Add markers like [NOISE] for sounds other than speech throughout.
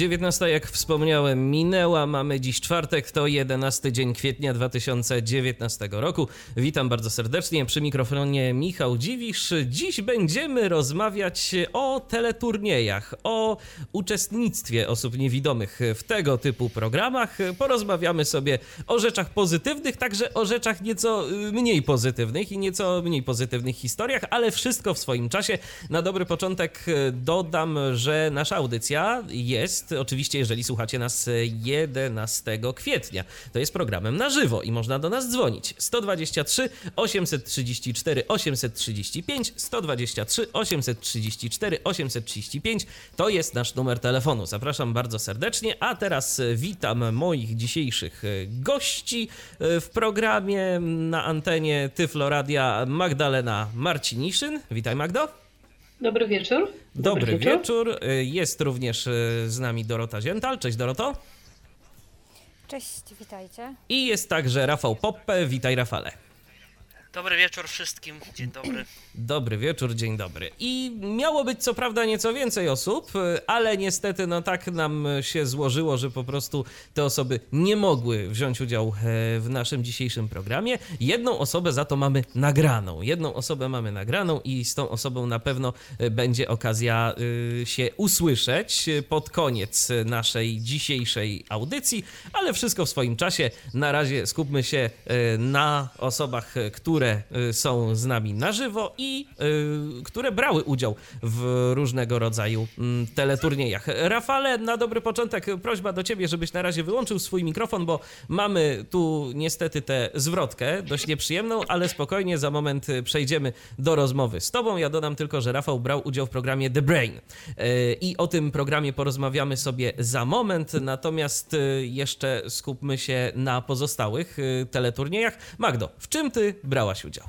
19, jak wspomniałem, minęła. Mamy dziś czwartek, to 11 dzień kwietnia 2019 roku. Witam bardzo serdecznie przy mikrofonie Michał Dziwisz. Dziś będziemy rozmawiać o teleturniejach, o uczestnictwie osób niewidomych w tego typu programach. Porozmawiamy sobie o rzeczach pozytywnych, także o rzeczach nieco mniej pozytywnych i nieco mniej pozytywnych historiach, ale wszystko w swoim czasie. Na dobry początek dodam, że nasza audycja jest oczywiście, jeżeli słuchacie nas 11 kwietnia. To jest programem na żywo i można do nas dzwonić. 123 834 835 123 834 835 to jest nasz numer telefonu. Zapraszam bardzo serdecznie, a teraz witam moich dzisiejszych gości w programie na antenie Tyflo Radia Magdalena Marciniszyn. Witaj Magdo. Dobry wieczór. Dobry, Dobry wieczór. wieczór. Jest również e, z nami Dorota Ziental. Cześć Doroto. Cześć, witajcie. I jest także Rafał Poppe. Witaj Rafale. Dobry wieczór wszystkim, dzień dobry. [CLEARS THROAT] Dobry wieczór, dzień dobry. I miało być co prawda nieco więcej osób, ale niestety no tak nam się złożyło, że po prostu te osoby nie mogły wziąć udziału e, w naszym dzisiejszym programie. Jedną osobę za to mamy nagraną. Jedną osobę mamy nagraną i z tą osobą na pewno e, będzie okazja e, się usłyszeć pod koniec naszej dzisiejszej audycji, ale wszystko w swoim czasie. Na razie skupmy się na osobach, które które y, są z nami na żywo i y, które brały udział w różnego rodzaju mm, teleturniejach. Rafale, na dobry początek prośba do ciebie, żebyś na razie wyłączył swój mikrofon, bo mamy tu niestety tę zwrotkę, dość nieprzyjemną, ale spokojnie, za moment przejdziemy do rozmowy z tobą. Ja dodam tylko, że Rafał brał udział w programie The Brain y, i o tym programie porozmawiamy sobie za moment, natomiast jeszcze skupmy się na pozostałych teleturniejach. Magdo, w czym ty brałaś brałaś udział?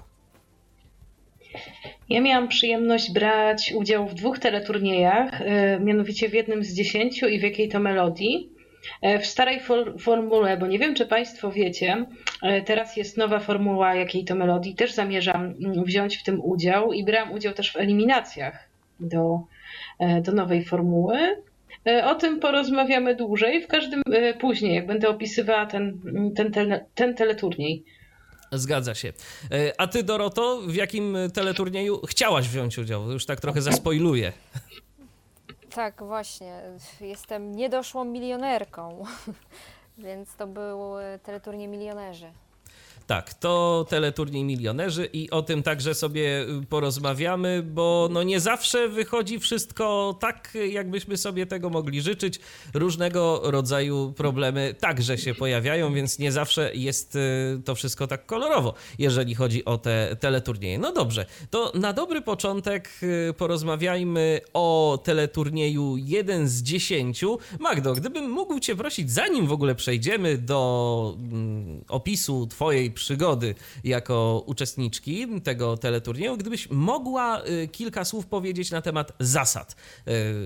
Ja miałam przyjemność brać udział w dwóch teleturniejach, y, mianowicie w jednym z dziesięciu i w jakiej to melodii. Y, w starej for formule, bo nie wiem, czy Państwo wiecie, y, teraz jest nowa formuła jakiej to melodii. Też zamierzam mm, wziąć w tym udział i brałam udział też w eliminacjach do, do nowej formuły. O tym porozmawiamy dłużej, w każdym później, jak będę opisywała ten, ten, ten, ten teleturniej. Zgadza się. E, a ty, Doroto, w jakim teleturnieju chciałaś wziąć udział? Już tak trochę zaspoiluję. [LAUGHS] Tak, właśnie. Jestem niedoszłą milionerką, [LAUGHS] więc to był teleturniej milionerzy. Tak, to teleturniej milionerzy i o tym także sobie y, porozmawiamy, bo no nie zawsze wychodzi wszystko tak, jakbyśmy sobie tego mogli życzyć. Różnego rodzaju problemy także się pojawiają, więc nie zawsze jest y, to wszystko tak kolorowo, jeżeli chodzi o te teleturnieje. No dobrze, to na dobry początek y, porozmawiajmy o teleturnieju 1 z 10. Magdo, gdybym mógł Cię prosić, zanim w ogóle przejdziemy do mm, opisu Twojej przygody jako uczestniczki tego teleturnieju, gdybyś mogła y, kilka słów powiedzieć na temat zasad y,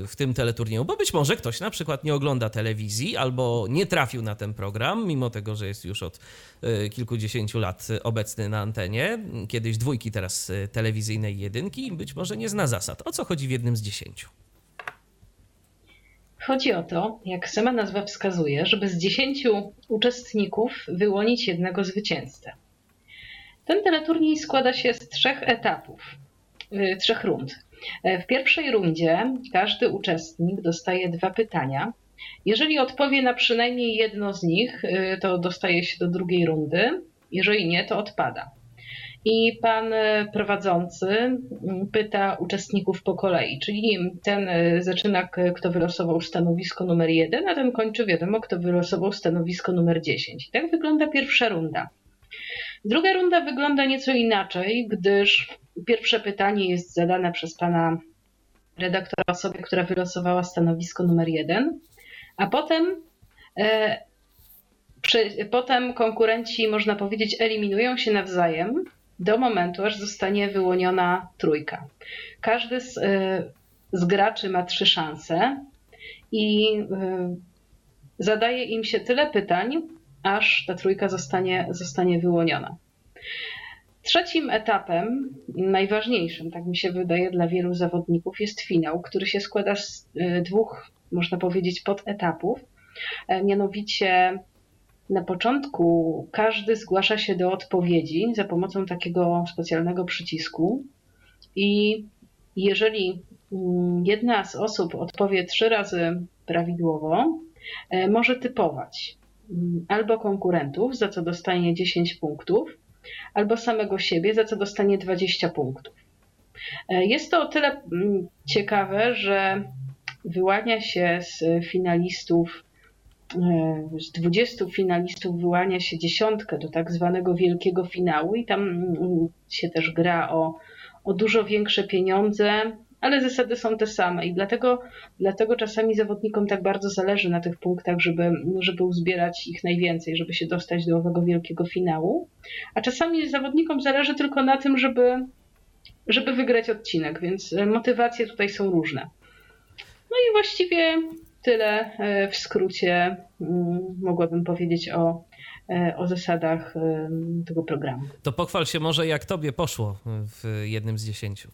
w tym teleturnieju, bo być może ktoś na przykład nie ogląda telewizji albo nie trafił na ten program, mimo tego, że jest już od y, kilkudziesięciu lat obecny na antenie, kiedyś dwójki, teraz telewizyjnej jedynki, być może nie zna zasad. O co chodzi w jednym z dziesięciu? Chodzi o to, jak sama nazwa wskazuje, żeby z dziesięciu uczestników wyłonić jednego zwycięzcę. Ten teleturniej składa się z trzech etapów, yy, trzech rund. E, w pierwszej rundzie każdy uczestnik dostaje dwa pytania. Jeżeli odpowie na przynajmniej jedno z nich, yy, to dostaje się do drugiej rundy. Jeżeli nie, to odpada. I pan e, prowadzący mm, pyta uczestników po kolei, czyli ten e, zaczyna, kto wylosował stanowisko numer jeden, a ten kończy wiadomo, kto wylosował stanowisko numer 10. I tak wygląda pierwsza runda. Druga runda wygląda nieco inaczej, gdyż pierwsze pytanie jest zadane przez pana redaktora osobie, która wylosowała stanowisko numer jeden, a potem e, potem konkurenci, można powiedzieć, eliminują się nawzajem do momentu, aż zostanie wyłoniona trójka. Każdy z, y, z graczy ma trzy szanse i zadaje im się tyle pytań, aż ta trójka zostanie, zostanie wyłoniona. Trzecim etapem, najważniejszym, tak mi się wydaje, dla wielu zawodników, jest finał, który się składa z dwóch, można powiedzieć, podetapów. Mianowicie na początku każdy zgłasza się do odpowiedzi za pomocą takiego specjalnego przycisku i jeżeli mm, jedna z osób odpowie trzy razy prawidłowo, e, może typować mm, albo konkurentów, za co dostanie 10 punktów, albo samego siebie, za co dostanie 20 punktów. E, jest to o tyle mm, ciekawe, że wyłania się z finalistów z 20 finalistów wyłania się dziesiątkę do tak zwanego wielkiego finału i tam się też gra o, o dużo większe pieniądze, ale zasady są te same i dlatego, dlatego czasami zawodnikom tak bardzo zależy na tych punktach, żeby, żeby uzbierać ich najwięcej, żeby się dostać do owego wielkiego finału, a czasami zawodnikom zależy tylko na tym, żeby, żeby wygrać odcinek, więc motywacje tutaj są różne. No i właściwie tyle e, w skrócie mm, mogłabym powiedzieć o, e, o zasadach e, tego programu. To pochwal się może, jak tobie poszło w jednym z dziesięciu.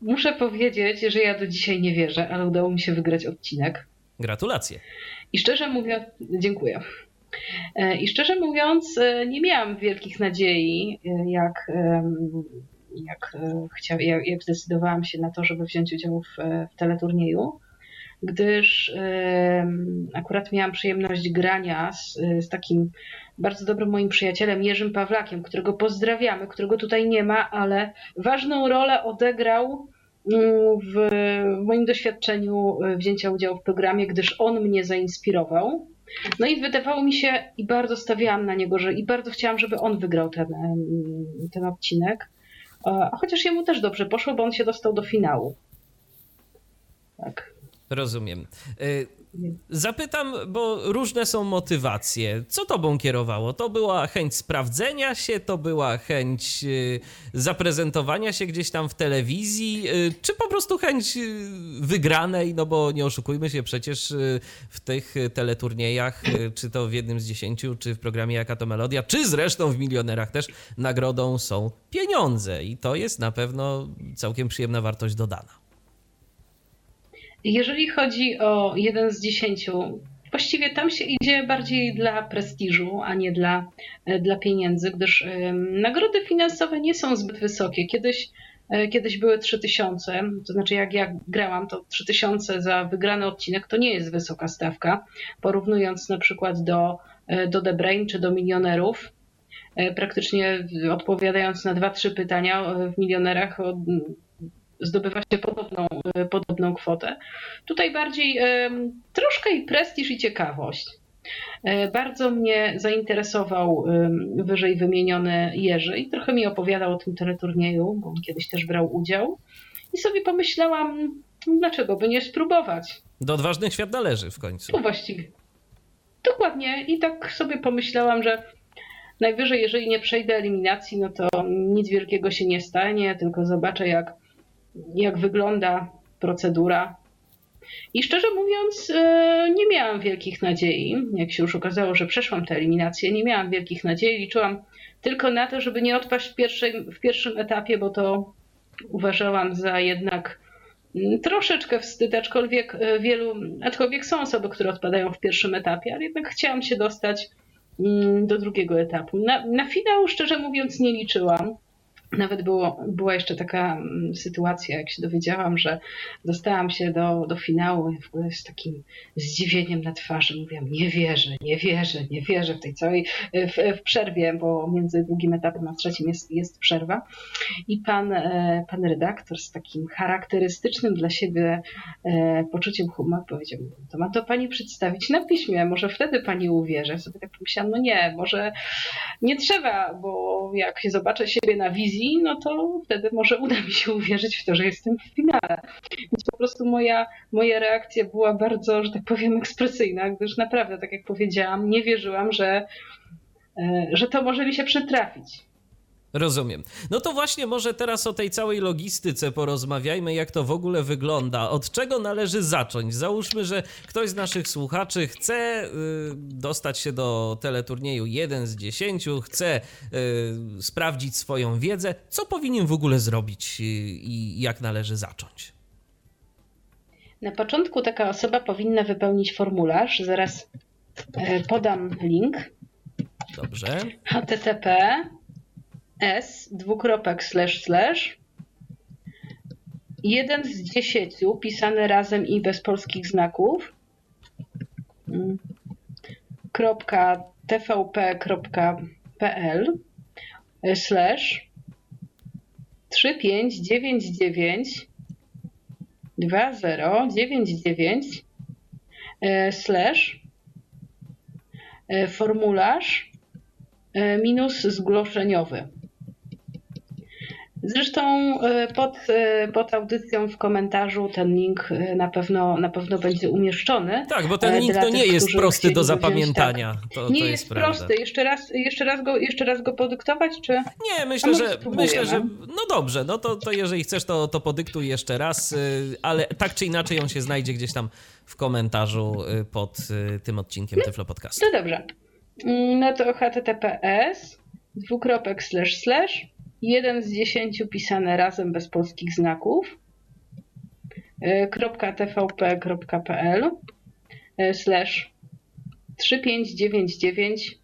Muszę powiedzieć, że ja do dzisiaj nie wierzę, ale udało mi się wygrać odcinek. Gratulacje. I szczerze mówiąc, dziękuję. I szczerze mówiąc, nie miałam wielkich nadziei, jak jak, e, chcia, jak, zdecydowałam się na to, żeby wziąć udział w, w teleturnieju, gdyż akurat miałam przyjemność grania z, z takim bardzo dobrym moim przyjacielem Jerzym Pawlakiem, którego pozdrawiamy, którego tutaj nie ma, ale ważną rolę odegrał mm, w, moim doświadczeniu e, wzięcia udziału w programie, gdyż on mnie zainspirował. No i wydawało mi się, i bardzo stawiałam na niego, że i bardzo chciałam, żeby on wygrał ten, ten odcinek. A chociaż jemu też dobrze poszło, bo on się dostał do finału. Tak. Rozumiem. Y, zapytam, bo różne są motywacje. Co tobą kierowało? To była chęć sprawdzenia się, to była chęć y, zaprezentowania się gdzieś tam w telewizji, y, czy po prostu chęć wygranej? No bo nie oszukujmy się, przecież w tych teleturniejach, czy to w jednym z dziesięciu, czy w programie Jaka to Melodia, czy zresztą w Milionerach też, nagrodą są pieniądze i to jest na pewno całkiem przyjemna wartość dodana. Jeżeli chodzi o jeden z dziesięciu, właściwie tam się idzie bardziej dla prestiżu, a nie dla, e, dla pieniędzy, gdyż nagrody finansowe nie są zbyt wysokie. Kiedyś, e, kiedyś były 3000, to znaczy jak ja grałam, to 3000 za wygrany odcinek to nie jest wysoka stawka, porównując na przykład do, e, do The Brain czy do milionerów praktycznie odpowiadając na dwa, trzy pytania w milionerach zdobywa się podobną, e, podobną kwotę. Tutaj bardziej troszkę i prestiż i ciekawość. E, bardzo mnie zainteresował wyżej wymieniony Jerzy i trochę mi opowiadał o tym teleturnieju, bo on kiedyś też brał udział. I sobie pomyślałam, dlaczego by nie spróbować. Do odważnych świat należy w końcu. No właściwie. Dokładnie. I tak sobie pomyślałam, że najwyżej, jeżeli nie przejdę eliminacji, no to nic wielkiego się nie stanie, tylko zobaczę, jak jak wygląda procedura. I szczerze mówiąc, e, nie miałam wielkich nadziei. Jak się już okazało, że przeszłam tę eliminację, nie miałam wielkich nadziei. Liczyłam tylko na to, żeby nie odpaść w pierwszym, w pierwszym etapie, bo to uważałam za jednak mm, troszeczkę wstyd, aczkolwiek e, wielu, aczkolwiek są osoby, które odpadają w pierwszym etapie, ale jednak chciałam się dostać mm, do drugiego etapu. Na, na finał, szczerze mówiąc, nie liczyłam. Nawet było, była jeszcze taka mm, sytuacja, jak się dowiedziałam, że dostałam się do, do finału w ogóle z takim zdziwieniem na twarzy. Mówiłam, nie wierzę, nie wierzę, nie wierzę w tej całej, w, w przerwie, bo między drugim etapem a trzecim jest, jest przerwa. I pan, e, pan redaktor z takim charakterystycznym dla siebie e, poczuciem humoru powiedział, to ma to pani przedstawić na piśmie, może wtedy pani uwierzy. Sobie tak pomyślałam, no nie, może nie trzeba, bo jak się zobaczę siebie na wizji, no to wtedy może uda mi się uwierzyć w to, że jestem w finale. Więc po prostu moja, moja reakcja była bardzo, że tak powiem, ekspresyjna, gdyż naprawdę, tak jak powiedziałam, nie wierzyłam, że, e, że to może mi się przytrafić. Rozumiem. No to właśnie może teraz o tej całej logistyce porozmawiajmy, jak to w ogóle wygląda. Od czego należy zacząć? Załóżmy, że ktoś z naszych słuchaczy chce y, dostać się do teleturnieju 1 z 10, chce y, sprawdzić swoją wiedzę. Co powinien w ogóle zrobić y, i jak należy zacząć? Na początku taka osoba powinna wypełnić formularz. Zaraz e, podam link. Dobrze. http s dwukropek slash slash. Jeden z dziesięciu pisany razem i bez polskich znaków. Mm, kropka tvp.pl e, slash. 3599 2099 e, slash. E, formularz minus zgłoszeniowy. Zresztą e, pod, e, pod audycją w komentarzu ten link e, na pewno, na pewno będzie umieszczony. Tak, bo ten link to nie tych, jest prosty do chcieliby wziąć, zapamiętania. To, Nie to jest, jest, prosty. Jeszcze raz, jeszcze, raz go, jeszcze raz go podyktować, czy? Nie, myślę, że myślę, że no dobrze, no to, to jeżeli chcesz, to, to podyktuj jeszcze raz, y, ale tak czy inaczej on się znajdzie gdzieś tam w komentarzu y, pod y, tym odcinkiem Tyflo Podcastu. No dobrze. Mm, No to https dwukropek slash slash jeden z dziesięciu pisane razem bez polskich znaków e, tvp.pl e, slash 3599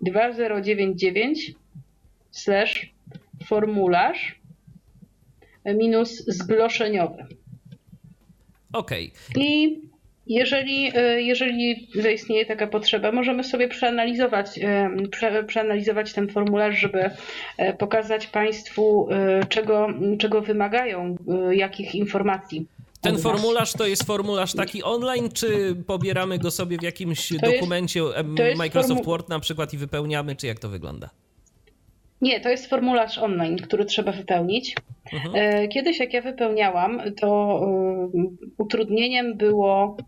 2099 slash formularz e, minus zgłoszeniowy. Okej, I jeżeli, e, jeżeli zaistnieje taka potrzeba, możemy sobie przeanalizować, e, prze, przeanalizować ten formularz, żeby e, pokazać Państwu, e, czego, czego wymagają, e, jakich informacji. ten formularz to jest formularz taki online, czy pobieramy go sobie w jakimś jest- dokumencie to jest Microsoft formu- Word na przykład i wypełniamy, czy jak to wygląda? Nie, to jest formularz online, który trzeba wypełnić. Mhm. E, Kiedyś, jak ja wypełniałam, to e, utrudnieniem było e,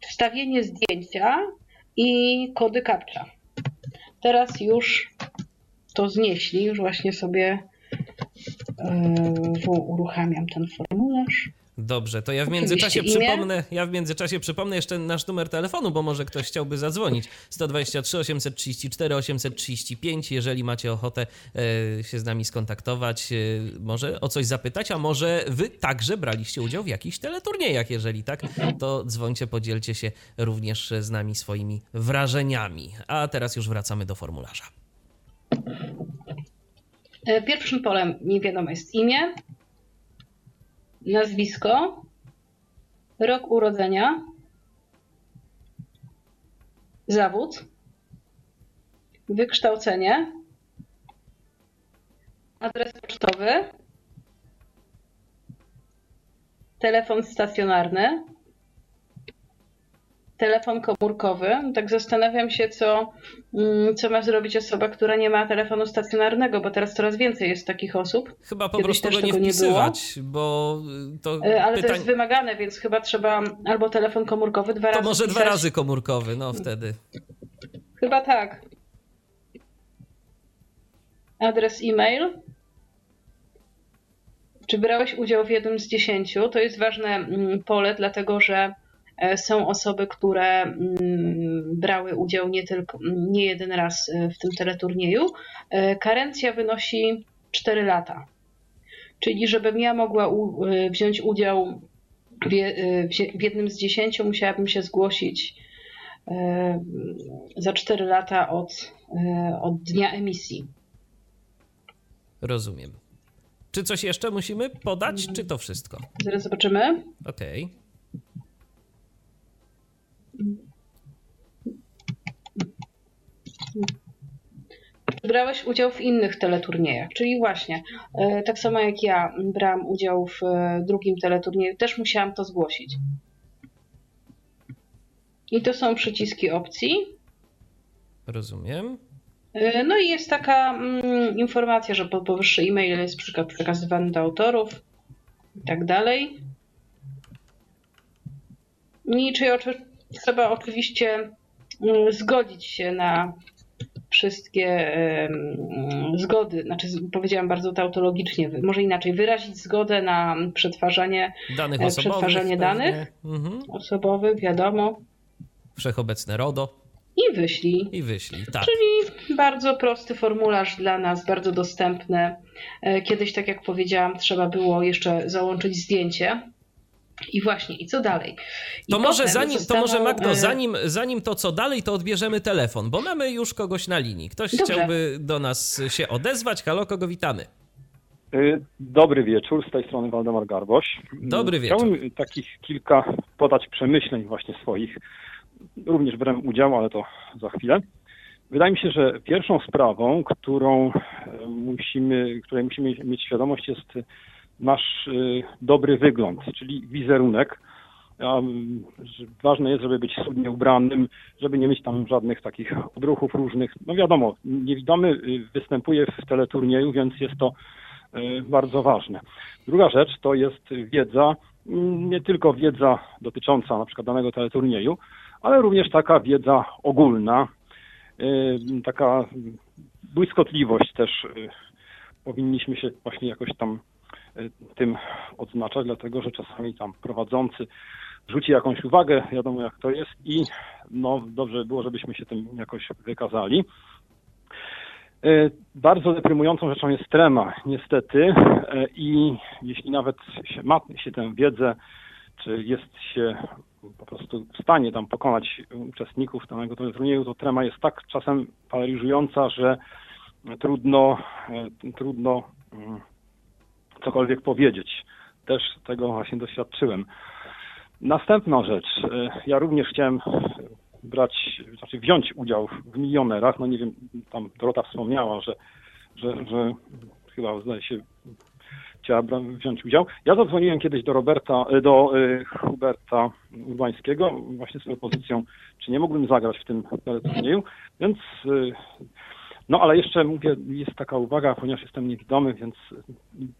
wstawienie zdjęcia i kody captcha. Teraz już to znieśli, już właśnie sobie uruchamiam ten formularz. Dobrze, to ja w międzyczasie przypomnę, ja w międzyczasie przypomnę jeszcze nasz numer telefonu, bo może ktoś chciałby zadzwonić. 123 834 835, jeżeli macie ochotę e, się z nami skontaktować, e, może o coś zapytać, a może wy także braliście udział w jakichś teleturniejach, jeżeli tak, to dzwońcie, podzielcie się również z nami swoimi wrażeniami. A teraz już wracamy do formularza. E, Pierwszym polem nie wiadomo jest imię, nazwisko, rok urodzenia, zawód, wykształcenie, adres pocztowy, telefon stacjonarny, telefon komórkowy. Tak zastanawiam się, co, mm, co ma zrobić osoba, która nie ma telefonu stacjonarnego, bo teraz coraz więcej jest takich osób. Chyba po Kiedyś prostu go nie wpisywać, bo y, to E, Ale to pytań... jest wymagane, więc chyba trzeba albo telefon komórkowy dwa To razy. może dwa razy komórkowy, no wtedy. Chyba tak. Adres e-mail. Czy brałeś udział w jednym z dziesięciu? To jest ważne mm, pole, dlatego że są osoby, które mm, brały udział nie tylko nie jeden raz e, w tym teleturnieju. E, Karencja wynosi 4 lata. Czyli żebym ja mogła u, e, wziąć udział w, e, w jednym z dziesięciu, musiałabym się zgłosić e, za 4 lata od, e, od dnia emisji. Rozumiem. Czy coś jeszcze musimy podać, czy to wszystko? Zaraz zobaczymy. Okej. Czy brałeś udział w innych teleturniejach? Czyli właśnie, e, tak samo jak ja brałam udział w e, drugim teleturnieju, też musiałam to zgłosić. I to są przyciski opcji. Rozumiem. E, No i jest taka mm, informacja, że po- powyższy e-mail jest przeka- przekazywany do autorów i tak dalej. I czy oczy- trzeba oczywiście mm, zgodzić się na wszystkie zgody, znaczy powiedziałam bardzo tautologicznie, może inaczej, wyrazić zgodę na przetwarzanie Danych E, osobowych. przetwarzanie danych? Mhm. osobowych, wiadomo, Wszechobecne RODO i wyślij. i wyślij. Tak. Czyli bardzo prosty formularz dla nas, bardzo dostępny. E, Kiedyś, tak jak powiedziałam, trzeba było jeszcze załączyć zdjęcie. I właśnie, i co dalej? I To może, zanim, to może Magdo, e, zanim, zanim to co dalej, to odbierzemy telefon, bo mamy już kogoś na linii. Ktoś Dobrze. chciałby do nas się odezwać. Halo, kogo witamy? Y, Dobry wieczór, z tej strony Waldemar Garboś. Dobry wieczór. Chciałbym takich kilka podać przemyśleń właśnie swoich. Również brałem udział, ale to za chwilę. Wydaje mi się, że pierwszą sprawą, którą e, musimy, której musimy mieć świadomość jest nasz y, dobry wygląd, czyli wizerunek. Ważne jest, żeby być schludnie ubranym, żeby nie mieć tam żadnych takich odruchów różnych. No wiadomo, niewidomy występuje w teleturnieju, więc jest to y, bardzo ważne. Druga rzecz to jest wiedza, mm, nie tylko wiedza dotycząca na przykład danego teleturnieju, ale również taka wiedza ogólna, y, taka błyskotliwość też powinniśmy się właśnie jakoś tam tym odznaczać, dlatego że czasami tam prowadzący rzuci jakąś uwagę, wiadomo jak to jest i no dobrze by było, żebyśmy się tym jakoś wykazali. E, Bardzo deprymującą rzeczą jest trema, niestety, E, i jeśli nawet się ma się tę wiedzę, czy jest się po prostu w stanie tam pokonać uczestników danego turnieju, to trema jest tak czasem paraliżująca, że trudno, e, trudno mm, cokolwiek powiedzieć. Też tego właśnie doświadczyłem. Następna rzecz. e, Ja również chciałem brać, znaczy wziąć udział w milionerach. No nie wiem, tam Dorota wspomniała, że, że, że chyba zdaje się chciała wziąć udział. Ja zadzwoniłem kiedyś do Roberta, e, do e, Huberta Urbańskiego właśnie z propozycją, czy nie mógłbym zagrać w tym teleturnieju, więc no ale jeszcze mówię, jest taka uwaga, ponieważ jestem niewidomy, więc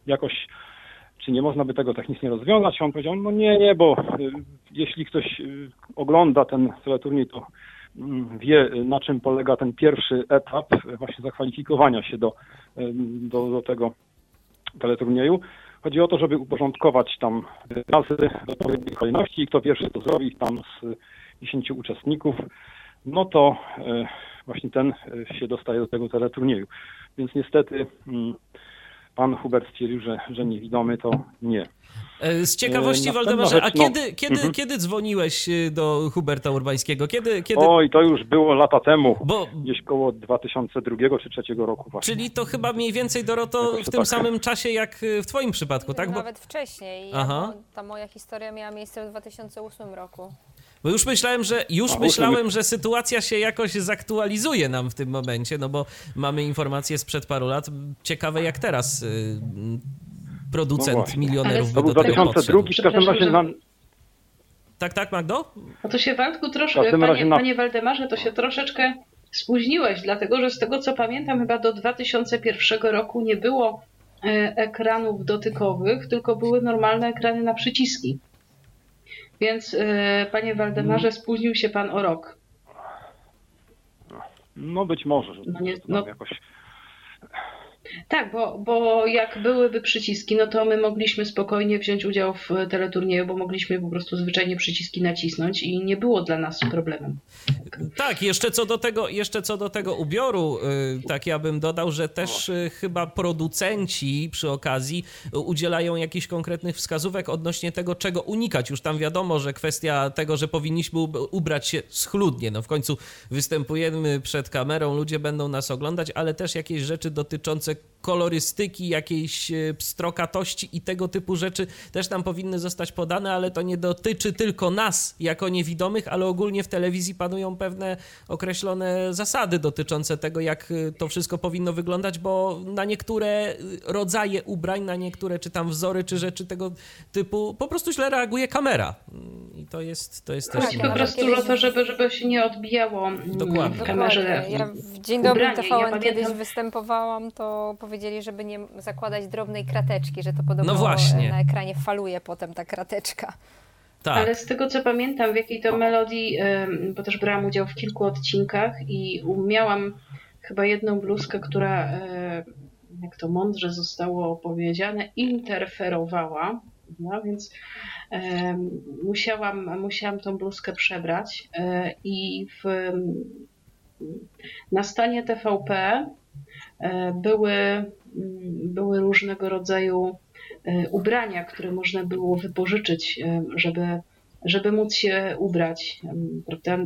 jakoś czy nie można by tego technicznie rozwiązać? On powiedział, no nie, nie, bo y, jeśli ktoś y, ogląda ten teleturniej, to mm, wie, na czym polega ten pierwszy etap właśnie zakwalifikowania się do, y, do, do tego teleturnieju. Chodzi o to, żeby uporządkować tam razy w odpowiedniej kolejności i kto pierwszy to zrobi tam z 10 uczestników, no to właśnie ten y, się dostaje do tego teleturnieju. Więc niestety mm, pan Hubert stwierdził, że, że niewidomy to nie. E, Z ciekawości, następna Waldemarze, a rzecz, no. kiedy, kiedy, Mhm. kiedy dzwoniłeś do Huberta Urbańskiego? Kiedy, kiedy... Oj, to już było lata temu, Bo, gdzieś koło 2002 czy 2003 roku właśnie. czyli to chyba mniej więcej, Doroto, Jakoś w tym tak. samym czasie jak w twoim przypadku, tak? Bo, Nawet wcześniej. Aha. Aha. Ta moja historia miała miejsce w 2008 roku. Bo już myślałem, że już A, myślałem, że sytuacja się jakoś zaktualizuje nam w tym momencie, no bo mamy informacje sprzed paru lat. Ciekawe jak teraz y, producent No milionerów Ale by To był do tego 2002, podszedł. w każdym razie nam, Tak, tak, Magdo? No to się Waldku troszkę, panie, na- panie Waldemarze, to się troszeczkę spóźniłeś, dlatego że z tego co pamiętam chyba do 2001 roku nie było e, ekranów dotykowych, tylko były normalne ekrany na przyciski. Więc e, panie Waldemarze, spóźnił się pan o rok. no być może, że No nie- to no- jakoś Tak, bo, bo jak byłyby przyciski, no to my mogliśmy spokojnie wziąć udział w teleturnieju, bo mogliśmy po prostu zwyczajnie przyciski nacisnąć i nie było dla nas problemem. Tak, jeszcze co do tego, jeszcze co do tego ubioru, y, tak ja bym dodał, że też y, chyba producenci przy okazji y, udzielają jakichś konkretnych wskazówek odnośnie tego, czego unikać. Już tam wiadomo, że kwestia tego, że powinniśmy ub- ubrać się schludnie. No w końcu występujemy przed kamerą, ludzie będą nas oglądać, ale też jakieś rzeczy dotyczące kolorystyki, jakiejś e, pstrokatości i tego typu rzeczy też nam powinny zostać podane, ale to nie dotyczy tylko nas jako niewidomych, ale ogólnie w telewizji panują pewne określone zasady dotyczące tego, jak e, to wszystko powinno wyglądać, bo na niektóre e, rodzaje ubrań, na niektóre czy tam wzory, czy rzeczy tego typu po prostu źle reaguje kamera. Mm, I to jest, to jest też... Chodzi po prostu kiedyś- o to, żeby, żeby się nie odbijało mm, Dokładnie. w kamerze. Ja w Dzień Dobry ubranie. TVN Ja kiedyś pamiętam- występowałam, to powiedzieli, żeby nie zakładać drobnej krateczki, że to podobno No właśnie. na ekranie faluje potem ta krateczka. Tak. Ale z tego co pamiętam, w jakiej to melodii, bo też brałam udział w kilku odcinkach i umiałam chyba jedną bluzkę, która, e, jak to mądrze zostało powiedziane, interferowała. No, więc e, musiałam, musiałam tą bluzkę przebrać e, i w, na stanie TVP były, były różnego rodzaju ubrania, które można było wypożyczyć, żeby, żeby móc się ubrać. Prawda?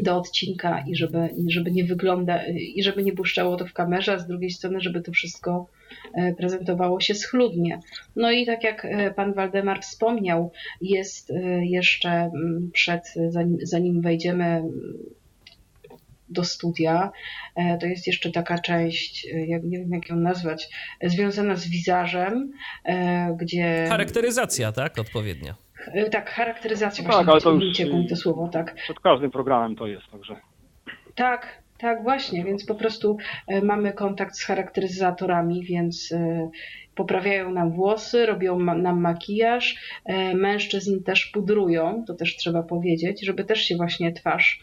do odcinka i żeby, żeby nie wygląda i żeby nie błyszczało to w kamerze, a z drugiej strony, żeby to wszystko e, prezentowało się schludnie. No i tak jak e, pan Waldemar wspomniał, jest e, jeszcze mm, przed, zanim, zanim wejdziemy do studia, to jest jeszcze taka część, jak, nie wiem jak ją nazwać, związana z wizażem, gdzie... Charakteryzacja, tak? Odpowiednio. E, tak, charakteryzacja no tak, ale to już to słowo, tak. Przed każdym programem to jest, także. Tak, tak, właśnie, więc po prostu e, mamy kontakt z charakteryzatorami, więc e, poprawiają nam włosy, robią nam makijaż, mężczyzn też pudrują, to też trzeba powiedzieć, żeby też się właśnie twarz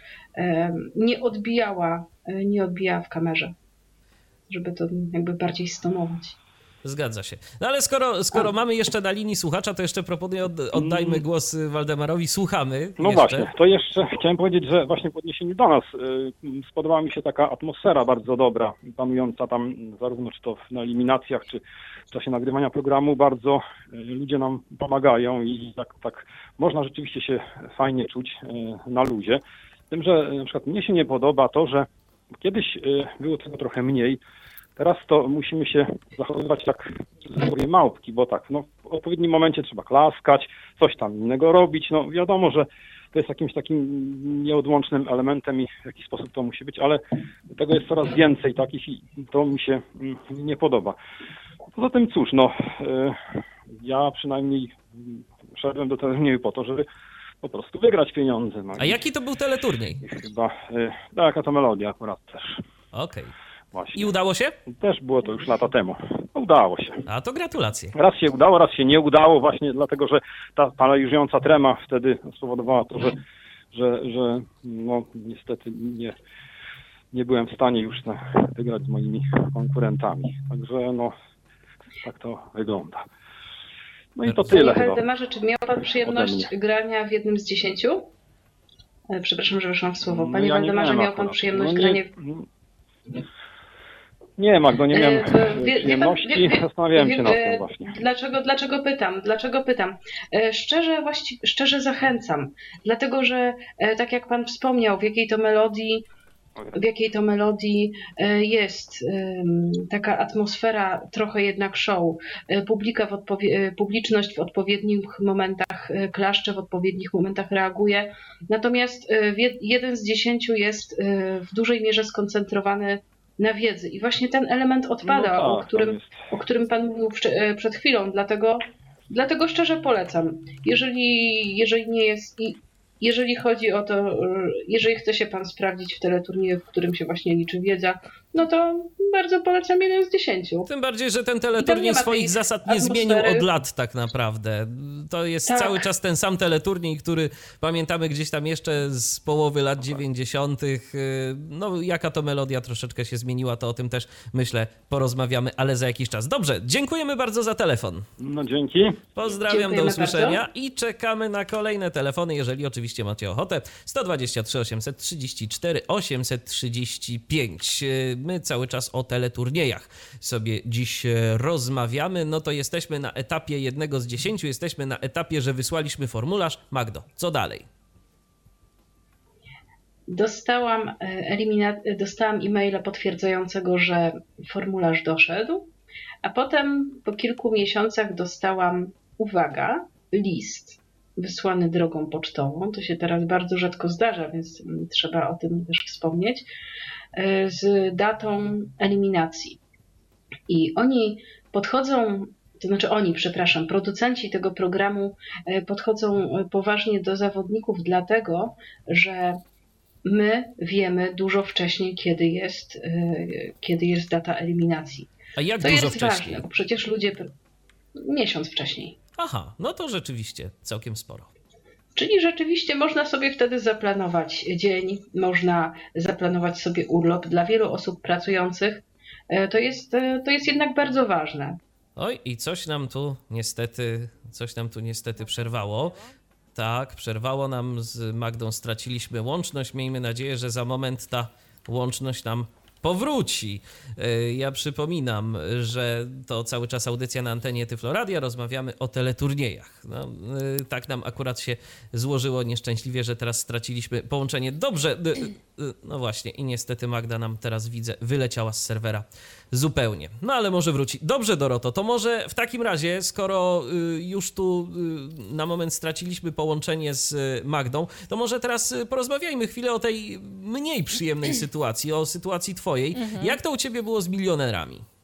nie odbijała, nie odbijała w kamerze, żeby to jakby bardziej stonować. Zgadza się. No ale skoro, skoro mamy jeszcze na linii słuchacza, to jeszcze proponuję, od, oddajmy mm. głos Waldemarowi. Słuchamy. No jeszcze. właśnie, to jeszcze chciałem powiedzieć, że właśnie w odniesieniu do nas y, spodobała mi się taka atmosfera bardzo dobra, panująca tam zarówno czy to na eliminacjach, czy w czasie nagrywania programu. Bardzo y, ludzie nam pomagają i tak, tak można rzeczywiście się fajnie czuć y, na luzie. Tym, że na przykład mnie się nie podoba to, że kiedyś było tego trochę mniej, Teraz to musimy się zachowywać jak sobie małpki, bo tak, no, w odpowiednim momencie trzeba klaskać, coś tam innego robić. No wiadomo, że to jest jakimś takim nieodłącznym elementem i w jakiś sposób to musi być, ale tego jest coraz więcej takich i to mi się mm, nie podoba. Poza tym cóż, no y, ja przynajmniej szedłem do turnieju po to, żeby po prostu wygrać pieniądze. No A jaki to był teleturniej? Chyba, y, taka to melodia akurat też. Okej. Okay. Właśnie. I udało się? Też było to już lata temu. Udało się. A to gratulacje. Raz się udało, raz się nie udało, właśnie dlatego, że ta paraliżująca trema wtedy spowodowała to, że, że, że no niestety nie, nie byłem w stanie już wygrać z moimi konkurentami. Także no, tak to wygląda. No i to tyle Panie Haldemarze, czy miał Pan przyjemność grania w jednym z dziesięciu? E, przepraszam, że weszłam w słowo. No Panie ja Waldemarze, miał Pan przyjemność no grania... Nie, Magdo, nie miałem e, przyjemności. Zastanawiałem się nad tym właśnie. Dlaczego, dlaczego pytam? Dlaczego pytam? E, szczerze, właściwie, szczerze zachęcam, dlatego że tak jak Pan wspomniał, w jakiej to melodii w jakiej to melodii jest taka atmosfera, trochę jednak show. Publika w publiczność w odpowiednich momentach klaszcze, w odpowiednich momentach reaguje. Natomiast jeden z dziesięciu jest w dużej mierze skoncentrowany na wiedzy. I właśnie ten element odpada, no tak, o, którym, o którym Pan mówił e, przed chwilą, dlatego, dlatego szczerze polecam. Jeżeli, jeżeli nie jest. Jeżeli chodzi o to, e, jeżeli chce się Pan sprawdzić w teleturnieju, w którym się właśnie liczy wiedza, no to bardzo polecam jeden z dziesięciu. Tym bardziej, że ten teleturniej swoich zasad nie zmienił od lat tak naprawdę. To jest tak. cały czas ten sam teleturniej, który pamiętamy gdzieś tam jeszcze z połowy lat 90. No jaka to melodia troszeczkę się zmieniła, to o tym też myślę porozmawiamy, ale za jakiś czas. Dobrze, dziękujemy bardzo za telefon. No dzięki. Pozdrawiam, Dziękujemy do usłyszenia bardzo. i czekamy na kolejne telefony, jeżeli oczywiście macie ochotę. 123 834 835 my cały czas o teleturniejach sobie dziś e, rozmawiamy, no to jesteśmy na etapie jednego z dziesięciu, jesteśmy na etapie, że wysłaliśmy formularz. Magdo, co dalej? Dostałam, e, elimina- dostałam e-maila potwierdzającego, że formularz doszedł, a potem po kilku miesiącach dostałam, uwaga, list wysłany drogą pocztową. To się teraz bardzo rzadko zdarza, więc trzeba o tym też wspomnieć. E, z datą eliminacji. I oni podchodzą, to znaczy oni, przepraszam, producenci tego programu e, podchodzą poważnie do zawodników, dlatego że my wiemy dużo wcześniej, kiedy jest, e, kiedy jest data eliminacji. A jak to dużo jest wcześniej? Ważne, bo przecież ludzie miesiąc wcześniej. Aha, no to rzeczywiście całkiem sporo. Czyli rzeczywiście można sobie wtedy zaplanować dzień, można zaplanować sobie urlop. Dla wielu osób pracujących e, to jest, e, to jest jednak bardzo ważne. Oj, i coś nam tu niestety, coś nam tu niestety przerwało. Tak, przerwało nam z Magdą, straciliśmy łączność. Miejmy nadzieję, że za moment ta łączność nam powróci. E, Ja przypominam, że to cały czas audycja na antenie Tyfloradia, rozmawiamy o teleturniejach. No, e, tak nam akurat się złożyło nieszczęśliwie, że teraz straciliśmy połączenie. Dobrze, e, no właśnie i niestety Magda nam teraz widzę, wyleciała z serwera zupełnie. No ale może wróci. Dobrze Doroto, to może w takim razie, skoro y, już tu y, na moment straciliśmy połączenie z y, Magdą, to może teraz porozmawiajmy chwilę o tej mniej przyjemnej sytuacji, o sytuacji twojej. Jak to u ciebie było z milionerami?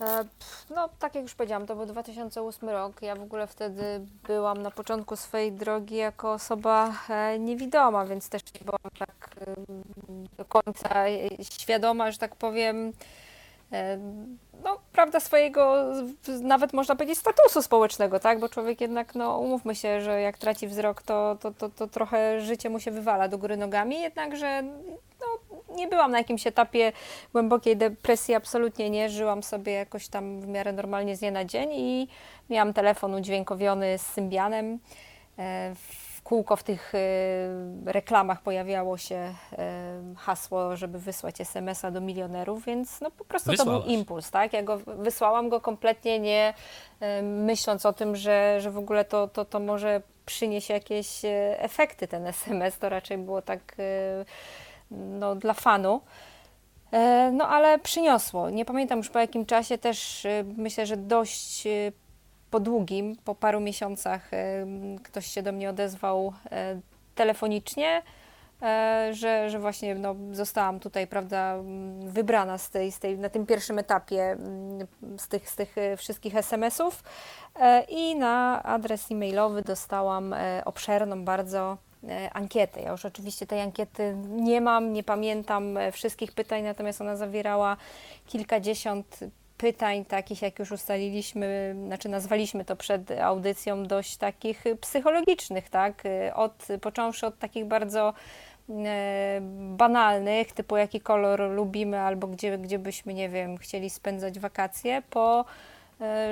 E, No, tak jak już powiedziałam, to był 2008 rok. Ja w ogóle wtedy byłam na początku swojej drogi jako osoba e, niewidoma, więc też nie byłam tak do końca e, świadoma, że tak powiem, no, prawda, swojego nawet można powiedzieć statusu społecznego, tak? Bo człowiek jednak, no, umówmy się, że jak traci wzrok, to, to, to, to trochę życie mu się wywala do góry nogami, jednakże nie byłam na jakimś etapie głębokiej depresji, absolutnie nie. Żyłam sobie jakoś tam w miarę normalnie z dnia na dzień i miałam telefon udźwiękowiony z Symbianem. E, W kółko w tych e, reklamach pojawiało się e, hasło, żeby wysłać SMS-a do milionerów, więc no po prostu to Wysłałaś. był impuls, tak? Ja go wysłałam go kompletnie nie myśląc o tym, że, że w ogóle to, to, to może przyniesie jakieś efekty ten SMS, to raczej było tak no, dla fanu. E, No ale przyniosło. Nie pamiętam już po jakim czasie, też e, myślę, że dość e, po długim, po paru miesiącach e, ktoś się do mnie odezwał e, telefonicznie, e, że, że właśnie no, zostałam tutaj, prawda, m, wybrana z tej, z tej, na tym pierwszym etapie m, z tych, z tych wszystkich SMS-ów i na adres e-mailowy dostałam obszerną bardzo e, ankietę. Ja już oczywiście tej ankiety nie mam, nie pamiętam e, wszystkich pytań, natomiast ona zawierała kilkadziesiąt pytań takich, jak już ustaliliśmy, znaczy nazwaliśmy to przed audycją, dość takich psychologicznych, tak? E, Od, począwszy od takich bardzo banalnych, typu jaki kolor lubimy, albo gdzie, gdzie byśmy, nie wiem, chcieli spędzać wakacje, po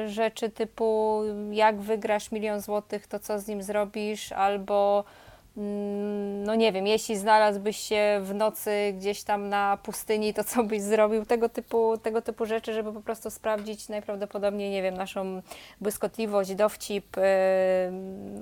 rzeczy typu jak wygrasz milion złotych, to co z nim zrobisz, albo no nie wiem, jeśli znalazłbyś się w nocy gdzieś tam na pustyni, to co byś zrobił? Tego typu, tego typu rzeczy, żeby po prostu sprawdzić najprawdopodobniej, nie wiem, naszą błyskotliwość, dowcip, yy,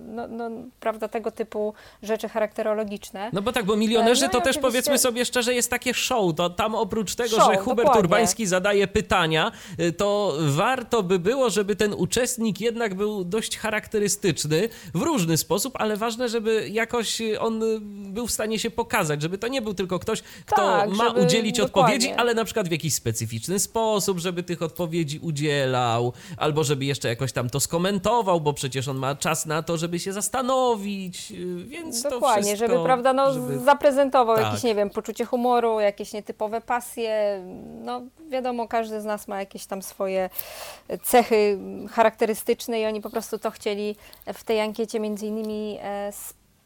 no, no prawda, tego typu rzeczy charakterologiczne. No bo tak, bo milionerzy No i to też oczywiście- powiedzmy sobie szczerze jest takie show, to tam oprócz tego, Show, że Hubert dokładnie. Urbański zadaje pytania, y, to warto by było, żeby ten uczestnik jednak był dość charakterystyczny w różny sposób, ale ważne, żeby jakoś y, on y, był w stanie się pokazać, żeby to nie był tylko ktoś, kto Tak, ma żeby- udzielić dokładnie. odpowiedzi, ale na przykład w jakiś specyficzny sposób, żeby tych odpowiedzi udzielał, albo żeby jeszcze jakoś tam to skomentował, bo przecież on ma czas na to, żeby się zastanowić, y, więc to Dokładnie, wszystko, żeby, prawda, no, żeby- zaprezentował Tak. jakieś, nie wiem, poczucie humoru, jakieś nietypowe pasje. No, wiadomo, każdy z nas ma jakieś tam swoje cechy charakterystyczne i oni po prostu to chcieli w tej ankiecie między innymi e,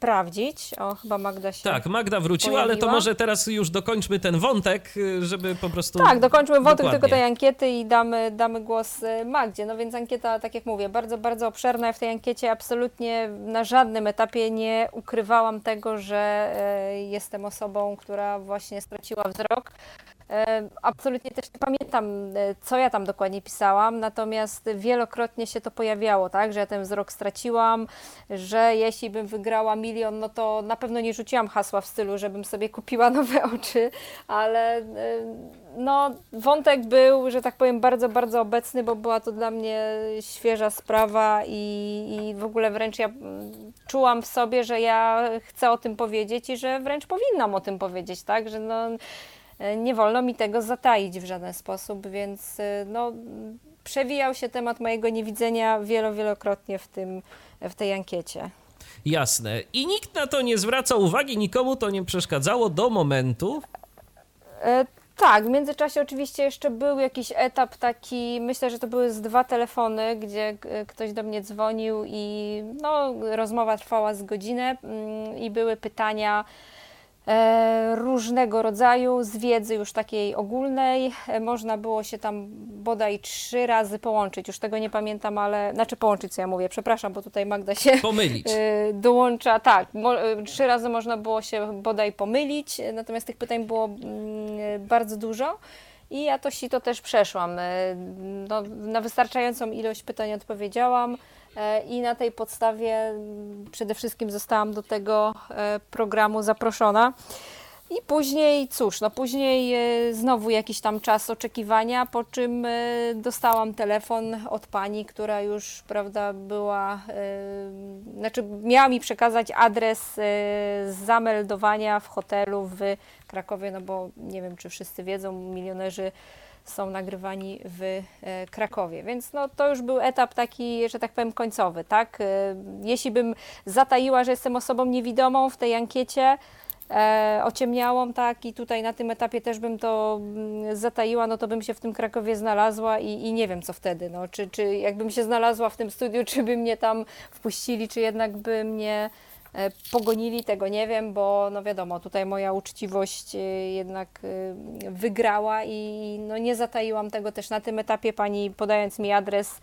sprawdzić. O, chyba Magda się... Tak, Magda wróciła, ale to pojawiła. może teraz już dokończmy ten wątek, y, żeby po prostu. Tak, dokończmy wątek Dokładnie. tylko tej ankiety i damy, damy głos e, Magdzie. No więc ankieta, tak jak mówię, bardzo, bardzo obszerna. Ja w tej ankiecie absolutnie na żadnym etapie nie ukrywałam tego, że e, jestem osobą, która właśnie straciła wzrok. E, Absolutnie też nie pamiętam, e, co ja tam dokładnie pisałam, natomiast wielokrotnie się to pojawiało, tak, że ja ten wzrok straciłam, że jeśli bym wygrała milion, no to na pewno nie rzuciłam hasła w stylu, żebym sobie kupiła [LAUGHS] nowe oczy, ale e, no, wątek był, że tak powiem, bardzo, bardzo obecny, bo była to dla mnie świeża sprawa i, i w ogóle wręcz ja czułam w sobie, że ja chcę o tym powiedzieć i że wręcz powinnam o tym powiedzieć, tak, że no, nie wolno mi tego zataić w żaden sposób, więc e, no, przewijał się temat mojego niewidzenia wielo, wielokrotnie w, tym, w tej ankiecie. Jasne. I nikt na to nie zwraca uwagi, nikomu to nie przeszkadzało do momentu. E, Tak, w międzyczasie oczywiście jeszcze był jakiś etap taki, myślę, że to były z dwa telefony, gdzie ktoś do mnie dzwonił i no, rozmowa trwała z godzinę mm, i były pytania E, różnego rodzaju, z wiedzy już takiej ogólnej. E, można było się tam bodaj trzy razy połączyć, już tego nie pamiętam, ale, znaczy połączyć, co ja mówię, przepraszam, bo tutaj Magda się pomylić. E, dołącza, tak, trzy razy można było się bodaj pomylić, natomiast tych pytań było mm, bardzo dużo. I ja to to też przeszłam. No, na wystarczającą ilość pytań odpowiedziałam. E, i na tej podstawie przede wszystkim zostałam do tego e, programu zaproszona. I później, cóż, no później e, znowu jakiś tam czas oczekiwania, po czym dostałam telefon od pani, która już, prawda, była, znaczy miała mi przekazać adres zameldowania w hotelu w Krakowie, no bo nie wiem, czy wszyscy wiedzą, milionerzy są nagrywani w e, Krakowie. Więc no, to już był etap taki, że tak powiem, końcowy. Tak? E, jeśli bym zataiła, że jestem osobą niewidomą w tej ankiecie, e, ociemniałą, tak, i tutaj na tym etapie też bym to mm, zataiła, no to bym się w tym Krakowie znalazła i, i nie wiem co wtedy, no, czy, czy jakbym się znalazła w tym studiu, [LAUGHS] czy by mnie tam wpuścili, czy jednak by mnie pogonili, tego nie wiem, bo no wiadomo, tutaj moja uczciwość e, jednak e, wygrała i no nie zataiłam tego też na tym etapie. Pani podając mi adres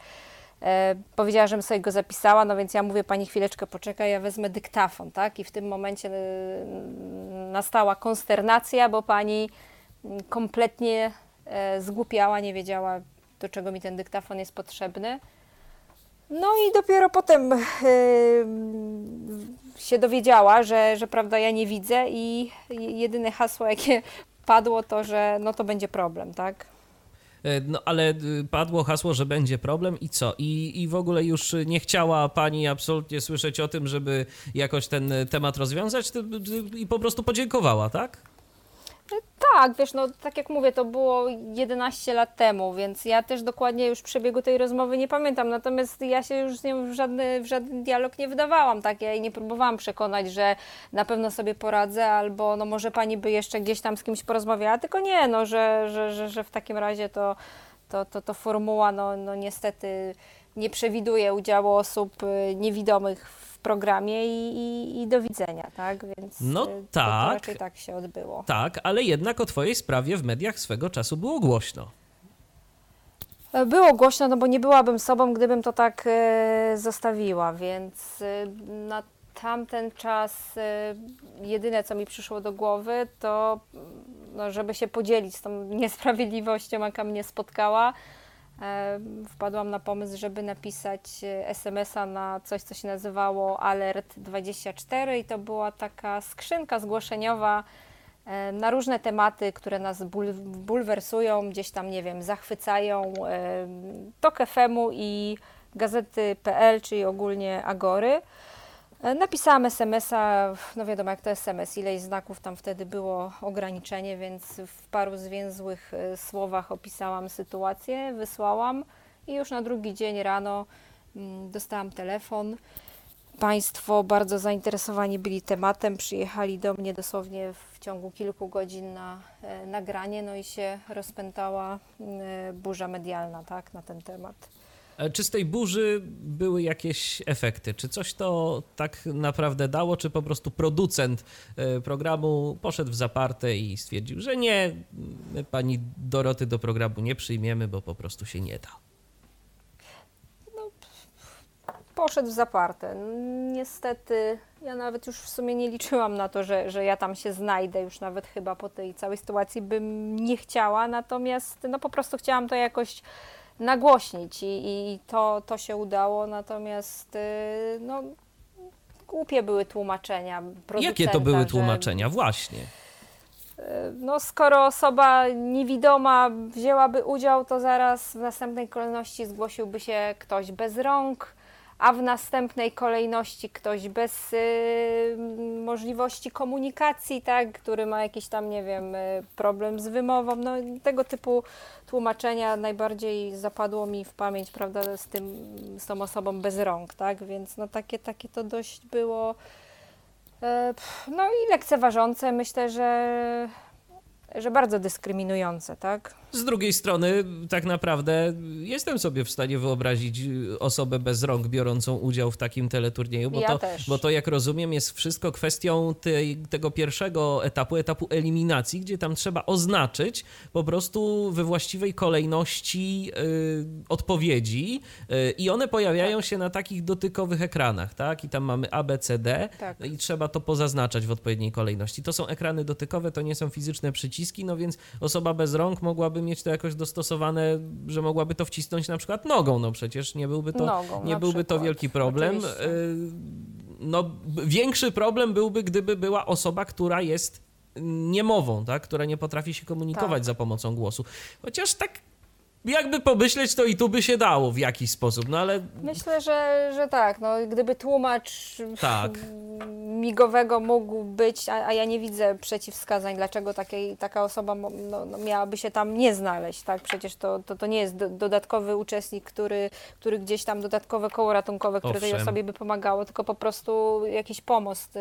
powiedziała, żebym sobie go zapisała, no więc ja mówię, pani chwileczkę poczekaj, ja wezmę dyktafon, tak? I w tym momencie nastała konsternacja, bo pani kompletnie zgłupiała, nie wiedziała, do czego mi ten dyktafon jest potrzebny. No i dopiero potem się dowiedziała, że, że prawda, ja nie widzę i jedyne hasło, jakie padło, to, że no to będzie problem, tak? E, no ale y, padło hasło, że będzie problem i co? I, I w ogóle już nie chciała pani absolutnie słyszeć o tym, żeby jakoś ten temat rozwiązać i po prostu podziękowała, tak? Tak, wiesz, no tak jak mówię, to było 11 lat temu, więc ja też dokładnie już przebiegu tej rozmowy nie pamiętam, natomiast ja się już z nią w żadny, w żaden dialog nie wydawałam, tak, ja jej nie próbowałam przekonać, że na pewno sobie poradzę, albo no może pani by jeszcze gdzieś tam z kimś porozmawiała, tylko nie, no, że, że, że, że w takim razie to, to, to, to formuła, no, no niestety nie przewiduje udziału osób y, niewidomych w programie i, i, i do widzenia, tak? Więc no to, tak. To raczej tak się odbyło. Tak, ale jednak o twojej sprawie w mediach swego czasu było głośno. E, było głośno, no bo nie byłabym sobą, gdybym to tak e, zostawiła, więc e, na tamten czas jedyne, co mi przyszło do głowy, to no, żeby się podzielić z tą [LAUGHS] niesprawiedliwością, jaka mnie spotkała, wpadłam na pomysł, żeby napisać e, SMS-a na coś, co się nazywało Alert24 i to była taka skrzynka zgłoszeniowa e, na różne tematy, które nas bulwersują, gdzieś tam, nie wiem, zachwycają. Tok FM-u i gazety.pl, czyli ogólnie Agory. E, napisałam SMS-a, no wiadomo jak to SMS, ileś znaków tam wtedy było ograniczenie, więc w paru zwięzłych e, słowach opisałam sytuację, wysłałam i już na drugi dzień rano mm, dostałam telefon. Państwo bardzo zainteresowani byli tematem, przyjechali do mnie dosłownie w ciągu kilku godzin na e, nagranie, no i się rozpętała burza medialna tak, na ten temat. E, czy z tej burzy były jakieś efekty? Czy coś to tak naprawdę dało, czy po prostu producent e, programu poszedł w zaparte i stwierdził, że nie, pani Doroty do programu nie przyjmiemy, bo po prostu się nie da? No, poszedł w zaparte. Niestety, ja nawet już w sumie nie liczyłam na to, że, że ja tam się znajdę, już nawet chyba po tej całej sytuacji bym nie chciała, natomiast no po prostu chciałam to jakoś nagłośnić i, i to, to się udało, natomiast y, no, głupie były tłumaczenia. Jakie to były tłumaczenia? Że, Właśnie. Y, no, skoro osoba niewidoma wzięłaby udział, to zaraz w następnej kolejności zgłosiłby się ktoś bez rąk, a w następnej kolejności ktoś bez y, możliwości komunikacji, tak, który ma jakiś tam, nie wiem, y, problem z wymową. No, tego typu tłumaczenia najbardziej zapadło mi w pamięć, prawda, z, tym, z tą osobą bez rąk, tak, więc no, takie, takie to dość było. Y, no i lekceważące. Myślę, że że bardzo dyskryminujące, tak? Z drugiej strony, tak naprawdę jestem sobie w stanie wyobrazić osobę bez rąk biorącą udział w takim teleturnieju, bo, Ja to, też. bo to, jak rozumiem, jest wszystko kwestią tej, tego pierwszego etapu, etapu eliminacji, gdzie tam trzeba oznaczyć po prostu we właściwej kolejności y, odpowiedzi y, i one pojawiają się na takich dotykowych ekranach, tak? I tam mamy A, B, C, D Tak. i trzeba to pozaznaczać w odpowiedniej kolejności. To są ekrany dotykowe, to nie są fizyczne przyciski, no więc osoba bez rąk mogłaby mieć to jakoś dostosowane, że mogłaby to wcisnąć na przykład nogą, no przecież nie byłby to, Nogą nie byłby to wielki problem. oczywiście. Y, No, większy problem byłby, gdyby była osoba, która jest niemową, tak? która nie potrafi się komunikować Tak. za pomocą głosu. Chociaż tak jakby pomyśleć, to i tu by się dało w jakiś sposób, no ale Myślę, że, że tak. No, gdyby tłumacz Tak. migowego mógł być, a, a ja nie widzę przeciwwskazań, dlaczego takiej, taka osoba no, no, miałaby się tam nie znaleźć. Tak? Przecież to, to, to nie jest do, dodatkowy uczestnik, który, który gdzieś tam dodatkowe koło ratunkowe, które tej Owszem. osobie by pomagało, tylko po prostu jakiś pomost y,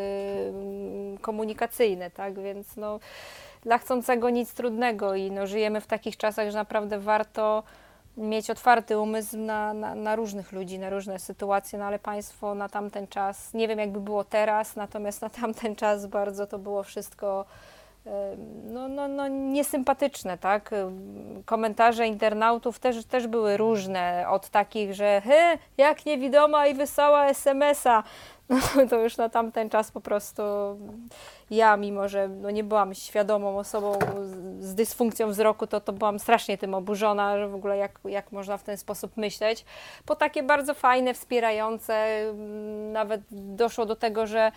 komunikacyjny. Tak? Więc no, dla chcącego nic trudnego i no, żyjemy w takich czasach, że naprawdę warto mieć otwarty umysł na, na, na różnych ludzi, na różne sytuacje, no ale państwo na tamten czas, nie wiem jakby było teraz, natomiast na tamten czas bardzo to było wszystko no, no, no niesympatyczne, tak? Komentarze internautów też, też były różne, od takich, że hy, jak niewidoma i wysłała SMS-a, [LAUGHS] to już na tamten czas po prostu ja, mimo że no nie byłam świadomą osobą z- dysfunkcją wzroku, to, to byłam strasznie tym oburzona, że w ogóle jak, jak można w ten sposób myśleć. Po takie bardzo fajne, wspierające, mm, nawet doszło do tego, że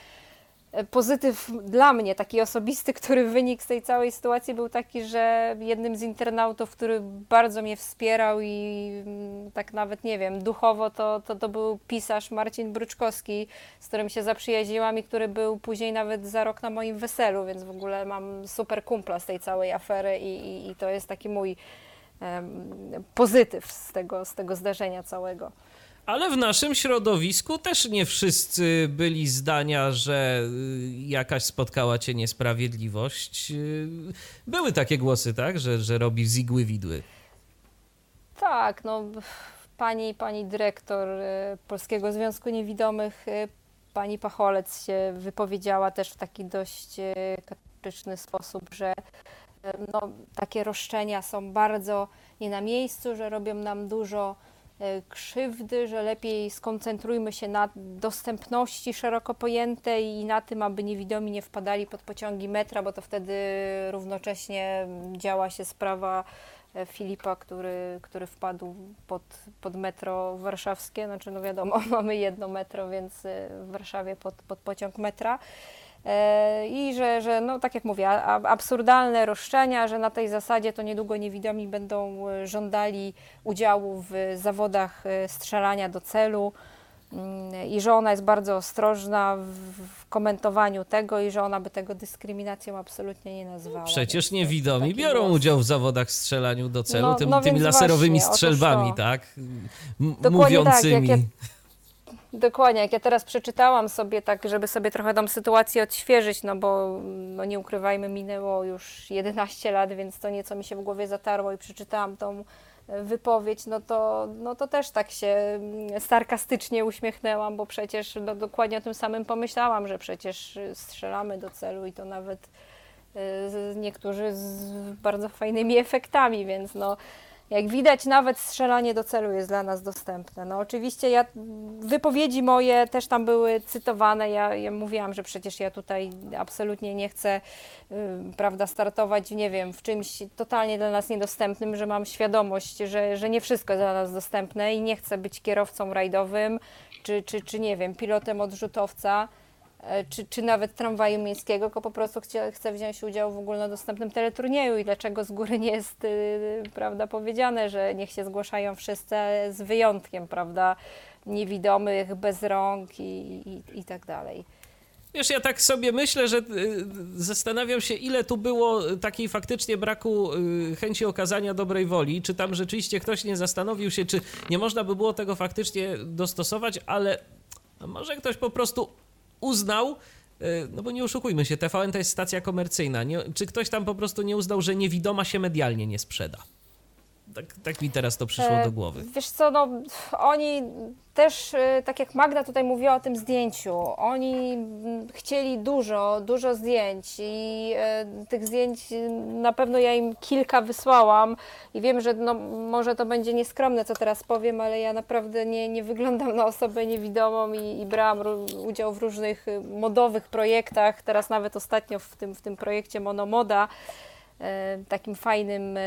pozytyw dla mnie, taki osobisty, który wynik z tej całej sytuacji był taki, że jednym z internautów, który bardzo mnie wspierał i mm, tak nawet, nie wiem, duchowo, to, to, to był pisarz Marcin Bryczkowski, z którym się zaprzyjaźniłam i który był później nawet za rok na moim weselu, więc w ogóle mam super kumpla z tej całej afery i, i, i to jest taki mój em, pozytyw z tego, z tego zdarzenia całego. Ale w naszym środowisku też nie wszyscy byli zdania, że y, jakaś spotkała cię niesprawiedliwość. Y, Były takie głosy, tak, że, że robi zigły widły. Tak, no pani, pani dyrektor e, Polskiego Związku Niewidomych, pani Pacholec się wypowiedziała też w taki dość kategoryczny sposób, że no, takie roszczenia są bardzo nie na miejscu, że robią nam dużo krzywdy, że lepiej skoncentrujmy się na dostępności szeroko pojętej i na tym, aby niewidomi nie wpadali pod pociągi metra, bo to wtedy równocześnie działa się sprawa e, Filipa, który, który wpadł pod, pod metro warszawskie. Znaczy, no wiadomo, [LAUGHS] mamy jedno metro, więc e, w Warszawie pod, pod pociąg metra. E, I że, że, no tak jak mówię, absurdalne roszczenia, że na tej zasadzie to niedługo niewidomi będą e, żądali udziału w zawodach e, strzelania do celu mm, i że ona jest bardzo ostrożna w, komentowaniu tego i że ona by tego dyskryminacją absolutnie nie nazwała. Przecież niewidomi biorą głos. udział w zawodach strzelaniu do celu, No- tym, no tymi laserowymi właśnie, strzelbami, to. tak? M- Dokładnie tak, mówiącymi. ja- Dokładnie, jak ja teraz przeczytałam sobie tak, żeby sobie trochę tą sytuację odświeżyć, no bo no nie ukrywajmy, minęło już 11 lat, więc to nieco mi się w głowie zatarło i przeczytałam tą e, wypowiedź, no to, no to też tak się mm, sarkastycznie uśmiechnęłam, bo przecież no, dokładnie o tym samym pomyślałam, że przecież y, strzelamy do celu i to nawet y, niektórzy z bardzo fajnymi efektami, więc no jak widać, nawet strzelanie do celu jest dla nas dostępne. No oczywiście ja, wypowiedzi moje też tam były cytowane. Ja, ja mówiłam, że przecież ja tutaj absolutnie nie chcę, y, prawda, startować, nie wiem, w czymś totalnie dla nas niedostępnym, że mam świadomość, że, że nie wszystko jest dla nas dostępne i nie chcę być kierowcą rajdowym, czy, czy, czy nie wiem, pilotem odrzutowca czy, czy nawet tramwaju miejskiego, tylko po prostu chcie, chcę wziąć udział w ogólnodostępnym teleturnieju i dlaczego z góry nie jest y, prawda, powiedziane, że niech się zgłaszają wszyscy z wyjątkiem, prawda, niewidomych, bez rąk i, i, i tak dalej. Wiesz, ja tak sobie myślę, że y, zastanawiam się, ile tu było takiej faktycznie braku y, chęci okazania dobrej woli, czy tam rzeczywiście ktoś nie zastanowił się, czy nie można by było tego faktycznie dostosować, ale może ktoś po prostu uznał, no bo nie oszukujmy się, TVN to jest stacja komercyjna. Nie, czy ktoś tam po prostu nie uznał, że niewidoma się medialnie nie sprzeda? Tak, tak mi teraz to przyszło E, do głowy. Wiesz co, no oni też, e, tak jak Magda tutaj mówiła o tym zdjęciu, oni chcieli dużo, dużo zdjęć i e, tych zdjęć na pewno ja im kilka wysłałam i wiem, że no, może to będzie nieskromne, co teraz powiem, ale ja naprawdę nie, nie wyglądam na osobę niewidomą i, i brałam udział w różnych modowych projektach, teraz nawet ostatnio w tym, w tym projekcie Monomoda, takim fajnym e,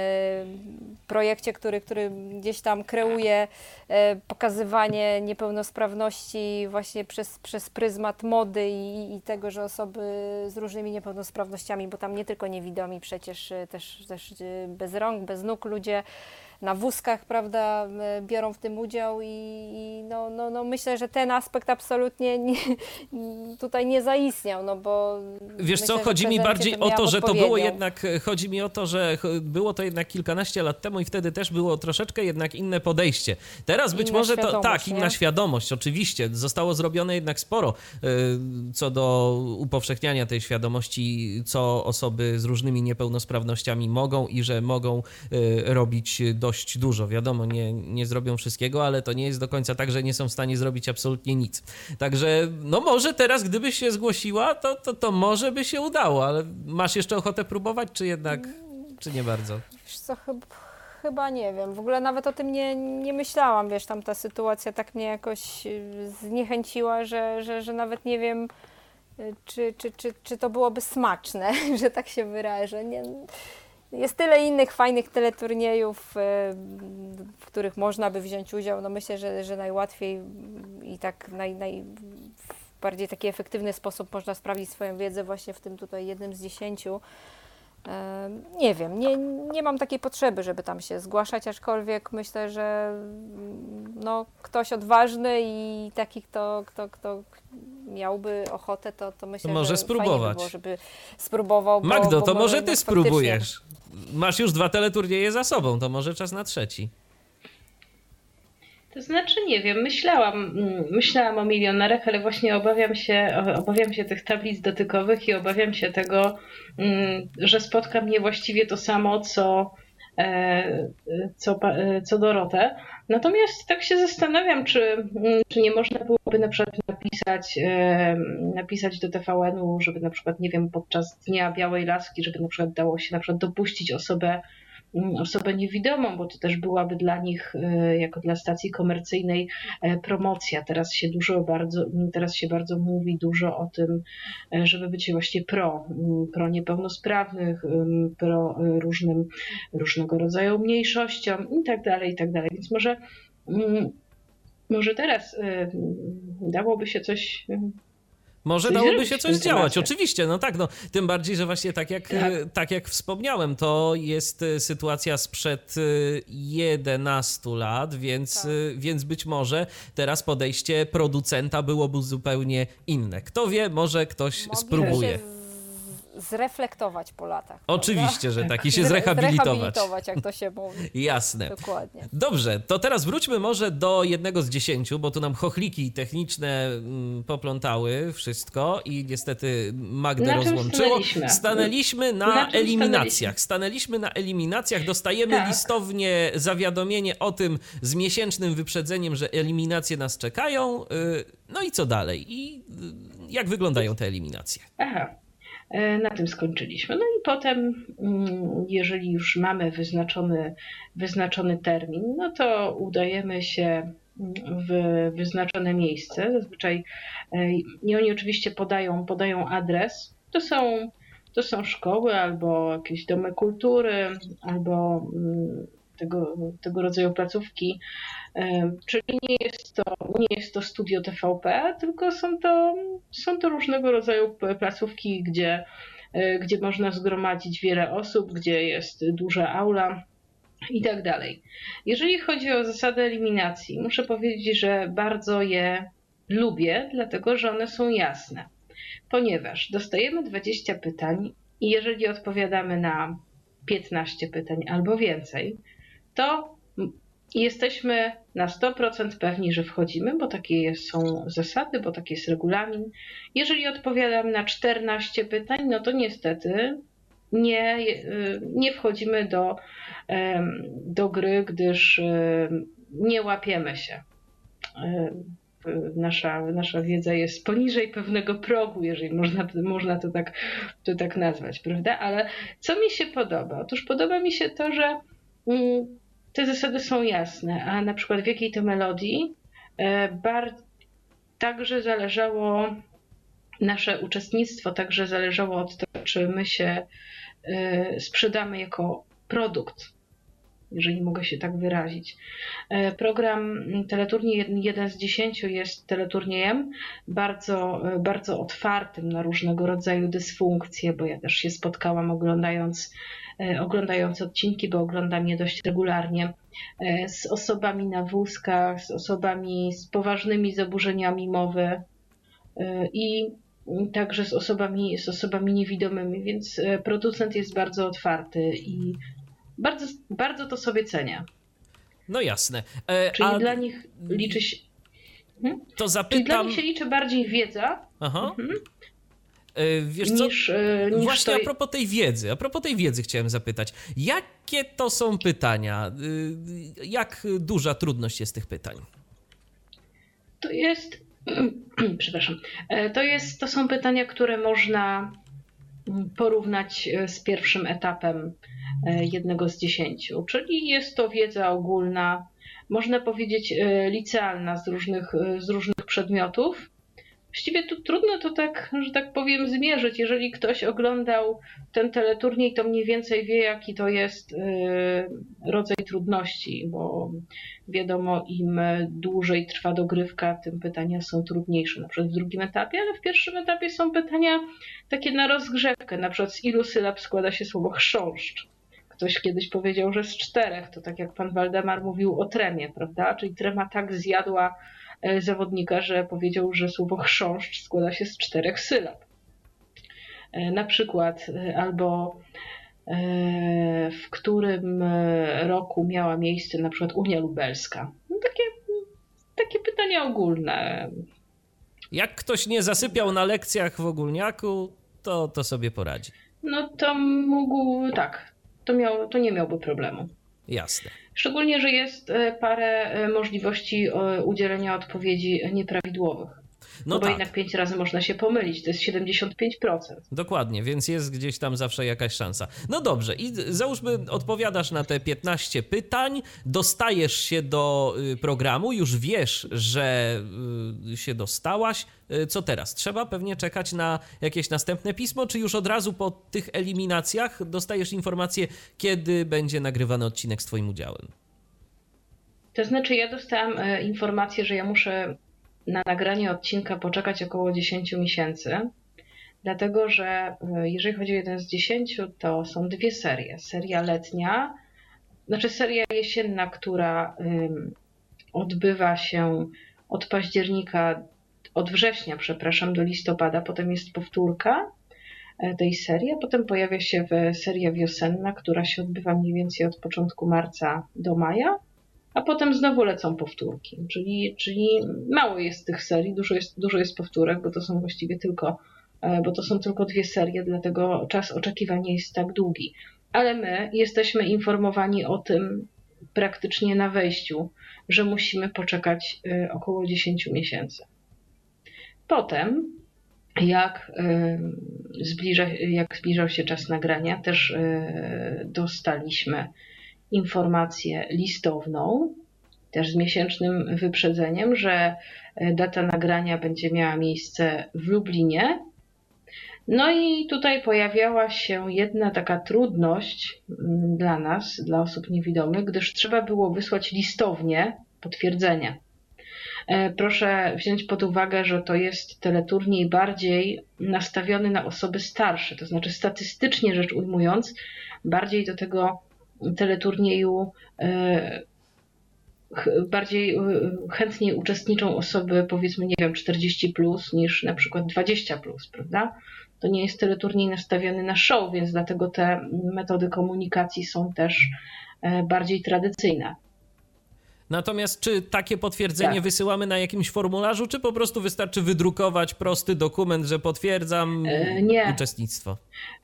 projekcie, który, który gdzieś tam kreuje e, pokazywanie niepełnosprawności właśnie przez, przez pryzmat mody i, i tego, że osoby z różnymi niepełnosprawnościami, bo tam nie tylko niewidomi, przecież e, też, też e, bez rąk, bez nóg ludzie na wózkach, prawda, e, biorą w tym udział i, i no, no, no myślę, że ten aspekt absolutnie nie, [LAUGHS] tutaj nie zaistniał, no bo Wiesz myślę, co, chodzi mi bardziej o to, że to było jednak, chodzi mi o to, że było to jednak kilkanaście lat temu i wtedy też było troszeczkę jednak inne podejście. Teraz być Inna może to, tak, inna nie? świadomość, oczywiście. Zostało zrobione jednak sporo y, co do upowszechniania tej świadomości, co osoby z różnymi niepełnosprawnościami mogą i że mogą robić dość dużo. Wiadomo, nie, nie zrobią wszystkiego, ale to nie jest do końca tak, że nie są w stanie zrobić absolutnie nic. Także, no może teraz, gdybyś się zgłosiła, to, to, to może by się udało, ale masz jeszcze ochotę próbować, czy jednak, czy nie bardzo? Wiesz co, chyba, chyba nie wiem. W ogóle nawet o tym nie, nie myślałam, wiesz, tam ta sytuacja tak mnie jakoś y, zniechęciła, że, że, że nawet nie wiem, y, czy, czy, czy, czy to byłoby smaczne, [LAUGHS] że tak się wyrażę. Nie, jest tyle innych fajnych teleturniejów, y, w których można by wziąć udział. No myślę, że, że najłatwiej i tak naj, naj, bardziej taki efektywny sposób można sprawdzić swoją wiedzę właśnie w tym tutaj jednym z dziesięciu. Nie wiem, nie, nie mam takiej potrzeby, żeby tam się zgłaszać, aczkolwiek myślę, że mm, no, ktoś odważny i taki, kto, kto, kto miałby ochotę, to, to myślę, To może że fajnie by spróbować. było, żeby spróbował. Bo, Magdo, bo to może jednak ty faktycznie- spróbujesz. Masz już dwa teleturnieje za sobą, to może czas na trzeci. To znaczy, nie wiem, myślałam, mm, myślałam o milionerach, ale właśnie obawiam się, obawiam się tych tablic dotykowych i obawiam się tego, mm, że spotka mnie właściwie to samo, co, e, co, e, co Dorotę. Natomiast tak się zastanawiam, czy, mm, czy nie można byłoby na przykład napisać, e, napisać do TVN-u, żeby na przykład, nie wiem, podczas Dnia Białej Laski, żeby na przykład dało się na przykład dopuścić osobę osobę niewidomą, bo to też byłaby dla nich, e, jako dla stacji komercyjnej, e, promocja. Teraz się dużo bardzo, teraz się bardzo mówi dużo o tym, e, żeby być właśnie pro, mm, pro niepełnosprawnych, pro e, różnym, różnego rodzaju mniejszościom i tak dalej, i tak dalej. Więc może, mm, może teraz e, dałoby się coś Może dałoby się coś tym działać, temacie. oczywiście, no tak, no tym bardziej, że właśnie tak jak, Tak. tak jak wspomniałem, to jest e, sytuacja sprzed e, 11 lat, więc, Tak. e, więc być może teraz podejście producenta byłoby zupełnie inne. Kto wie, może ktoś spróbuje. Zreflektować po latach. Oczywiście, że tak, i się Zre- zrehabilitować. Zrehabilitować, jak to się mówi. [LAUGHS] Jasne. Dokładnie. Dobrze, to teraz wróćmy może do jednego z dziesięciu, bo tu nam chochliki techniczne mm, poplątały wszystko i niestety Magdę Na rozłączyło. stanęliśmy? Stanęliśmy na, Na eliminacjach. Stanęliśmy na eliminacjach, dostajemy Tak. listownie zawiadomienie o tym z miesięcznym wyprzedzeniem, że eliminacje nas czekają. y, No i co dalej? I y, jak wyglądają te eliminacje? Aha, na tym skończyliśmy. No i potem, mm, jeżeli już mamy wyznaczony, wyznaczony termin, no to udajemy się w wyznaczone miejsce. Zazwyczaj e, i oni oczywiście podają, podają adres. To są, to są szkoły albo jakieś domy kultury, albo mm, tego, tego rodzaju placówki. Czyli nie jest to, nie jest to studio TVP, tylko są to, są to różnego rodzaju placówki, gdzie, e, gdzie można zgromadzić wiele osób, gdzie jest duża aula i tak dalej. Jeżeli chodzi o zasady eliminacji, muszę powiedzieć, że bardzo je lubię, dlatego że one są jasne. Ponieważ dostajemy 20 pytań i jeżeli odpowiadamy na 15 pytań albo więcej, to i jesteśmy na 100% pewni, że wchodzimy, bo takie są zasady, bo taki jest regulamin. Jeżeli odpowiadam na 14 pytań, no to niestety nie, nie wchodzimy do, do gry, gdyż nie łapiemy się. Nasza, nasza wiedza jest poniżej pewnego progu, jeżeli można, można to, tak, to tak nazwać, prawda? Ale co mi się podoba? Otóż podoba mi się to, że mm, te zasady są jasne, a na przykład w jakiej to melodii e, bar także zależało nasze uczestnictwo, także zależało od tego, czy my się e, sprzedamy jako produkt, jeżeli mogę się tak wyrazić. E, program Teleturniej 1 z 10 jest teleturniejem bardzo, bardzo otwartym na różnego rodzaju dysfunkcje, bo ja też się spotkałam oglądając E, oglądając odcinki, bo oglądam je dość regularnie, e, z osobami na wózkach, z osobami z poważnymi zaburzeniami mowy e, i także z osobami, z osobami niewidomymi, więc producent jest bardzo otwarty i bardzo, bardzo to sobie cenię. No jasne. E, Czyli a... dla nich liczy się. Hmm? To zapytam. Czyli dla nich się liczy bardziej wiedza. Aha. Mhm. E, wiesz co? Niż, e, niż Właśnie to... a propos tej wiedzy, a propos tej wiedzy chciałem zapytać. Jakie to są pytania? E, jak duża trudność jest tych pytań? To jest, [CLEARS THROAT] przepraszam, to, jest, to są pytania, które można porównać z pierwszym etapem jednego z dziesięciu, czyli jest to wiedza ogólna, można powiedzieć licealna z różnych, z różnych przedmiotów, Właściwie tu trudno to tak, że tak powiem, zmierzyć. Jeżeli ktoś oglądał ten teleturniej, to mniej więcej wie, jaki to jest y, rodzaj trudności, bo wiadomo, im dłużej trwa dogrywka, tym pytania są trudniejsze, na przykład w drugim etapie, ale w pierwszym etapie są pytania takie na rozgrzewkę, na przykład z ilu sylab składa się słowo chrząszcz. Ktoś kiedyś powiedział, że z czterech, to tak jak pan Waldemar mówił o tremie, prawda? Czyli trema tak zjadła zawodnika, że powiedział, że słowo chrząszcz składa się z czterech sylab. E, na przykład, e, albo w którym roku miała miejsce na przykład Unia Lubelska. No takie, takie pytania ogólne. Jak ktoś nie zasypiał na lekcjach w ogólniaku, to, to sobie poradzi. No to mógł, tak, to, miał, to nie miałby problemu. Jasne. Szczególnie, że jest e, parę e, możliwości e, udzielenia odpowiedzi nieprawidłowych. No, no bo tak. jednak pięć razy można się pomylić, to jest 75%. Dokładnie, więc jest gdzieś tam zawsze jakaś szansa. No dobrze, i załóżmy, odpowiadasz na te 15 pytań, dostajesz się do y, programu, już wiesz, że y, się dostałaś. Y, co teraz? Trzeba pewnie czekać na jakieś następne pismo, czy już od razu po tych eliminacjach dostajesz informację, kiedy będzie nagrywany odcinek z Twoim udziałem? To znaczy, ja dostałam e, informację, że ja muszę na nagranie odcinka poczekać około 10 miesięcy, dlatego że e, jeżeli chodzi o jeden z 10, to są dwie serie. Seria letnia, znaczy seria jesienna, która odbywa się od października, od września, przepraszam, do listopada, potem jest powtórka e, tej serii, a potem pojawia się seria wiosenna, która się odbywa mniej więcej od początku marca do maja a potem znowu lecą powtórki. Czyli, czyli mało jest tych serii, dużo jest, dużo jest powtórek, bo to są właściwie tylko, e, bo to są tylko dwie serie, dlatego czas oczekiwania jest tak długi. Ale my jesteśmy informowani o tym praktycznie na wejściu, że musimy poczekać e, około 10 miesięcy. Potem, jak, e, zbliża, jak zbliżał się czas nagrania, też dostaliśmy informację listowną, też z miesięcznym wyprzedzeniem, że e, data nagrania będzie miała miejsce w Lublinie. No i tutaj pojawiała się jedna taka trudność mm, dla nas, dla osób niewidomych, gdyż trzeba było wysłać listownie potwierdzenia. E, proszę wziąć pod uwagę, że to jest teleturniej bardziej nastawiony na osoby starsze, to znaczy statystycznie rzecz ujmując, bardziej do tego teleturnieju e, bardziej e, chętniej uczestniczą osoby powiedzmy, nie wiem, 40 plus niż na przykład 20 plus, prawda? To nie jest teleturniej nastawiony na show, więc dlatego te metody komunikacji są też e, bardziej tradycyjne. Natomiast czy takie potwierdzenie Tak. wysyłamy na jakimś formularzu, czy po prostu wystarczy wydrukować prosty dokument, że potwierdzam E, nie. uczestnictwo?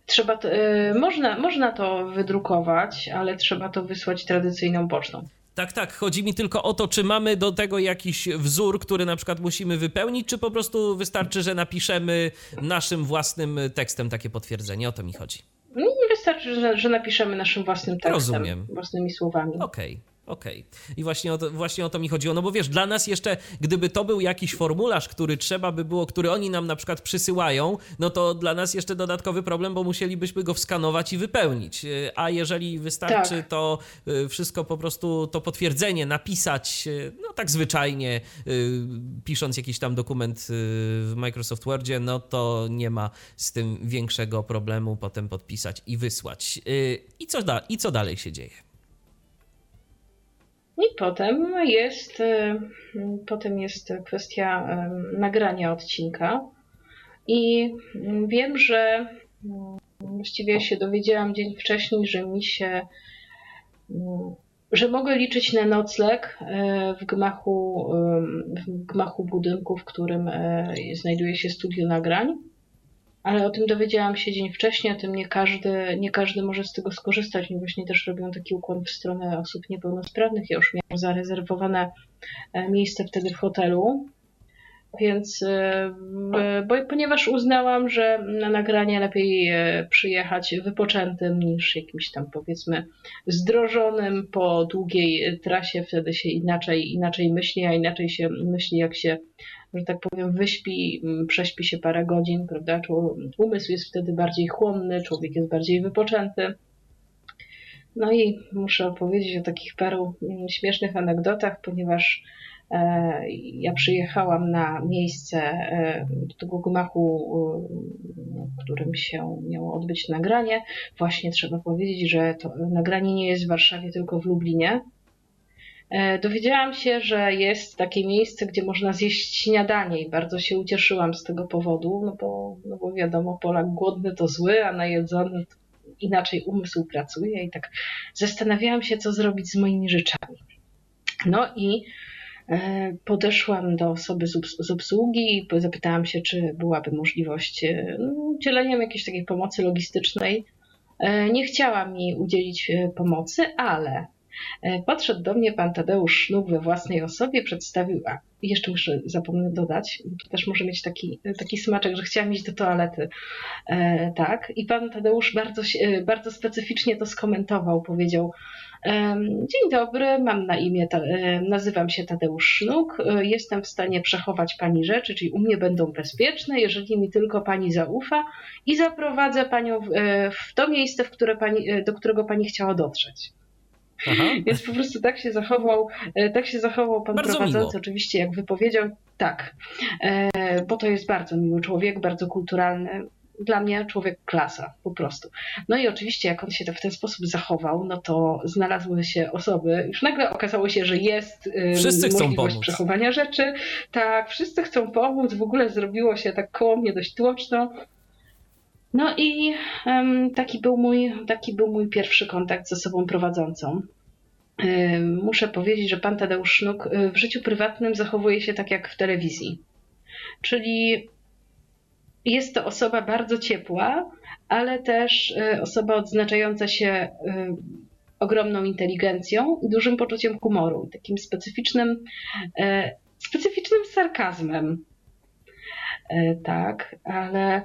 Trzeba to, y, można, można to wydrukować, ale trzeba to wysłać tradycyjną pocztą. Tak, tak. Chodzi mi tylko o to, czy mamy do tego jakiś wzór, który na przykład musimy wypełnić, czy po prostu wystarczy, że napiszemy naszym własnym tekstem takie potwierdzenie. O to mi chodzi. No i wystarczy, że, że napiszemy naszym własnym tekstem, Rozumiem. własnymi słowami. Okej. Okej. I właśnie o, to, właśnie o to mi chodziło. No bo wiesz, dla nas jeszcze, gdyby to był jakiś formularz, który trzeba by było, który oni nam na przykład przysyłają, no to dla nas jeszcze dodatkowy problem, bo musielibyśmy go wskanować i wypełnić. Y, A jeżeli wystarczy Tak. to y, wszystko po prostu, to potwierdzenie napisać, y, no tak zwyczajnie, pisząc jakiś tam dokument w Microsoft Wordzie, no to nie ma z tym większego problemu potem podpisać i wysłać. I co, da, i co dalej się dzieje? I potem jest, y, potem jest kwestia y, nagrania odcinka. I wiem, że y, właściwie się dowiedziałam dzień wcześniej, że mi się, y, że mogę liczyć na nocleg y, w gmachu, w gmachu budynku, w którym znajduje się studio nagrań. Ale o tym dowiedziałam się dzień wcześniej, o tym nie każdy, nie każdy może z tego skorzystać. Oni właśnie też robią taki ukłon w stronę osób niepełnosprawnych. Ja już miałam zarezerwowane e, miejsce wtedy w hotelu. Więc, e, bo, ponieważ uznałam, że na nagranie lepiej e, przyjechać wypoczętym niż jakimś tam powiedzmy zdrożonym po długiej trasie, wtedy się inaczej, inaczej myśli, a inaczej się myśli, jak się że tak powiem, wyśpi, m, prześpi się parę godzin, prawda? Umysł jest wtedy bardziej chłonny, człowiek jest bardziej wypoczęty. No i muszę opowiedzieć o takich paru mm, śmiesznych anegdotach, ponieważ e, ja przyjechałam na miejsce e, do tego gmachu, e, w którym się miało odbyć nagranie. Właśnie trzeba powiedzieć, że to nagranie nie jest w Warszawie, tylko w Lublinie. E, Dowiedziałam się, że jest takie miejsce, gdzie można zjeść śniadanie i bardzo się ucieszyłam z tego powodu, no bo, no bo wiadomo, Polak głodny to zły, a najedzony to inaczej umysł pracuje i tak zastanawiałam się, co zrobić z moimi rzeczami. No i e, podeszłam do osoby z, obs- z obsługi i zapytałam się, czy byłaby możliwość e, no, udzielenia mi jakiejś takiej pomocy logistycznej. Nie chciała mi udzielić pomocy, ale Podszedł do mnie pan Tadeusz Sznuk we własnej osobie, przedstawił, a jeszcze muszę zapomnę dodać, bo to też może mieć taki, taki smaczek, że chciałam iść do toalety. E, tak, i pan Tadeusz bardzo, e, bardzo specyficznie to skomentował, powiedział, em, Dzień dobry, mam na imię, e, nazywam się Tadeusz Sznuk, e, jestem w stanie przechować pani rzeczy, czyli u mnie będą bezpieczne, jeżeli mi tylko pani zaufa i zaprowadzę panią w, e, to miejsce, w które pani, e, do którego pani chciała dotrzeć. Aha. Więc po prostu tak się zachował, e, tak się zachował pan Bardzo prowadzący, miło. oczywiście jak wypowiedział, tak, e, bo to jest bardzo miły człowiek, bardzo kulturalny. Dla mnie człowiek klasa, po prostu. No i oczywiście, jak on się w ten sposób zachował, no to znalazły się osoby. Już nagle okazało się, że jest e, Wszyscy chcą możliwość pomóc. przechowania rzeczy. Tak, wszyscy chcą pomóc. W ogóle zrobiło się tak koło mnie dość tłoczno. No i taki, był mój, taki był mój pierwszy kontakt z osobą prowadzącą. Muszę powiedzieć, że pan Tadeusz Sznuk y, w życiu prywatnym zachowuje się tak jak w telewizji. Czyli jest to osoba bardzo ciepła, ale też y, osoba odznaczająca się y, ogromną inteligencją i dużym poczuciem humoru, takim specyficznym, e, specyficznym sarkazmem. E, Tak, ale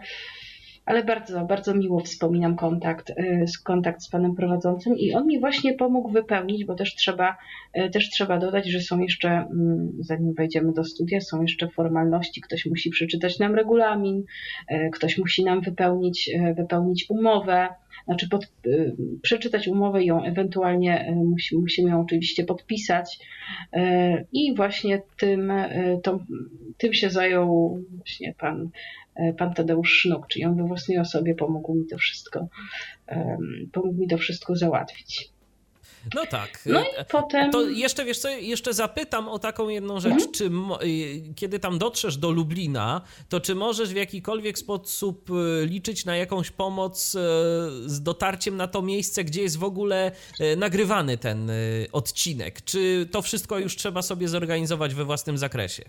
ale bardzo, bardzo miło wspominam kontakt, y, kontakt z panem prowadzącym i on mi właśnie pomógł wypełnić, bo też trzeba, y, też trzeba dodać, że są jeszcze, mm, zanim wejdziemy do studia, są jeszcze formalności. Ktoś musi przeczytać nam regulamin, y, ktoś musi nam wypełnić, wypełnić umowę, znaczy pod, przeczytać umowę i ją ewentualnie musi, musimy ją oczywiście podpisać. I właśnie tym, tym się zajął właśnie pan pan Tadeusz Sznuk, czyli on we własnej osobie pomógł mi to wszystko, pomógł mi to wszystko załatwić. No tak. No i potem... To jeszcze, wiesz co, jeszcze zapytam o taką jedną rzecz. Mhm. Czy kiedy tam dotrzesz do Lublina, to czy możesz w jakikolwiek sposób liczyć na jakąś pomoc z dotarciem na to miejsce, gdzie jest w ogóle nagrywany ten odcinek? Czy to wszystko już trzeba sobie zorganizować we własnym zakresie?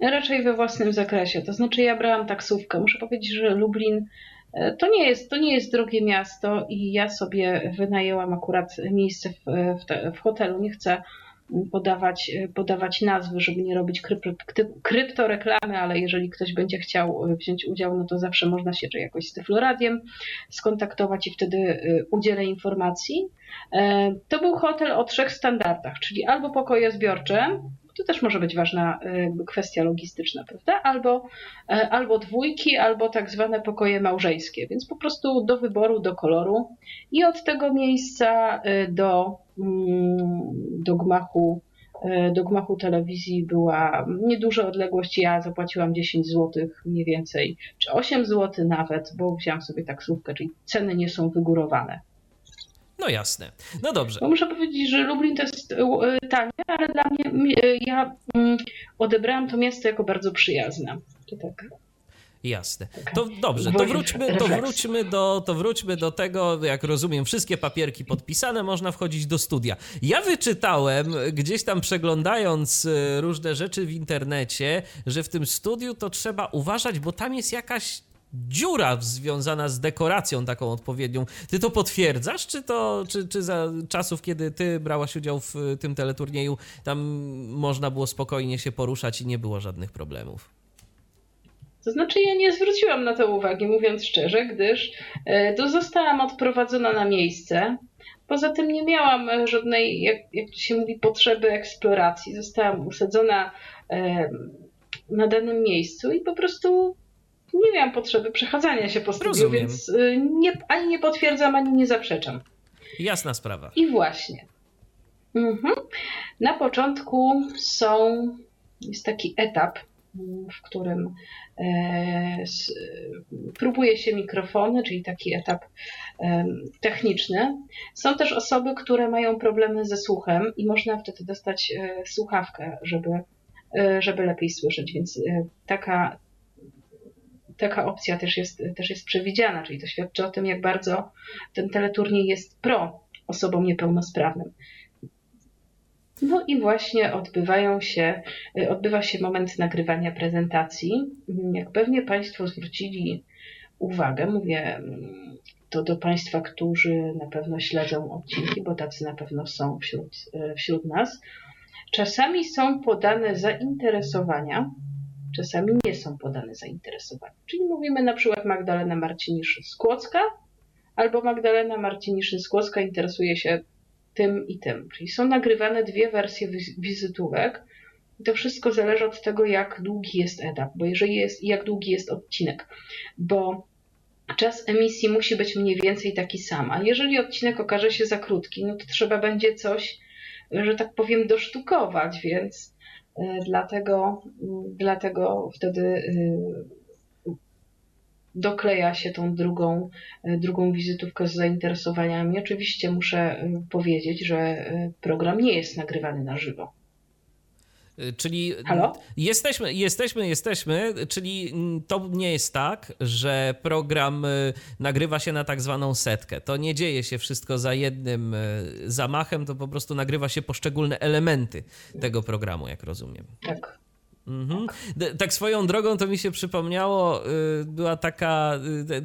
Raczej we własnym zakresie. To znaczy, ja brałam taksówkę. Muszę powiedzieć, że Lublin e, to nie jest, to nie jest drogie miasto i ja sobie wynajęłam akurat miejsce w, w, w hotelu. Nie chcę podawać, podawać nazwy, żeby nie robić kryptoreklamy, ale jeżeli ktoś będzie chciał wziąć udział, no to zawsze można się czy jakoś z Tyfloradiem skontaktować i wtedy e, udzielę informacji. E, to był hotel o trzech standardach, czyli albo pokoje zbiorcze, to też może być ważna y, kwestia logistyczna, prawda? Albo, e, albo dwójki, albo tak zwane pokoje małżeńskie, więc po prostu do wyboru, do koloru i od tego miejsca y, do, mm, do gmachu do gmachu telewizji była nieduża odległość. Ja zapłaciłam 10 zł mniej więcej, czy 8 zł nawet, bo wziąłam sobie taksówkę, czyli ceny nie są wygórowane. No jasne. No dobrze. No muszę powiedzieć, że Lublin to jest e, tanie, ale dla mnie, e, ja mm, odebrałam to miasto jako bardzo przyjazne. To tak. Jasne. To dobrze, to wróćmy, to, wróćmy do, to wróćmy do tego, jak rozumiem, wszystkie papierki podpisane, można wchodzić do studia. Ja wyczytałem, gdzieś tam przeglądając e, różne rzeczy w internecie, że w tym studiu to trzeba uważać, bo tam jest jakaś dziura związana z dekoracją taką odpowiednią. Ty to potwierdzasz, czy to, czy, czy za czasów, kiedy ty brałaś udział w tym teleturnieju, tam można było spokojnie się poruszać i nie było żadnych problemów? To znaczy, ja nie zwróciłam na to uwagi, mówiąc szczerze, gdyż e, to zostałam odprowadzona na miejsce. Poza tym nie miałam e, żadnej, jak, jak się mówi, potrzeby eksploracji. Zostałam usadzona e, na danym miejscu i po prostu nie miałam potrzeby przechadzania się po studiu, Rozumiem. więc y, nie, ani nie potwierdzam, ani nie zaprzeczam. Jasna sprawa. I właśnie. Mhm. Na początku są, jest taki etap, w którym e, próbuje się mikrofony, czyli taki etap e, techniczny. Są też osoby, które mają problemy ze słuchem i można wtedy dostać e, słuchawkę, żeby, żeby lepiej słyszeć, więc taka, taka opcja też jest, też jest przewidziana, czyli to świadczy o tym, jak bardzo ten teleturniej jest pro osobom niepełnosprawnym. No i właśnie odbywają się, odbywa się moment nagrywania prezentacji. Jak pewnie Państwo zwrócili uwagę, mówię to do Państwa, którzy na pewno śledzą odcinki, bo tacy na pewno są wśród, wśród nas. Czasami są podane zainteresowania, czasami nie są podane zainteresowania. Czyli mówimy na przykład Magdalena Marciniszyn-Skłocka albo Magdalena Marciniszyn-Skłocka interesuje się tym i tym. Czyli są nagrywane dwie wersje wizytówek. I to wszystko zależy od tego, jak długi jest etap, bo jeżeli jest, jak długi jest odcinek, bo czas emisji musi być mniej więcej taki sam, a jeżeli odcinek okaże się za krótki, no to trzeba będzie coś, że tak powiem, dosztukować, więc dlatego, dlatego wtedy e, dokleja się tą drugą, e, drugą wizytówkę z zainteresowaniami. Oczywiście muszę powiedzieć, że program nie jest nagrywany na żywo. Y, czyli Halo? jesteśmy, jesteśmy, jesteśmy, czyli to nie jest tak, że program y, nagrywa się na tak zwaną setkę. To nie dzieje się wszystko za jednym y, zamachem, to po prostu nagrywa się poszczególne elementy tego programu, jak rozumiem. Tak. Mhm. Tak swoją drogą to mi się przypomniało, y, była taka,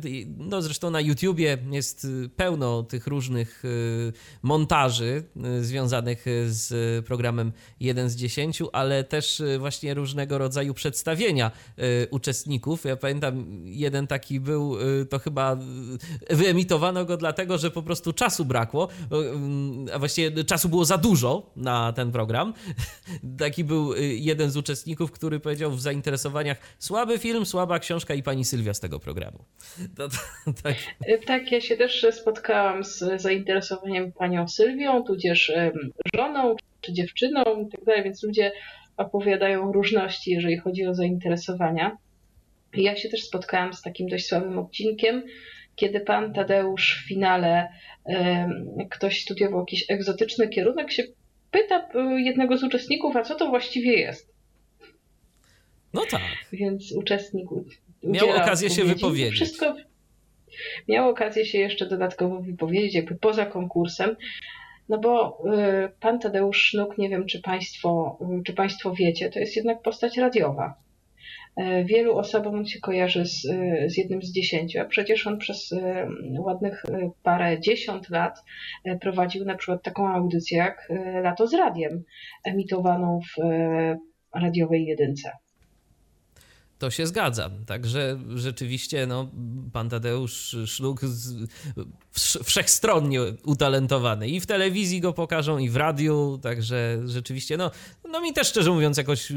y, no zresztą na YouTubie jest y, pełno tych różnych montaży związanych z programem 1 z 10, ale też właśnie różnego rodzaju przedstawienia uczestników. Ja pamiętam, jeden taki był, to chyba wyemitowano go dlatego, że po prostu czasu brakło, a właściwie czasu było za dużo na ten program. [LAUGHS] Taki był jeden z uczestników, który powiedział w zainteresowaniach słaby film, słaba książka i pani Sylwia z tego programu. [LAUGHS] To, to, tak. E, tak, ja się też spotkałam z zainteresowaniem panią Sylwią, tudzież żoną czy dziewczyną i tak dalej, więc ludzie opowiadają różności, jeżeli chodzi o zainteresowania. Ja się też spotkałam z takim dość słabym odcinkiem, kiedy pan Tadeusz w finale ktoś studiował jakiś egzotyczny kierunek, się pyta jednego z uczestników, a co to właściwie jest. No tak. Więc uczestnik miał okazję się wypowiedzieć. Wszystko miał okazję się jeszcze dodatkowo wypowiedzieć, jakby poza konkursem. No bo y, pan Tadeusz Sznuk, nie wiem czy państwo, y, czy państwo wiecie, to jest jednak postać radiowa. Y, wielu osobom on się kojarzy z, z jednym z dziesięciu, a przecież on przez ładnych parę dziesiąt lat prowadził na przykład taką audycję jak Lato z Radiem, emitowaną w radiowej jedynce to się zgadza. Także rzeczywiście no, pan Tadeusz Szluk wszechstronnie utalentowany. I w telewizji go pokażą, i w radiu, także rzeczywiście, no, no mi też szczerze mówiąc jakoś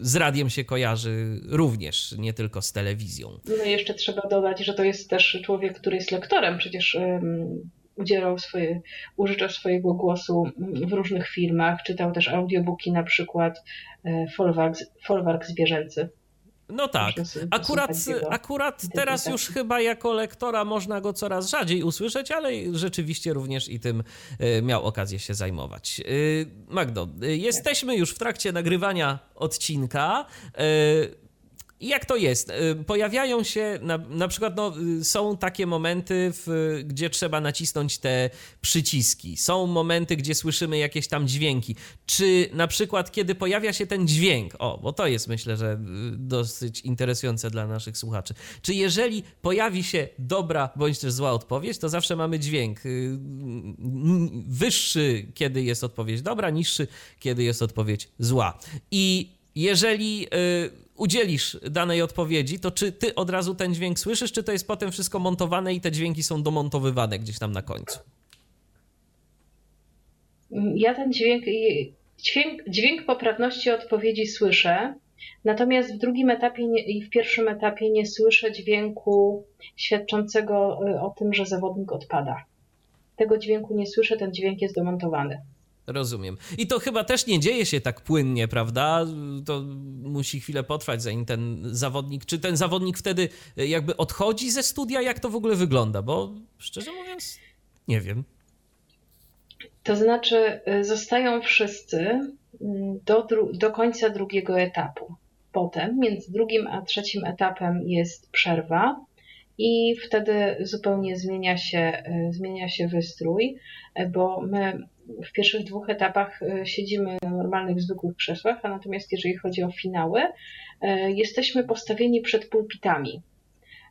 z radiem się kojarzy również, nie tylko z telewizją. No i jeszcze trzeba dodać, że to jest też człowiek, który jest lektorem, przecież um, udzielał swoje, użyczał swojego głosu w różnych filmach, czytał też audiobooki, na przykład e, Folwark, Folwark Zwierzęcy. No tak. Akurat, akurat teraz już chyba jako lektora można go coraz rzadziej usłyszeć, ale rzeczywiście również i tym e, miał okazję się zajmować. E, Magdo, e, jesteśmy już w trakcie nagrywania odcinka. Jak to jest? Y, pojawiają się, na, na przykład no, y, są takie momenty, w, gdzie trzeba nacisnąć te przyciski. Są momenty, gdzie słyszymy jakieś tam dźwięki. Czy na przykład, kiedy pojawia się ten dźwięk, o, bo to jest myślę, że y, dosyć interesujące dla naszych słuchaczy. Czy jeżeli pojawi się dobra bądź też zła odpowiedź, to zawsze mamy dźwięk wyższy, kiedy jest odpowiedź dobra, niższy, kiedy jest odpowiedź zła. I jeżeli udzielisz danej odpowiedzi, to czy ty od razu ten dźwięk słyszysz, czy to jest potem wszystko montowane i te dźwięki są domontowywane gdzieś tam na końcu? Ja ten dźwięk, dźwięk, dźwięk poprawności odpowiedzi słyszę, natomiast w drugim etapie i w pierwszym etapie nie słyszę dźwięku świadczącego y, o tym, że zawodnik odpada. Tego dźwięku nie słyszę, ten dźwięk jest domontowany. Rozumiem. I to chyba też nie dzieje się tak płynnie, prawda? To musi chwilę potrwać, zanim ten zawodnik, czy ten zawodnik wtedy jakby odchodzi ze studia? Jak to w ogóle wygląda? Bo szczerze mówiąc, nie wiem. To znaczy, y, zostają wszyscy mm, do, do końca drugiego etapu. Potem między drugim a trzecim etapem jest przerwa i wtedy zupełnie zmienia się, y, zmienia się wystrój, bo my w pierwszych dwóch etapach e, siedzimy na normalnych, zwykłych krzesłach, a natomiast jeżeli chodzi o finały, e, jesteśmy postawieni przed pulpitami,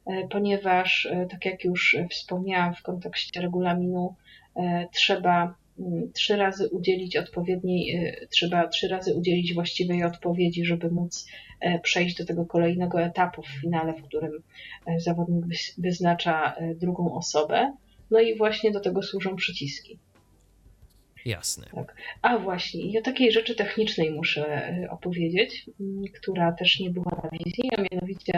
e, ponieważ, tak jak już wspomniałam w kontekście regulaminu, trzeba mm, trzy razy udzielić odpowiedniej, trzeba trzy razy udzielić właściwej odpowiedzi, żeby móc przejść do tego kolejnego etapu w finale, w którym zawodnik wyznacza drugą osobę. No i właśnie do tego służą przyciski. Jasne. Tak. A właśnie, i o takiej rzeczy technicznej muszę e, opowiedzieć, która też nie była na wizji, a mianowicie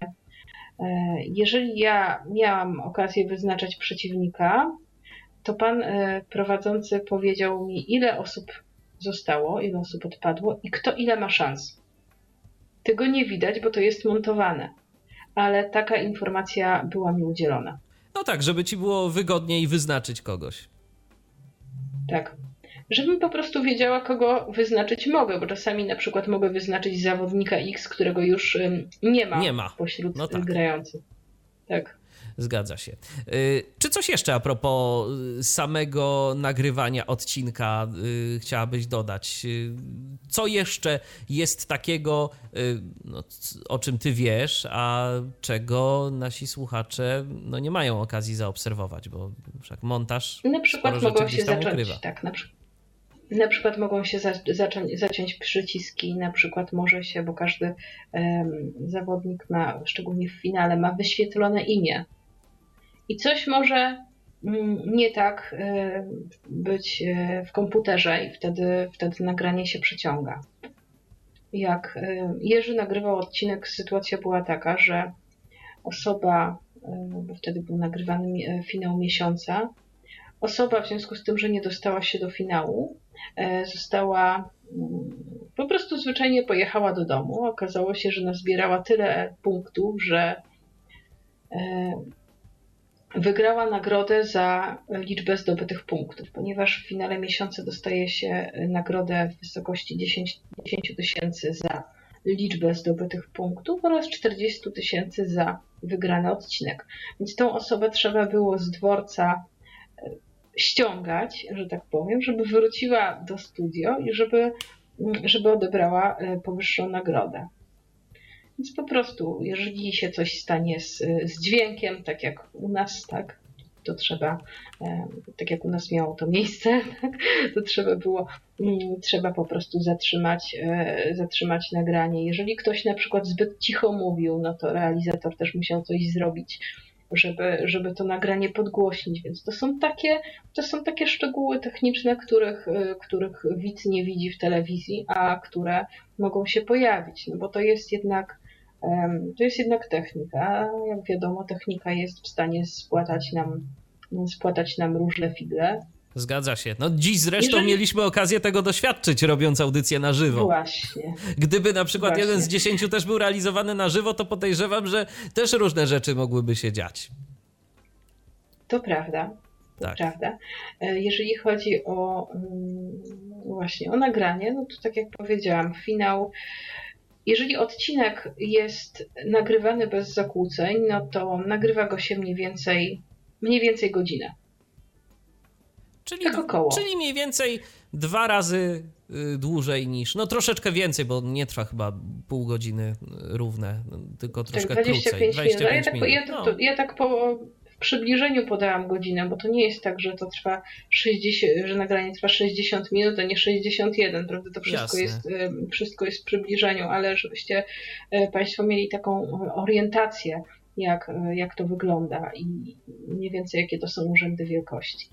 e, jeżeli ja miałam okazję wyznaczać przeciwnika, to pan e, prowadzący powiedział mi, ile osób zostało, ile osób odpadło i kto ile ma szans. Tego nie widać, bo to jest montowane, ale taka informacja była mi udzielona. No tak, żeby ci było wygodniej wyznaczyć kogoś. Tak żebym po prostu wiedziała, kogo wyznaczyć mogę, bo czasami na przykład mogę wyznaczyć zawodnika X, którego już nie ma, nie ma. pośród no tak. grających. Tak. Zgadza się. Y, czy coś jeszcze a propos y, samego nagrywania odcinka y, chciałabyś dodać? Co jeszcze jest takiego, no, o czym ty wiesz, a czego nasi słuchacze no, nie mają okazji zaobserwować, bo wszak montaż. Na przykład mogą się zacząć. Ukrywa. Tak, na przykład na przykład mogą się zacząć, zaciąć przyciski, na przykład może się, bo każdy um, zawodnik ma, szczególnie w finale, ma wyświetlone imię. I coś może um, nie tak um, być e, w komputerze i wtedy, wtedy nagranie się przeciąga. Jak Jerzy nagrywał odcinek, sytuacja była taka, że osoba, bo wtedy był nagrywany e, finał miesiąca, osoba w związku z tym, że nie dostała się do finału, E, została mm, po prostu zwyczajnie pojechała do domu. Okazało się, że nazbierała tyle punktów, że e, wygrała nagrodę za liczbę zdobytych punktów, ponieważ w finale miesiąca dostaje się nagrodę w wysokości 10 tysięcy za liczbę zdobytych punktów oraz 40 tysięcy za wygrany odcinek. Więc tą osobę trzeba było z dworca ściągać, że tak powiem, żeby wróciła do studio i żeby, żeby odebrała e, powyższą nagrodę. Więc po prostu, jeżeli się coś stanie z, z dźwiękiem, tak jak u nas, tak, to trzeba, e, tak jak u nas miało to miejsce, [LAUGHS] tak, to trzeba było, mm, trzeba po prostu zatrzymać, e, zatrzymać nagranie. Jeżeli ktoś na przykład zbyt cicho mówił, no to realizator też musiał coś zrobić, żeby, żeby to nagranie podgłośnić. Więc to są takie, to są takie szczegóły techniczne, których, e, których widz nie widzi w telewizji, a które mogą się pojawić, no bo to jest jednak to jest jednak technika. Jak wiadomo, technika jest w stanie spłatać nam, spłatać nam różne figle. Zgadza się. No dziś zresztą Jeżeli... mieliśmy okazję tego doświadczyć, robiąc audycję na żywo. Właśnie. Gdyby na przykład Właśnie. jeden z dziesięciu też był realizowany na żywo, to podejrzewam, że też różne rzeczy mogłyby się dziać. To prawda. To tak. prawda. E, jeżeli chodzi o mm, właśnie o nagranie, no to tak jak powiedziałam, finał jeżeli odcinek jest nagrywany bez zakłóceń, no to nagrywa go się mniej więcej, mniej więcej godzinę. Czyli, tak około. czyli mniej więcej dwa razy y, dłużej niż, no troszeczkę więcej, bo nie trwa chyba pół godziny równe, tylko tak, troszkę tak, 25 krócej. 25 minut. minut. Ja, tak, ja, no. ja tak po, przybliżeniu podałam godzinę, bo to nie jest tak, że to trwa 60, że nagranie trwa 60 minut, a nie 61, prawda? To wszystko jest, wszystko jest w przybliżeniu, ale żebyście e, Państwo mieli taką orientację, jak, jak to wygląda i mniej więcej jakie to są urzędy wielkości.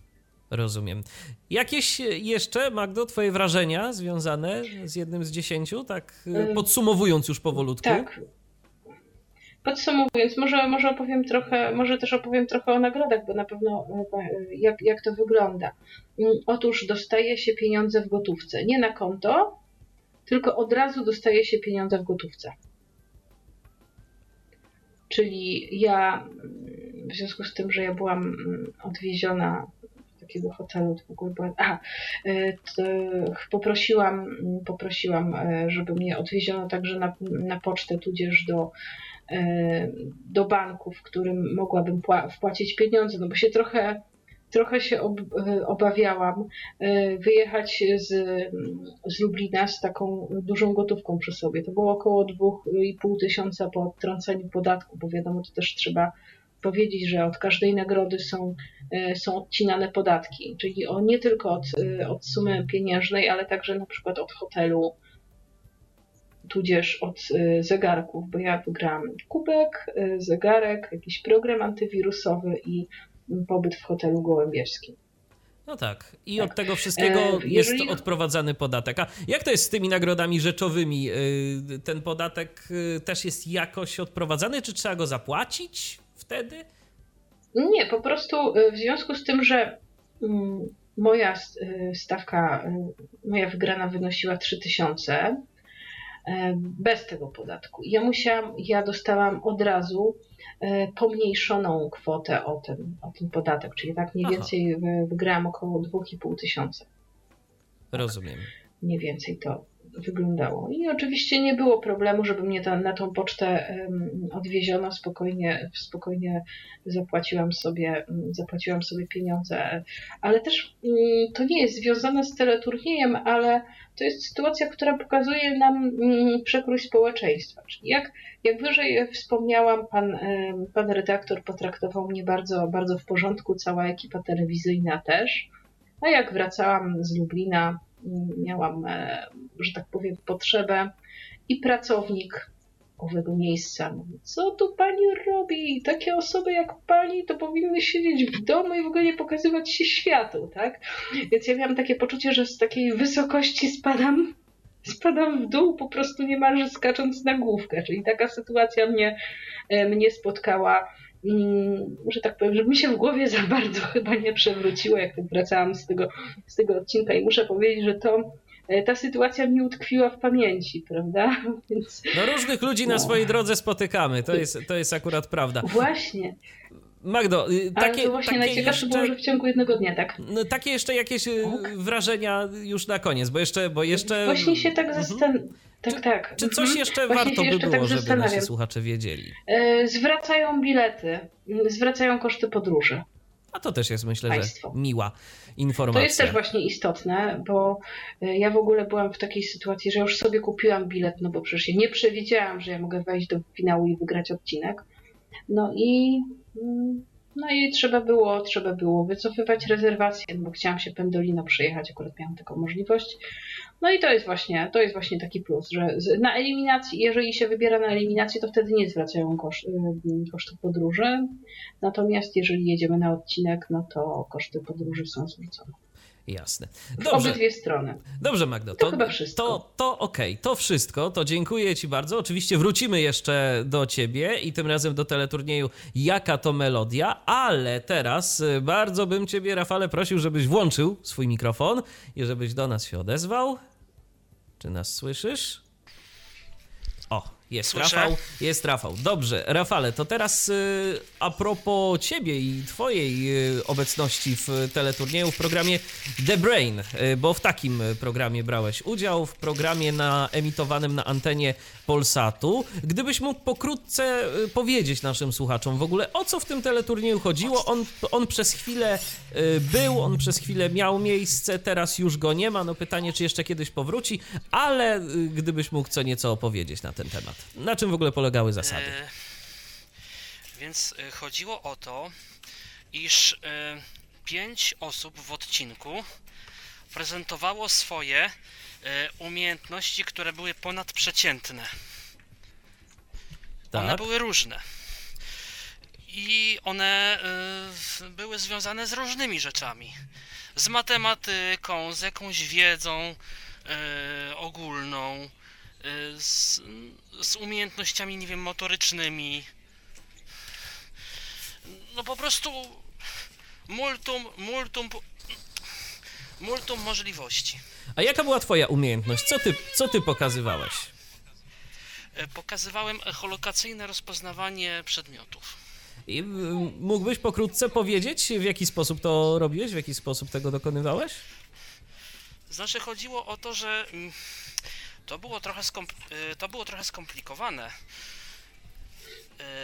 Rozumiem. Jakieś jeszcze, Magdo, Twoje wrażenia związane z jednym z dziesięciu, tak e, podsumowując już powolutku? Tak. Podsumowując, może, może opowiem trochę, może też opowiem trochę o nagrodach, bo na pewno e, jak, jak to wygląda. Mm, otóż dostaje się pieniądze w gotówce. Nie na konto, tylko od razu dostaje się pieniądze w gotówce. Czyli ja, w związku z tym, że ja byłam mm, odwieziona takiego hotelu, to w ogóle była, a, e, poprosiłam, poprosiłam, e, żeby mnie odwieziono także na, na pocztę, tudzież do E, do banku, w którym mogłabym wpłacić pieniądze, no bo się trochę, trochę się e, obawiałam wyjechać z, z Lublina z taką dużą gotówką przy sobie. To było około 2,5 tysiąca po odtrąceniu podatku, bo wiadomo, to też trzeba powiedzieć, że od każdej nagrody są, są odcinane podatki, czyli o, nie tylko od, od sumy pieniężnej, ale także na przykład od hotelu, tudzież od y, zegarków, bo ja wygrałam kubek, zegarek, jakiś program antywirusowy i pobyt w hotelu gołębiewskim. No tak. I tak. od tego wszystkiego e, jest jeżeli... odprowadzany podatek. A jak to jest z tymi nagrodami rzeczowymi? Ten podatek też jest jakoś odprowadzany, czy trzeba go zapłacić wtedy? Nie, po prostu w związku z tym, że mm, moja stawka, moja wygrana wynosiła 3000, E, bez tego podatku. Ja musiałam, ja dostałam od razu pomniejszoną kwotę o ten, o ten podatek, czyli tak mniej więcej wygrałam około 2,5 tysiąca. Rozumiem. Mniej więcej to wyglądało. I oczywiście nie było problemu, żeby mnie ta, na tą pocztę odwieziono. Spokojnie, spokojnie zapłaciłam sobie, zapłaciłam sobie pieniądze. Ale też mm, to nie jest związane z teleturniejem, ale to jest sytuacja, która pokazuje nam mm, przekrój społeczeństwa. Czyli jak, jak wyżej wspomniałam, pan, pan redaktor potraktował mnie bardzo, bardzo w porządku, cała ekipa telewizyjna też. A jak wracałam z Lublina, miałam, e, że tak powiem, potrzebę i pracownik owego miejsca mówi, co tu pani robi? Takie osoby jak pani to powinny siedzieć w domu i w ogóle nie pokazywać się światu, tak? Więc ja miałam takie poczucie, że z takiej wysokości spadam, spadam w dół po prostu niemalże skacząc na główkę, czyli taka sytuacja mnie, e, mnie spotkała że tak powiem, że mi się w głowie za [LAUGHS] bardzo chyba nie przewróciło, jak tak wracałam z tego, z tego odcinka i muszę powiedzieć, że to e, ta sytuacja mi utkwiła w pamięci, prawda? [LAUGHS] Więc, no różnych ludzi no. na swojej drodze spotykamy, to jest, to jest akurat prawda. Właśnie. Magdo, y, Ale takie, to właśnie takie najciekawsze było, jeszcze, że w ciągu jednego dnia, tak? no, takie jeszcze jakieś y, Tak. wrażenia już na koniec, bo jeszcze, bo jeszcze... Właśnie się tak Mhm. Tak, tak. Czy coś mhm. jeszcze Właśnie warto by jeszcze było, tak żeby nasi słuchacze wiedzieli? E, Zwracają bilety, zwracają koszty podróży. A to też jest, myślę, Państwo. że miła informacja. To jest też właśnie istotne, bo e, ja w ogóle byłam w takiej sytuacji, że już sobie kupiłam bilet, no bo przecież ja nie przewidziałam, że ja mogę wejść do finału i wygrać odcinek. No i mm, no i trzeba było, trzeba było wycofywać rezerwację, bo chciałam się Pendolino przejechać, akurat miałam taką możliwość. No i to jest właśnie, to jest właśnie taki plus, że na eliminacji, jeżeli się wybiera na eliminację, to wtedy nie zwracają koszt, y, kosztów podróży. Natomiast jeżeli jedziemy na odcinek, no to koszty podróży są zwrócone. Jasne. Dobrze, obydwie strony. dobrze Magdo. To chyba wszystko. To, to okej, to wszystko. To dziękuję Ci bardzo. Oczywiście wrócimy jeszcze do Ciebie i tym razem do teleturnieju Jaka to melodia, ale teraz y, bardzo bym Ciebie, Rafale, prosił, żebyś włączył swój mikrofon i żebyś do nas się odezwał. Czy nas słyszysz? Jest Słyszę. Rafał, jest Rafał. Dobrze, Rafale, to teraz y, a propos ciebie i twojej y, obecności w teleturnieju w programie The Brain, y, bo w takim programie brałeś udział, w programie na, emitowanym na antenie Polsatu. Gdybyś mógł pokrótce powiedzieć naszym słuchaczom w ogóle o co w tym teleturnieju chodziło, on, on przez chwilę był, on przez chwilę miał miejsce, teraz już go nie ma, no pytanie czy jeszcze kiedyś powróci, ale gdybyś mógł co nieco opowiedzieć na ten temat. Na czym w ogóle polegały zasady? E, więc e, chodziło o to, iż e, pięć osób w odcinku prezentowało swoje umiejętności, które były ponadprzeciętne. One Tak. były różne. I one były związane z różnymi rzeczami. Z matematyką, z jakąś wiedzą ogólną, z, z umiejętnościami, nie wiem, motorycznymi. No po prostu multum, multum, multum możliwości. A jaka była twoja umiejętność? Co ty, co ty pokazywałeś? E, Pokazywałem echolokacyjne rozpoznawanie przedmiotów. I, y, mógłbyś pokrótce powiedzieć, w jaki sposób to robiłeś, w jaki sposób tego dokonywałeś? Znaczy chodziło o to, że mm, to było trochę, y, to było trochę skomplikowane,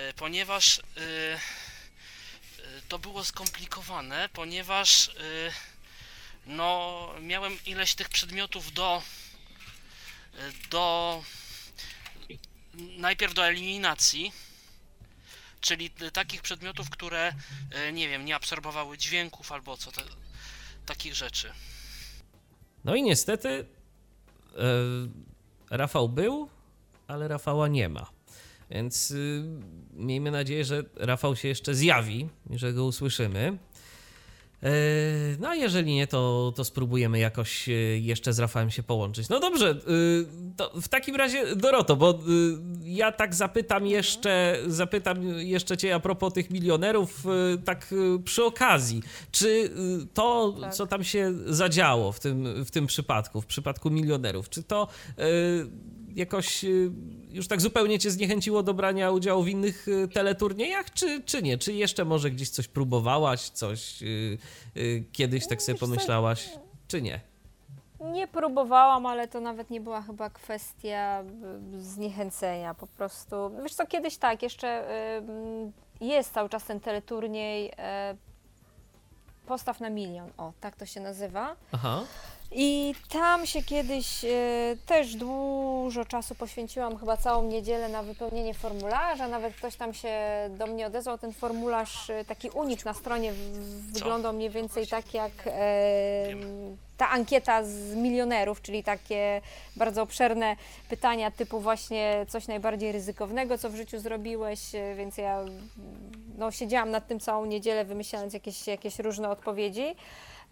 y, ponieważ y, to było skomplikowane, ponieważ no miałem ileś tych przedmiotów do do najpierw do eliminacji, czyli takich przedmiotów, które nie wiem, nie absorbowały dźwięków albo co te, takich rzeczy. No i niestety Rafał był, ale Rafała nie ma. Więc y, miejmy nadzieję, że Rafał się jeszcze zjawi że go usłyszymy. E, No a jeżeli nie, to, to spróbujemy jakoś e, jeszcze z Rafałem się połączyć. No dobrze, y, to w takim razie Doroto, bo ja tak zapytam jeszcze, zapytam jeszcze cię a propos tych milionerów, tak przy okazji. Czy to, Tak. co tam się zadziało w tym, w tym przypadku, w przypadku milionerów, czy to jakoś y, już tak zupełnie cię zniechęciło do brania udziału w innych y, teleturniejach, czy, czy nie? Czy jeszcze może gdzieś coś próbowałaś, coś y, kiedyś tak sobie Wiesz co, pomyślałaś, czy nie? Nie próbowałam, ale to nawet nie była chyba kwestia zniechęcenia po prostu. Wiesz co, kiedyś tak, jeszcze jest cały czas ten teleturniej Postaw na milion, o tak to się nazywa. Aha. I tam się kiedyś e, też dużo czasu poświęciłam, chyba całą niedzielę na wypełnienie formularza. Nawet ktoś tam się do mnie odezwał. Ten formularz, e, taki unik na stronie, w- wyglądał mniej więcej tak jak e, ta ankieta z milionerów, czyli takie bardzo obszerne pytania typu właśnie coś najbardziej ryzykownego, co w życiu zrobiłeś, więc ja no, siedziałam nad tym całą niedzielę, wymyślając jakieś, jakieś różne odpowiedzi.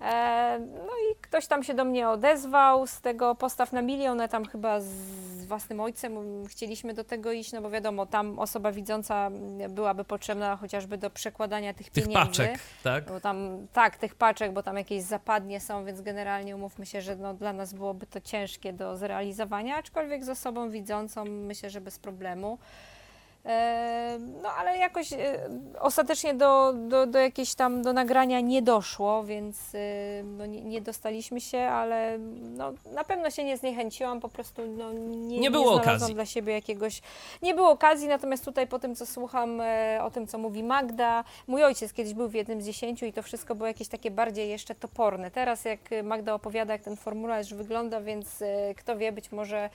E, No i ktoś tam się do mnie odezwał z tego postaw na milion, tam chyba z własnym ojcem chcieliśmy do tego iść, no bo wiadomo, tam osoba widząca byłaby potrzebna chociażby do przekładania tych, Tych pieniędzy. paczek, tak? Bo tam, tak, tych paczek, bo tam jakieś zapadnie są, więc generalnie umówmy się, że no, dla nas byłoby to ciężkie do zrealizowania, aczkolwiek z osobą widzącą myślę, że bez problemu. E, no ale jakoś e, ostatecznie do, do, do jakiejś tam do nagrania nie doszło, więc e, no, nie, nie dostaliśmy się, ale no, na pewno się nie zniechęciłam, po prostu no, nie, Nie było znalazłam okazji. dla siebie jakiegoś. Nie było okazji, natomiast tutaj po tym, co słucham o tym, co mówi Magda, mój ojciec kiedyś był w jednym z dziesięciu i to wszystko było jakieś takie bardziej jeszcze toporne. Teraz jak Magda opowiada, jak ten formularz wygląda, więc kto wie, być może E,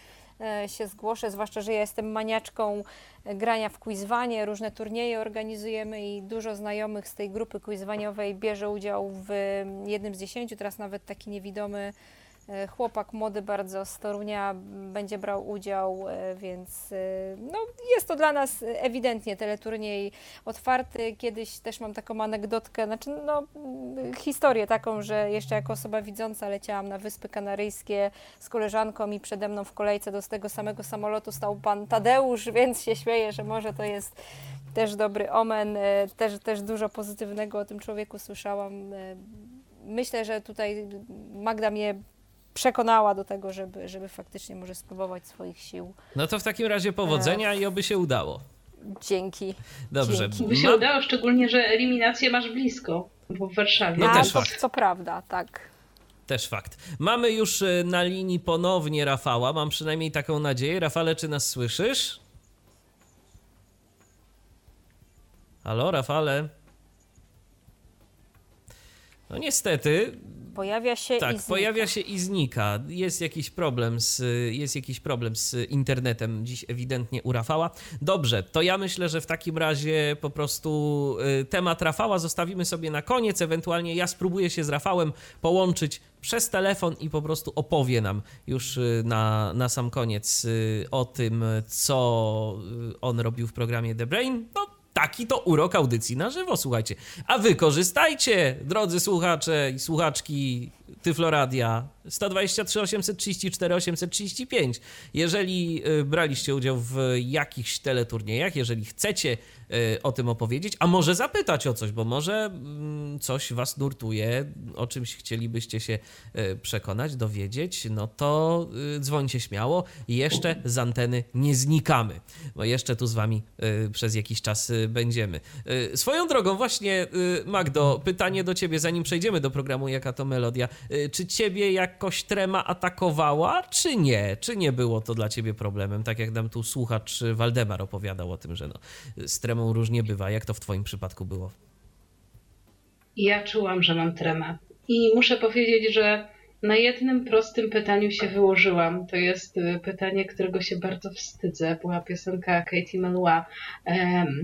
się zgłoszę, zwłaszcza, że ja jestem maniaczką e, grania w quizwanie, różne turnieje organizujemy i dużo znajomych z tej grupy quizwaniowej bierze udział w jednym z dziesięciu, teraz nawet taki niewidomy E, chłopak młody bardzo z Torunia będzie brał udział, e, więc e, no, jest to dla nas ewidentnie teleturniej otwarty. Kiedyś też mam taką anegdotkę, znaczy no, historię taką, że jeszcze jako osoba widząca leciałam na Wyspy Kanaryjskie z koleżanką i przede mną w kolejce do tego samego samolotu stał pan Tadeusz, [LAUGHS] więc się śmieję, że może to jest też dobry omen, też, też dużo pozytywnego o tym człowieku słyszałam. Myślę, że tutaj Magda mnie przekonała do tego, żeby, żeby faktycznie może spróbować swoich sił. No to w takim razie powodzenia i oby się udało. Dzięki. Dobrze. Dzięki. By się udało, szczególnie, że eliminację masz blisko, bo w Warszawie. No A, też to, fakt. co prawda, tak. Też fakt. Mamy już e, na linii ponownie Rafała, mam przynajmniej taką nadzieję. Rafale, czy nas słyszysz? Halo, Rafale? No niestety, Pojawia się tak, i znika. pojawia się i znika. Jest jakiś problem z, jest jakiś problem z internetem dziś ewidentnie u Rafała. Dobrze, to ja myślę, że w takim razie po prostu y, temat Rafała zostawimy sobie na koniec. Ewentualnie ja spróbuję się z Rafałem połączyć przez telefon i po prostu opowie nam już y, na, na sam koniec y, o tym, co on robił w programie The Brain. No, taki to urok audycji na żywo, słuchajcie. A wy korzystajcie, drodzy słuchacze i słuchaczki Tyfloradia 123 834 835. Jeżeli y, braliście udział w jakichś teleturniejach, jeżeli chcecie y, o tym opowiedzieć, a może zapytać o coś, bo może mm, coś was nurtuje, o czymś chcielibyście się y, przekonać, dowiedzieć, no to dzwońcie śmiało. Jeszcze z anteny nie znikamy, bo jeszcze tu z wami przez jakiś czas będziemy. Swoją drogą, właśnie Magdo, pytanie do ciebie, zanim przejdziemy do programu Jaka to Melodia. Czy ciebie jakoś trema atakowała, czy nie? Czy nie było to dla ciebie problemem? Tak jak nam tu słuchacz Waldemar opowiadał o tym, że no, z tremą różnie bywa. Jak to w twoim przypadku było? Ja czułam, że mam tremę. I muszę powiedzieć, że na jednym prostym pytaniu się wyłożyłam. To jest y, pytanie, którego się bardzo wstydzę. Była piosenka Katie Melua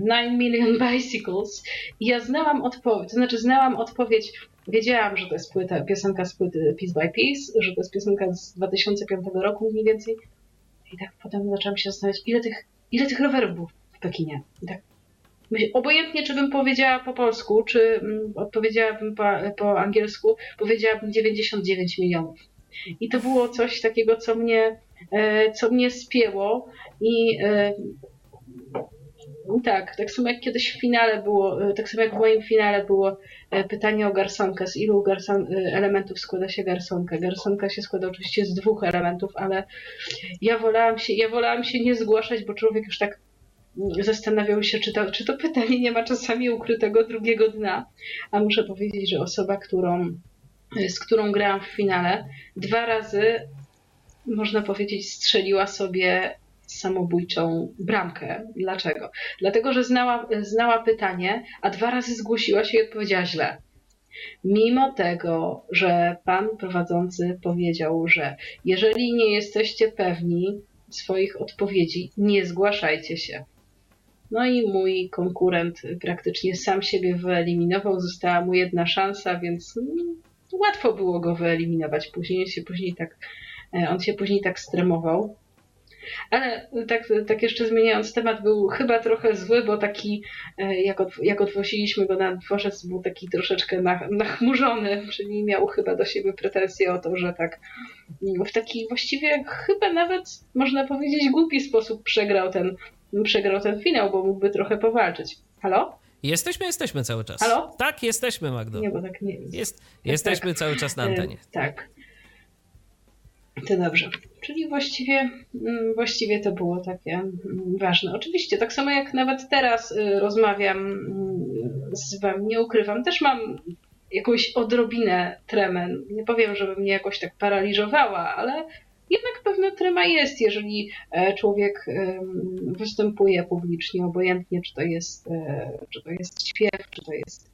Nine Million Bicycles. I ja znałam odpowiedź, to znaczy znałam odpowiedź Wiedziałam, że to jest płyta, piosenka z płyty Piece by Piece, że to jest piosenka z 2005 roku mniej więcej. I tak potem zaczęłam się zastanawiać, ile tych, ile tych rowerów było w Pekinie. I tak obojętnie, czy bym powiedziała po polsku, czy mm, odpowiedziałabym po, po angielsku, powiedziałabym 99 milionów. I to było coś takiego, co mnie, e, co mnie spięło i e, tak, tak samo jak kiedyś w finale było, e, tak samo jak w moim finale było e, pytanie o garsonkę, z ilu garson, e, elementów składa się garsonka. Garsonka się składa oczywiście z dwóch elementów, ale ja wolałam się, ja wolałam się nie zgłaszać, bo człowiek już tak zastanawiał się, czy to, czy to pytanie nie ma czasami ukrytego drugiego dna. A muszę powiedzieć, że osoba, którą, z którą grałam w finale, dwa razy można powiedzieć, strzeliła sobie samobójczą bramkę. Dlaczego? Dlatego, że znała, znała pytanie, a dwa razy zgłosiła się i odpowiedziała źle. Mimo tego, że pan prowadzący powiedział, że jeżeli nie jesteście pewni swoich odpowiedzi, nie zgłaszajcie się. No i mój konkurent praktycznie sam siebie wyeliminował, została mu jedna szansa, więc łatwo było go wyeliminować. Później się później tak, on się później tak stremował. Ale tak, tak jeszcze zmieniając temat, był chyba trochę zły, bo taki, e, jak, od, jak odwoziliśmy go na dworzec, był taki troszeczkę nach, nachmurzony, czyli miał chyba do siebie pretensje o to, że tak w taki właściwie chyba nawet, można powiedzieć, głupi sposób przegrał ten, przegrał ten finał, bo mógłby trochę powalczyć. Halo? Jesteśmy, jesteśmy cały czas. Halo? Tak, jesteśmy, Magdo. Nie, bo tak nie jest. jest. Jesteśmy tak, cały czas na antenie. Tak. To dobrze. Czyli właściwie, mm, właściwie to było takie mm, ważne. Oczywiście, tak samo jak nawet teraz y, rozmawiam mm, z Wami, nie ukrywam, też mam jakąś odrobinę tremę. Nie powiem, żeby mnie jakoś tak paraliżowała, ale jednak pewna trema jest, jeżeli e, człowiek występuje publicznie, obojętnie czy to jest, e, czy to jest śpiew, czy to jest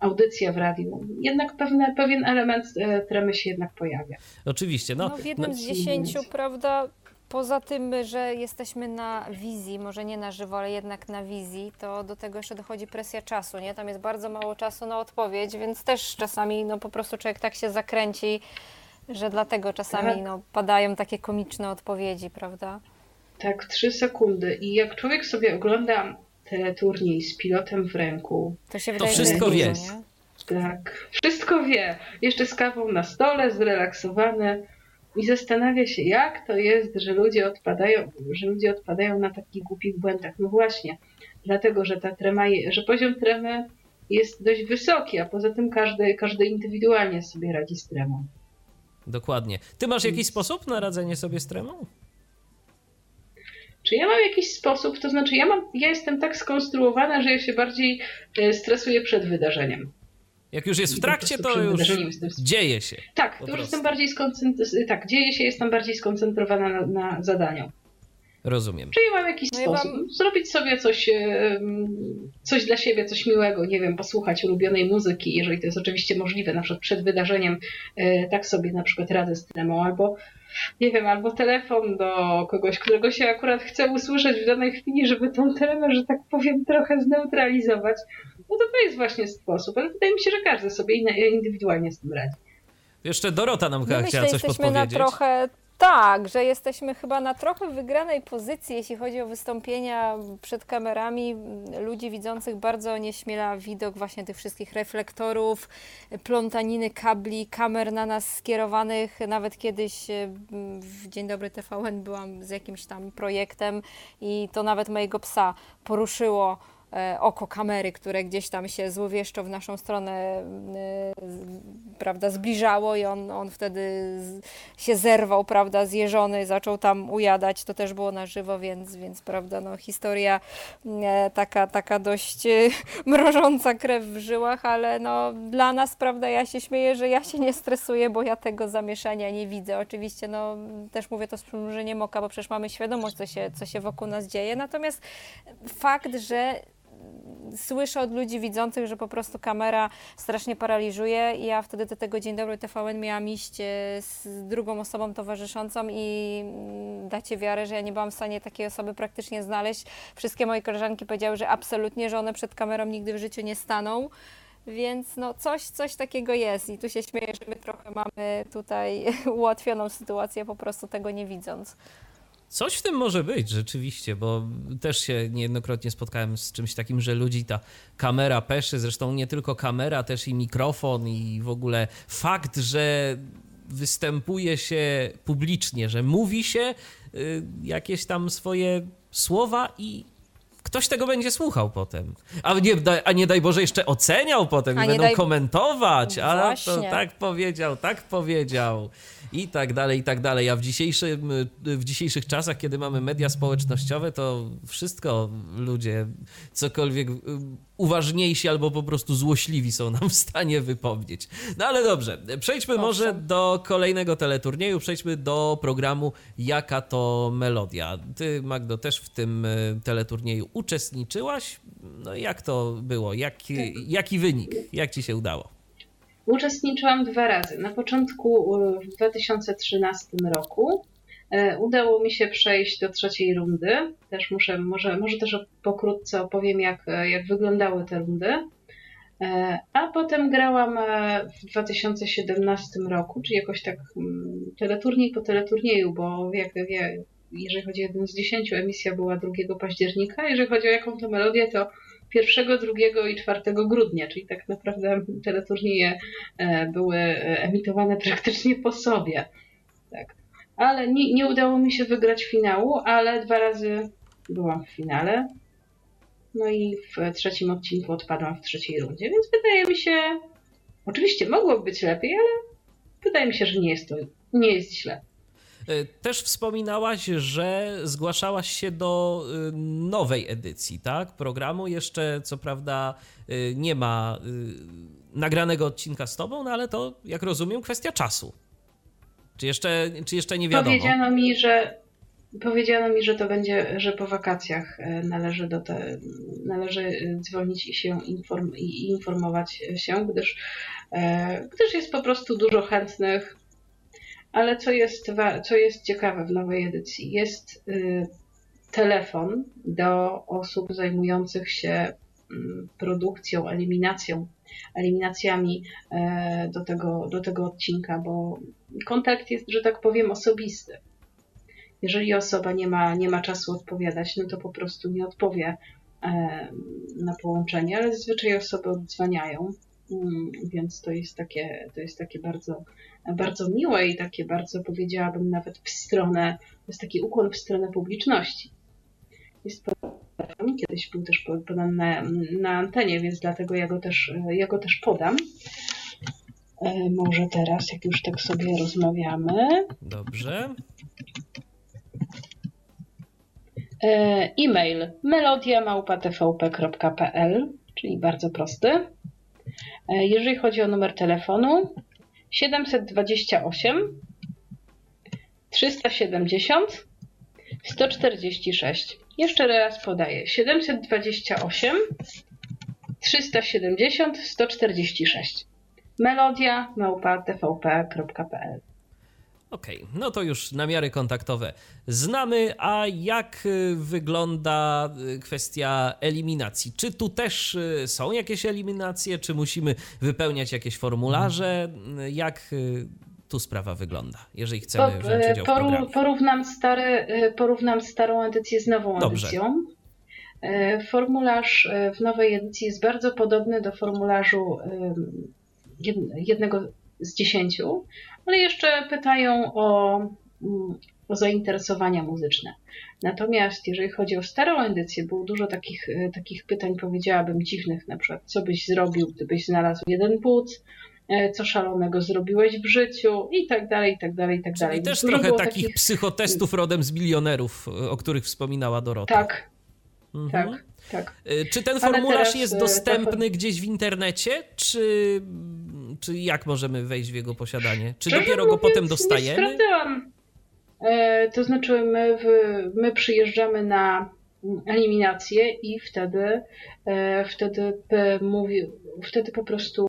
audycja w radiu. Jednak pewne, pewien element e, tremy się jednak pojawia. Oczywiście. No, no w jednym no, z dziesięciu, prawda, poza tym, że jesteśmy na wizji, może nie na żywo, ale jednak na wizji, to do tego jeszcze dochodzi presja czasu, nie? Tam jest bardzo mało czasu na odpowiedź, więc też czasami no po prostu człowiek tak się zakręci, że dlatego czasami tak. no, padają takie komiczne odpowiedzi, prawda? Tak, trzy sekundy. I jak człowiek sobie ogląda teleturniej z pilotem w ręku. To się wydaje, to wszystko wie. Tak, wszystko wie. Jeszcze z kawą na stole, zrelaksowany i zastanawia się, jak to jest, że ludzie odpadają, że ludzie odpadają na takich głupich błędach. No właśnie, dlatego, że ta trema, że poziom tremy jest dość wysoki, a poza tym każdy, każdy indywidualnie sobie radzi z tremą. Dokładnie. Ty masz jakiś sposób na radzenie sobie z tremą? Czy ja mam jakiś sposób, to znaczy ja, mam, ja jestem tak skonstruowana, że ja się bardziej e, stresuję przed wydarzeniem. Jak już jest w trakcie, to już dzieje się. Tak, to już jestem bardziej skoncentrowana, tak, dzieje się, jestem bardziej skoncentrowana na, na zadaniu. Rozumiem. Czyli mam jakiś no sposób. Mam... Zrobić sobie coś, coś dla siebie, coś miłego, nie wiem, posłuchać ulubionej muzyki, jeżeli to jest oczywiście możliwe, na przykład przed wydarzeniem, e, tak sobie na przykład radzę z tremą, albo nie wiem, albo telefon do kogoś, którego się akurat chce usłyszeć w danej chwili, żeby tą tremę, że tak powiem, trochę zneutralizować. No to to jest właśnie sposób, ale wydaje mi się, że każdy sobie indywidualnie z tym radzi. Jeszcze Dorota nam no chciała coś podpowiedzieć. na trochę tak, że jesteśmy chyba na trochę wygranej pozycji, jeśli chodzi o wystąpienia przed kamerami ludzi widzących bardzo nieśmiela widok właśnie tych wszystkich reflektorów, plątaniny kabli, kamer na nas skierowanych. Nawet kiedyś w Dzień Dobry TVN byłam z jakimś tam projektem i to nawet mojego psa poruszyło E, oko kamery, które gdzieś tam się złowieszczo w naszą stronę e, prawda, zbliżało i on, on wtedy się zerwał, prawda, zjeżony, zaczął tam ujadać, to też było na żywo, więc, więc prawda, no, historia e, taka, taka dość [LAUGHS] mrożąca krew w żyłach, ale no, dla nas, prawda, ja się śmieję, że ja się nie stresuję, bo ja tego zamieszania nie widzę. Oczywiście, no, też mówię to z przymrużeniem oka, bo przecież mamy świadomość, co się, co się wokół nas dzieje, natomiast fakt, że słyszę od ludzi widzących, że po prostu kamera strasznie paraliżuje i ja wtedy do tego Dzień Dobry TVN miałam iść e, z drugą osobą towarzyszącą i mm, dacie wiarę, że ja nie byłam w stanie takiej osoby praktycznie znaleźć. Wszystkie moje koleżanki powiedziały, że absolutnie, że one przed kamerą nigdy w życiu nie staną. Więc no coś, coś takiego jest i tu się śmieję, że my trochę mamy tutaj [LAUGHS] ułatwioną sytuację, po prostu tego nie widząc. Coś w tym może być, rzeczywiście, bo też się niejednokrotnie spotkałem z czymś takim, że ludzi ta kamera peszy, zresztą nie tylko kamera, też i mikrofon i w ogóle fakt, że występuje się publicznie, że mówi się y, jakieś tam swoje słowa i ktoś tego będzie słuchał potem. A nie, a nie daj Boże jeszcze oceniał potem i będą daj... komentować. A to tak powiedział, tak powiedział i tak dalej, i tak dalej. A w, dzisiejszym, w dzisiejszych czasach, kiedy mamy media społecznościowe, to wszystko ludzie, cokolwiek uważniejsi albo po prostu złośliwi są nam w stanie wypomnieć. No ale dobrze, przejdźmy Owszem. może do kolejnego teleturnieju, przejdźmy do programu Jaka to melodia. Ty, Magdo, też w tym y, teleturnieju uczestniczyłaś. No jak to było? Jaki, jaki wynik? Jak ci się udało? Uczestniczyłam dwa razy. Na początku w 2013 roku e, udało mi się przejść do trzeciej rundy. Też muszę, może, może też pokrótce opowiem, jak, jak wyglądały te rundy. E, a potem grałam e, w 2017 roku, czyli jakoś tak mm, teleturniej po teleturnieju, bo jak, jeżeli chodzi o jeden z dziesięciu, emisja była 2 października. Jeżeli chodzi o jaką to melodię, to 1, 2 i 4 grudnia, czyli tak naprawdę teleturnieje e, były e, emitowane praktycznie po sobie. Tak. Ale nie, nie udało mi się wygrać finału, ale dwa razy byłam w finale. No i w trzecim odcinku odpadłam w trzeciej rundzie, więc wydaje mi się, oczywiście mogło być lepiej, ale wydaje mi się, że nie jest to nie jest źle. E, też wspominałaś, że zgłaszałaś się do e, nowej edycji, tak? Programu jeszcze, co prawda, e, nie ma nagranego odcinka z tobą, no ale to, jak rozumiem, kwestia czasu. Czy jeszcze, czy jeszcze nie wiadomo? Powiedziano mi, że powiedziano mi, że to będzie, że po wakacjach należy do te, należy dzwonić i się inform, i informować się, gdyż, gdyż jest po prostu dużo chętnych ale co jest, co jest ciekawe w nowej edycji, jest telefon do osób zajmujących się mm, produkcją, eliminacją, eliminacjami e, do tego, do tego odcinka, bo kontakt jest, że tak powiem, osobisty. Jeżeli osoba nie ma, nie ma czasu odpowiadać, no to po prostu nie odpowie e, na połączenie, ale zazwyczaj osoby odzwaniają, mm, więc to jest takie, to jest takie bardzo bardzo miłe i takie bardzo powiedziałabym nawet w stronę, to jest taki ukłon w stronę publiczności. Jest kiedyś był też podany na, na antenie, więc dlatego ja go też, ja go też podam. E, może teraz, jak już tak sobie rozmawiamy. Dobrze. E, e-mail melodiamałpatvp.pl, czyli bardzo prosty. E, jeżeli chodzi o numer telefonu, 728 370 146. Jeszcze raz podaję. 728 370 146. Melodia małpa tvp.pl Okej, okay, no to już namiary kontaktowe znamy, a jak y, wygląda y, kwestia eliminacji? Czy tu też y, są jakieś eliminacje, czy musimy wypełniać jakieś formularze? Jak tu sprawa wygląda, jeżeli chcemy wziąć udział w programie? Porównam, stary, porównam starą edycję z nową Dobrze. edycją. Formularz w nowej edycji jest bardzo podobny do formularzu jednego z dziesięciu, ale jeszcze pytają o, mm, o zainteresowania muzyczne. Natomiast jeżeli chodzi o starą edycję, było dużo takich, e, takich pytań, powiedziałabym, dziwnych, na przykład, co byś zrobił, gdybyś znalazł jeden but, e, co szalonego zrobiłeś w życiu i tak dalej, i tak dalej, i tak dalej. I też Dużo trochę takich, takich psychotestów rodem z milionerów, o których wspominała Dorota. Tak, mhm. tak, tak. E, czy ten formularz jest dostępny gdzieś w internecie, czy czy jak możemy wejść w jego posiadanie? Czy Szczerze dopiero go potem dostajemy? Nie sprawdzałam. E, to znaczy, my, w, my przyjeżdżamy na eliminację i wtedy, e, wtedy, mówi, wtedy po prostu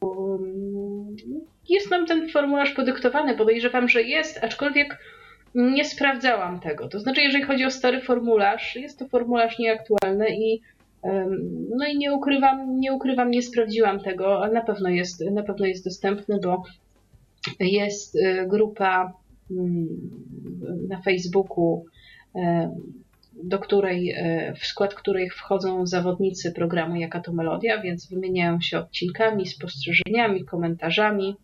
jest nam ten formularz podyktowany. Podejrzewam, że jest, aczkolwiek nie sprawdzałam tego. To znaczy, jeżeli chodzi o stary formularz, jest to formularz nieaktualny i no i nie ukrywam, nie ukrywam, nie sprawdziłam tego, ale na pewno jest, na pewno jest dostępny, bo jest y, grupa mm, na Facebooku, do której, y, w skład której wchodzą zawodnicy programu Jaka to Melodia, więc wymieniają się odcinkami, spostrzeżeniami, komentarzami.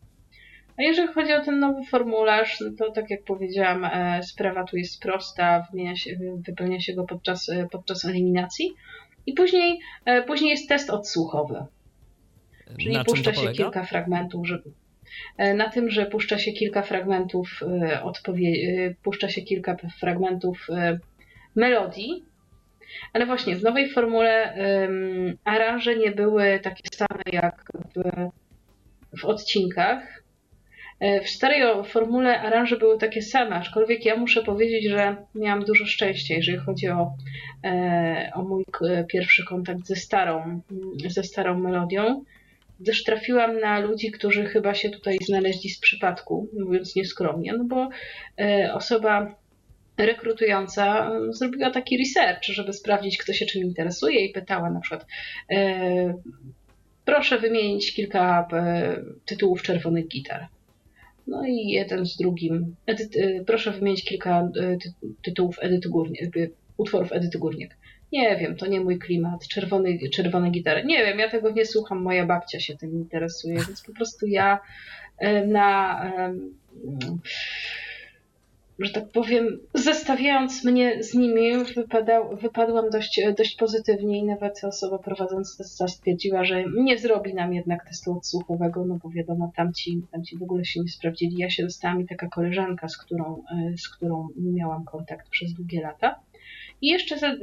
A jeżeli chodzi o ten nowy formularz, no to tak jak powiedziałam, e, sprawa tu jest prosta, się, wypełnia się go podczas, podczas eliminacji. I później, e, później jest test odsłuchowy. Czyli na puszcza się kilka fragmentów, żeby, e, na tym, że puszcza się kilka fragmentów e, odpowie- puszcza się kilka fragmentów melodii, ale właśnie w nowej formule um, aranże nie były takie same jak w, w odcinkach, E, w starej formule aranże były takie same, aczkolwiek ja muszę powiedzieć, że miałam dużo szczęścia, jeżeli chodzi o, e, o mój pierwszy kontakt ze starą, ze starą melodią, gdyż trafiłam na ludzi, którzy chyba się tutaj znaleźli z przypadku, mówiąc nieskromnie, no bo e, osoba rekrutująca zrobiła taki research, żeby sprawdzić, kto się czym interesuje i pytała na przykład proszę wymienić kilka tytułów czerwonych gitar. No i jeden z drugim. Y, proszę wymienić kilka tytułów Edyty Górniak, utworów Edyty Górniak. Nie wiem, to nie mój klimat. Czerwony, czerwone gitary. Nie wiem, ja tego nie słucham. Moja babcia się tym interesuje, więc po prostu ja na że tak powiem, zestawiając mnie z nimi, wypadał, wypadłam dość, dość pozytywnie i nawet osoba prowadząca testa stwierdziła, że nie zrobi nam jednak testu odsłuchowego, no bo wiadomo, tamci, tamci w ogóle się nie sprawdzili. Ja się dostałam i taka koleżanka, z którą, z którą miałam kontakt przez długie lata. I jeszcze e,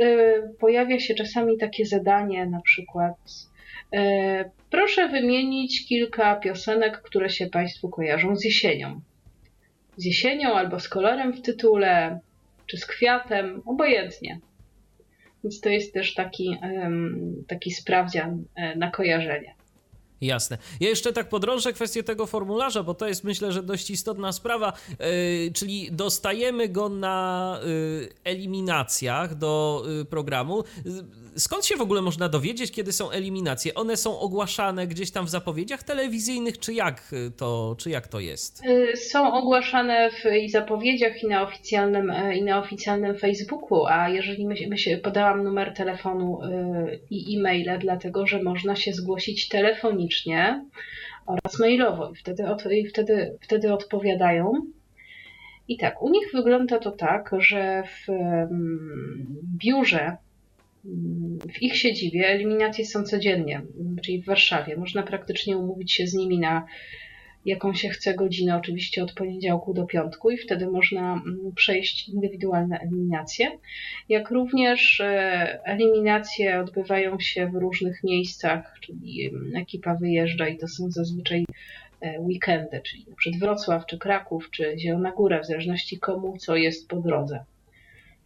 pojawia się czasami takie zadanie, na przykład e, proszę wymienić kilka piosenek, które się Państwu kojarzą z jesienią z jesienią albo z kolorem w tytule, czy z kwiatem, obojętnie. Więc to jest też taki, taki sprawdzian e, na kojarzenie. Jasne. Ja jeszcze tak podrążę kwestię tego formularza, bo to jest myślę, że dość istotna sprawa, yy, czyli dostajemy go na yy, eliminacjach do yy, programu. Skąd się w ogóle można dowiedzieć, kiedy są eliminacje? One są ogłaszane gdzieś tam w zapowiedziach telewizyjnych, czy jak to, czy jak to jest? Są ogłaszane w i zapowiedziach, i na oficjalnym, i na oficjalnym Facebooku, a jeżeli my, my się podałam numer telefonu i e-maile, dlatego że można się zgłosić telefonicznie oraz mailowo i wtedy, i wtedy, wtedy odpowiadają. I tak, u nich wygląda to tak, że w biurze, w ich siedzibie eliminacje są codziennie, czyli w Warszawie. Można praktycznie umówić się z nimi na jaką się chce godzinę, oczywiście od poniedziałku do piątku i wtedy można mm, przejść indywidualne eliminacje. Jak również e, eliminacje odbywają się w różnych miejscach, czyli mm, ekipa wyjeżdża i to są zazwyczaj e, weekendy, czyli przed Wrocław, czy Kraków, czy Zielona Góra, w zależności komu co jest po drodze.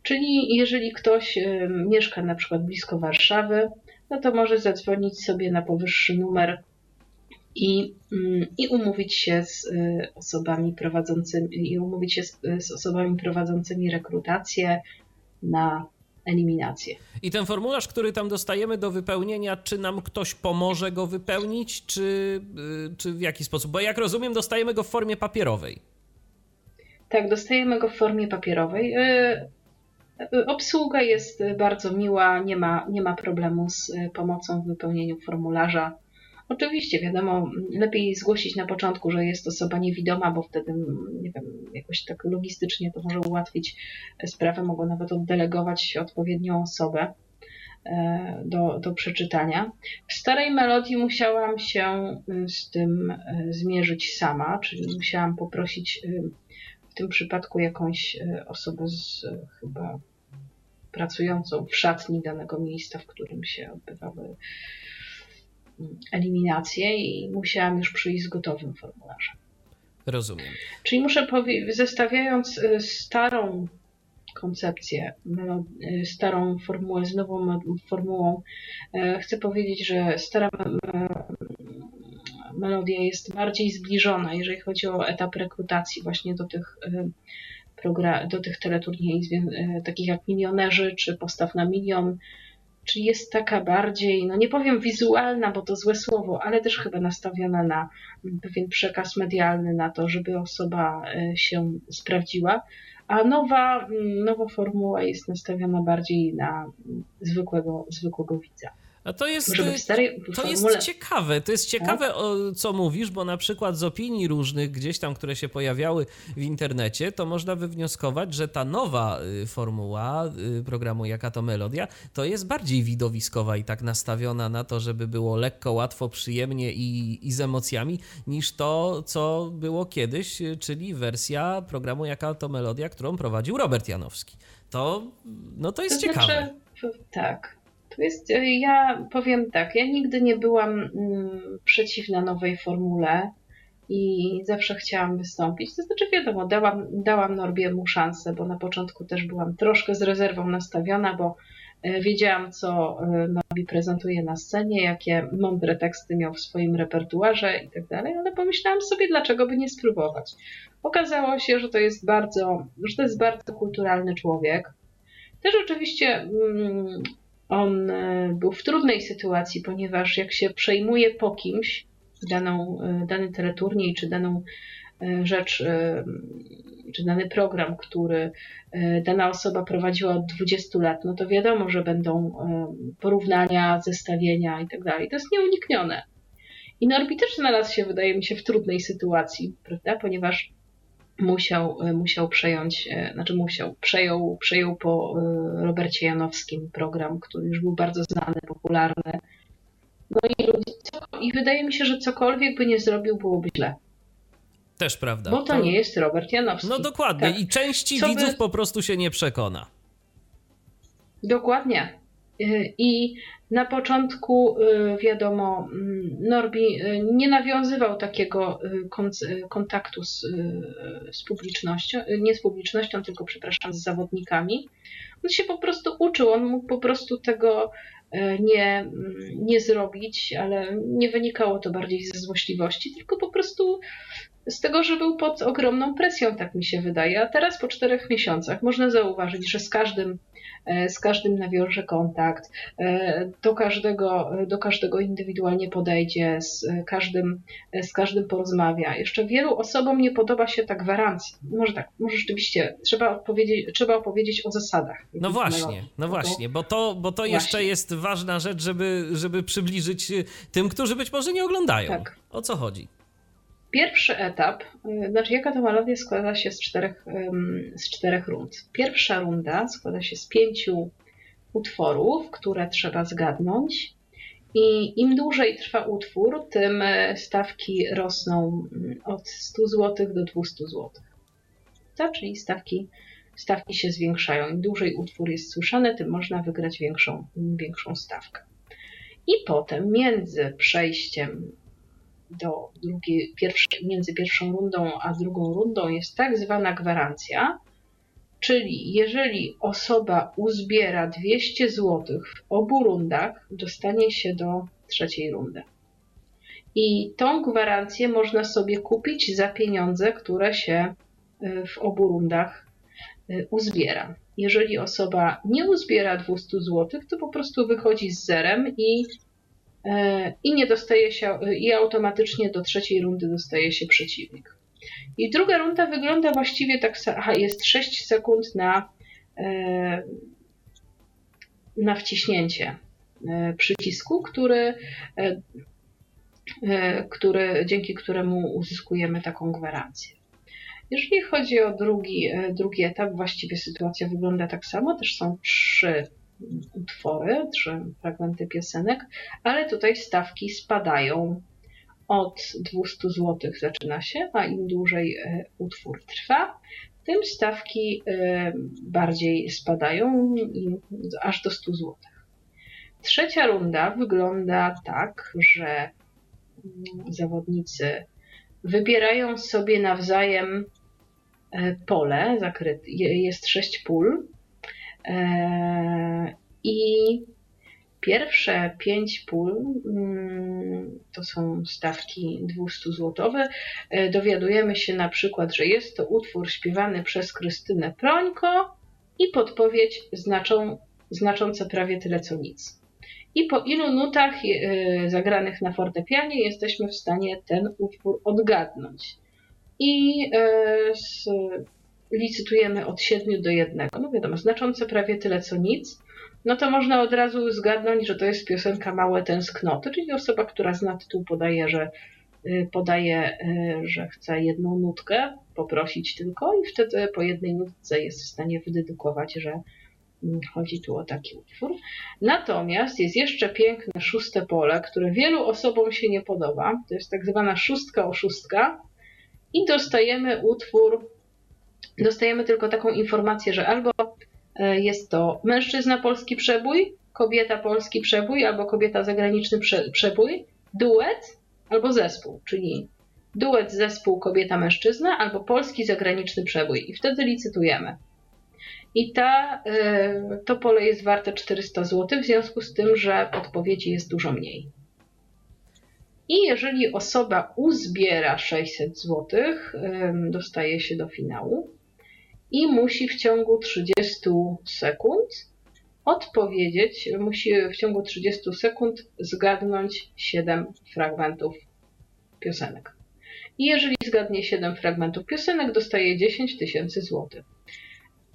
Czyli jeżeli ktoś e, mieszka na przykład blisko Warszawy, no to może zadzwonić sobie na powyższy numer i, mm, i umówić się z y, osobami prowadzącymi, i umówić się z, z osobami prowadzącymi rekrutację na eliminację. I ten formularz, który tam dostajemy do wypełnienia, czy nam ktoś pomoże go wypełnić, czy, y, czy w jaki sposób? Bo jak rozumiem, dostajemy go w formie papierowej. Tak, dostajemy go w formie papierowej. Obsługa jest bardzo miła, nie ma, nie ma problemu z pomocą w wypełnieniu formularza. Oczywiście, wiadomo, lepiej zgłosić na początku, że jest osoba niewidoma, bo wtedy, nie wiem, jakoś tak logistycznie to może ułatwić sprawę, mogą nawet oddelegować odpowiednią osobę e, do, do przeczytania. W starej melodii musiałam się y, z tym zmierzyć sama, czyli musiałam poprosić w tym przypadku jakąś osobę z chyba pracującą w szatni danego miejsca, w którym się odbywały eliminację i musiałam już przyjść z gotowym formularzem. Rozumiem. Czyli muszę powiedzieć, zestawiając y, starą koncepcję, y, starą formułę z nową formułą, chcę powiedzieć, że stara melodia jest bardziej zbliżona, jeżeli chodzi o etap rekrutacji właśnie do tych do tych teleturniej, takich jak Milionerzy czy Postaw na Milion, czyli jest taka bardziej, no nie powiem wizualna, bo to złe słowo, ale też chyba nastawiona na pewien przekaz medialny, na to, żeby osoba e, się sprawdziła. A nowa, nowa formuła jest nastawiona bardziej na zwykłego, zwykłego widza. A to jest, to jest ciekawe, to jest ciekawe, tak? o, co mówisz, bo na przykład z opinii różnych gdzieś tam, które się pojawiały w internecie, to można wywnioskować, że ta nowa y, formuła y, programu Jaka to Melodia, to jest bardziej widowiskowa i tak nastawiona na to, żeby było lekko, łatwo, przyjemnie i, i z emocjami, niż to, co było kiedyś, y, czyli wersja programu Jaka to Melodia, którą prowadził Robert Janowski. To, no to jest to ciekawe. Znaczy, tak, to jest, e, ja powiem tak, ja nigdy nie byłam mm, przeciwna nowej formule i zawsze chciałam wystąpić. To znaczy, wiadomo, dałam, dałam Norbiemu szansę, bo na początku też byłam troszkę z rezerwą nastawiona, bo e, wiedziałam, co e, Norbi prezentuje na scenie, jakie mądre teksty miał w swoim repertuarze i tak dalej, ale pomyślałam sobie, dlaczego by nie spróbować. Okazało się, że to jest bardzo, że to jest bardzo kulturalny człowiek. Też oczywiście mm, on e, był w trudnej sytuacji, ponieważ jak się przejmuje po kimś daną, e, dany teleturniej czy daną e, rzecz, czy dany program, który dana osoba prowadziła od 20 lat, no to wiadomo, że będą porównania, zestawienia i tak. To jest nieuniknione. I Norbi też znalazł się, wydaje mi się, w trudnej sytuacji, prawda? Ponieważ musiał, musiał przejąć, znaczy musiał, przejął, przejął po Robercie Janowskim program, który już był bardzo znany, popularny. No i, i wydaje mi się, że cokolwiek by nie zrobił, byłoby źle. Też prawda. Bo to, to, nie jest Robert Janowski. No dokładnie. Tak. I części Co widzów by... po prostu się nie przekona. Dokładnie. Y, I na początku, y, wiadomo, mm, Norbi y, nie nawiązywał takiego kontaktu z, z publicznością, nie z publicznością, tylko, przepraszam, z zawodnikami. On się po prostu uczył, on mógł po prostu tego nie, mm, nie zrobić, ale nie wynikało to bardziej ze złośliwości, tylko po prostu z tego, że był pod ogromną presją, tak mi się wydaje. A teraz po czterech miesiącach można zauważyć, że z każdym z każdym nawiąże kontakt, e, do każdego, do każdego indywidualnie podejdzie, z każdym, z każdym porozmawia. Jeszcze wielu osobom nie podoba się ta gwarancja. Może tak, może rzeczywiście trzeba, odpowiedzieć, trzeba opowiedzieć o zasadach. No właśnie, no właśnie, bo to, bo to jeszcze jest ważna rzecz, żeby, żeby przybliżyć tym, którzy być może nie oglądają. Tak. O co chodzi? Pierwszy etap, y, znaczy jaka to melodia składa się z czterech, z czterech rund. Pierwsza runda składa się z pięciu utworów, które trzeba zgadnąć. I im dłużej trwa utwór, tym e, stawki rosną mm, od 100 zł do 200 zł. To, czyli stawki, stawki się zwiększają. Im dłużej utwór jest słyszany, tym można wygrać większą, większą stawkę. I potem między przejściem do drugiej, pierwszej, między pierwszą rundą a drugą rundą jest tak zwana gwarancja, czyli jeżeli osoba uzbiera 200 zł w obu rundach, dostanie się do trzeciej rundy. I tą gwarancję można sobie kupić za pieniądze, które się y, w obu rundach y, uzbiera. Jeżeli osoba nie uzbiera 200 zł, to po prostu wychodzi z zerem i E, i nie dostaje się, i automatycznie do trzeciej rundy dostaje się przeciwnik. I druga runda wygląda właściwie tak samo. Jest 6 sekund na, e, na wciśnięcie e, przycisku, który, który, dzięki któremu uzyskujemy taką gwarancję. Jeżeli chodzi o drugi, drugi etap, właściwie sytuacja wygląda tak samo. Też są trzy utwory, trzy fragmenty piosenek, ale tutaj stawki spadają. Od 200 zł zaczyna się, a im dłużej e, utwór trwa, tym stawki e, bardziej spadają aż do 100 zł. Trzecia runda wygląda tak, że zawodnicy wybierają sobie nawzajem e, pole, zakryte, jest sześć pól I pierwsze pięć pól mm, to są stawki 200 złotowe. E, dowiadujemy się na przykład, że jest to utwór śpiewany przez Krystynę Prońko i podpowiedź znaczą, znacząca prawie tyle co nic. I po ilu nutach e, zagranych na fortepianie jesteśmy w stanie ten utwór odgadnąć. I z licytujemy od 7 do 1. No wiadomo, znaczące prawie tyle co nic. No to można od razu zgadnąć, że to jest piosenka Małe Tęsknoty, czyli osoba, która zna tytuł podaje, że y, podaje, y, że chce jedną nutkę, poprosić tylko i wtedy po jednej nutce jest w stanie wydedukować, że mm, chodzi tu o taki utwór. Natomiast jest jeszcze piękne szóste pole, które wielu osobom się nie podoba. To jest tak zwana szóstka o szóstka i dostajemy utwór dostajemy tylko taką informację, że albo e, jest to mężczyzna polski przebój, kobieta polski przebój, albo kobieta zagraniczny przebój, duet albo zespół, czyli duet, zespół, kobieta, mężczyzna, albo polski zagraniczny przebój. I wtedy licytujemy. I ta, e, to pole jest warte 400 zł, w związku z tym, że odpowiedzi jest dużo mniej. I jeżeli osoba uzbiera 600 zł, dostaje się do finału i musi w ciągu 30 sekund odpowiedzieć, musi w ciągu 30 sekund zgadnąć 7 fragmentów piosenek. I jeżeli zgadnie 7 fragmentów piosenek, dostaje 10 tysięcy złotych.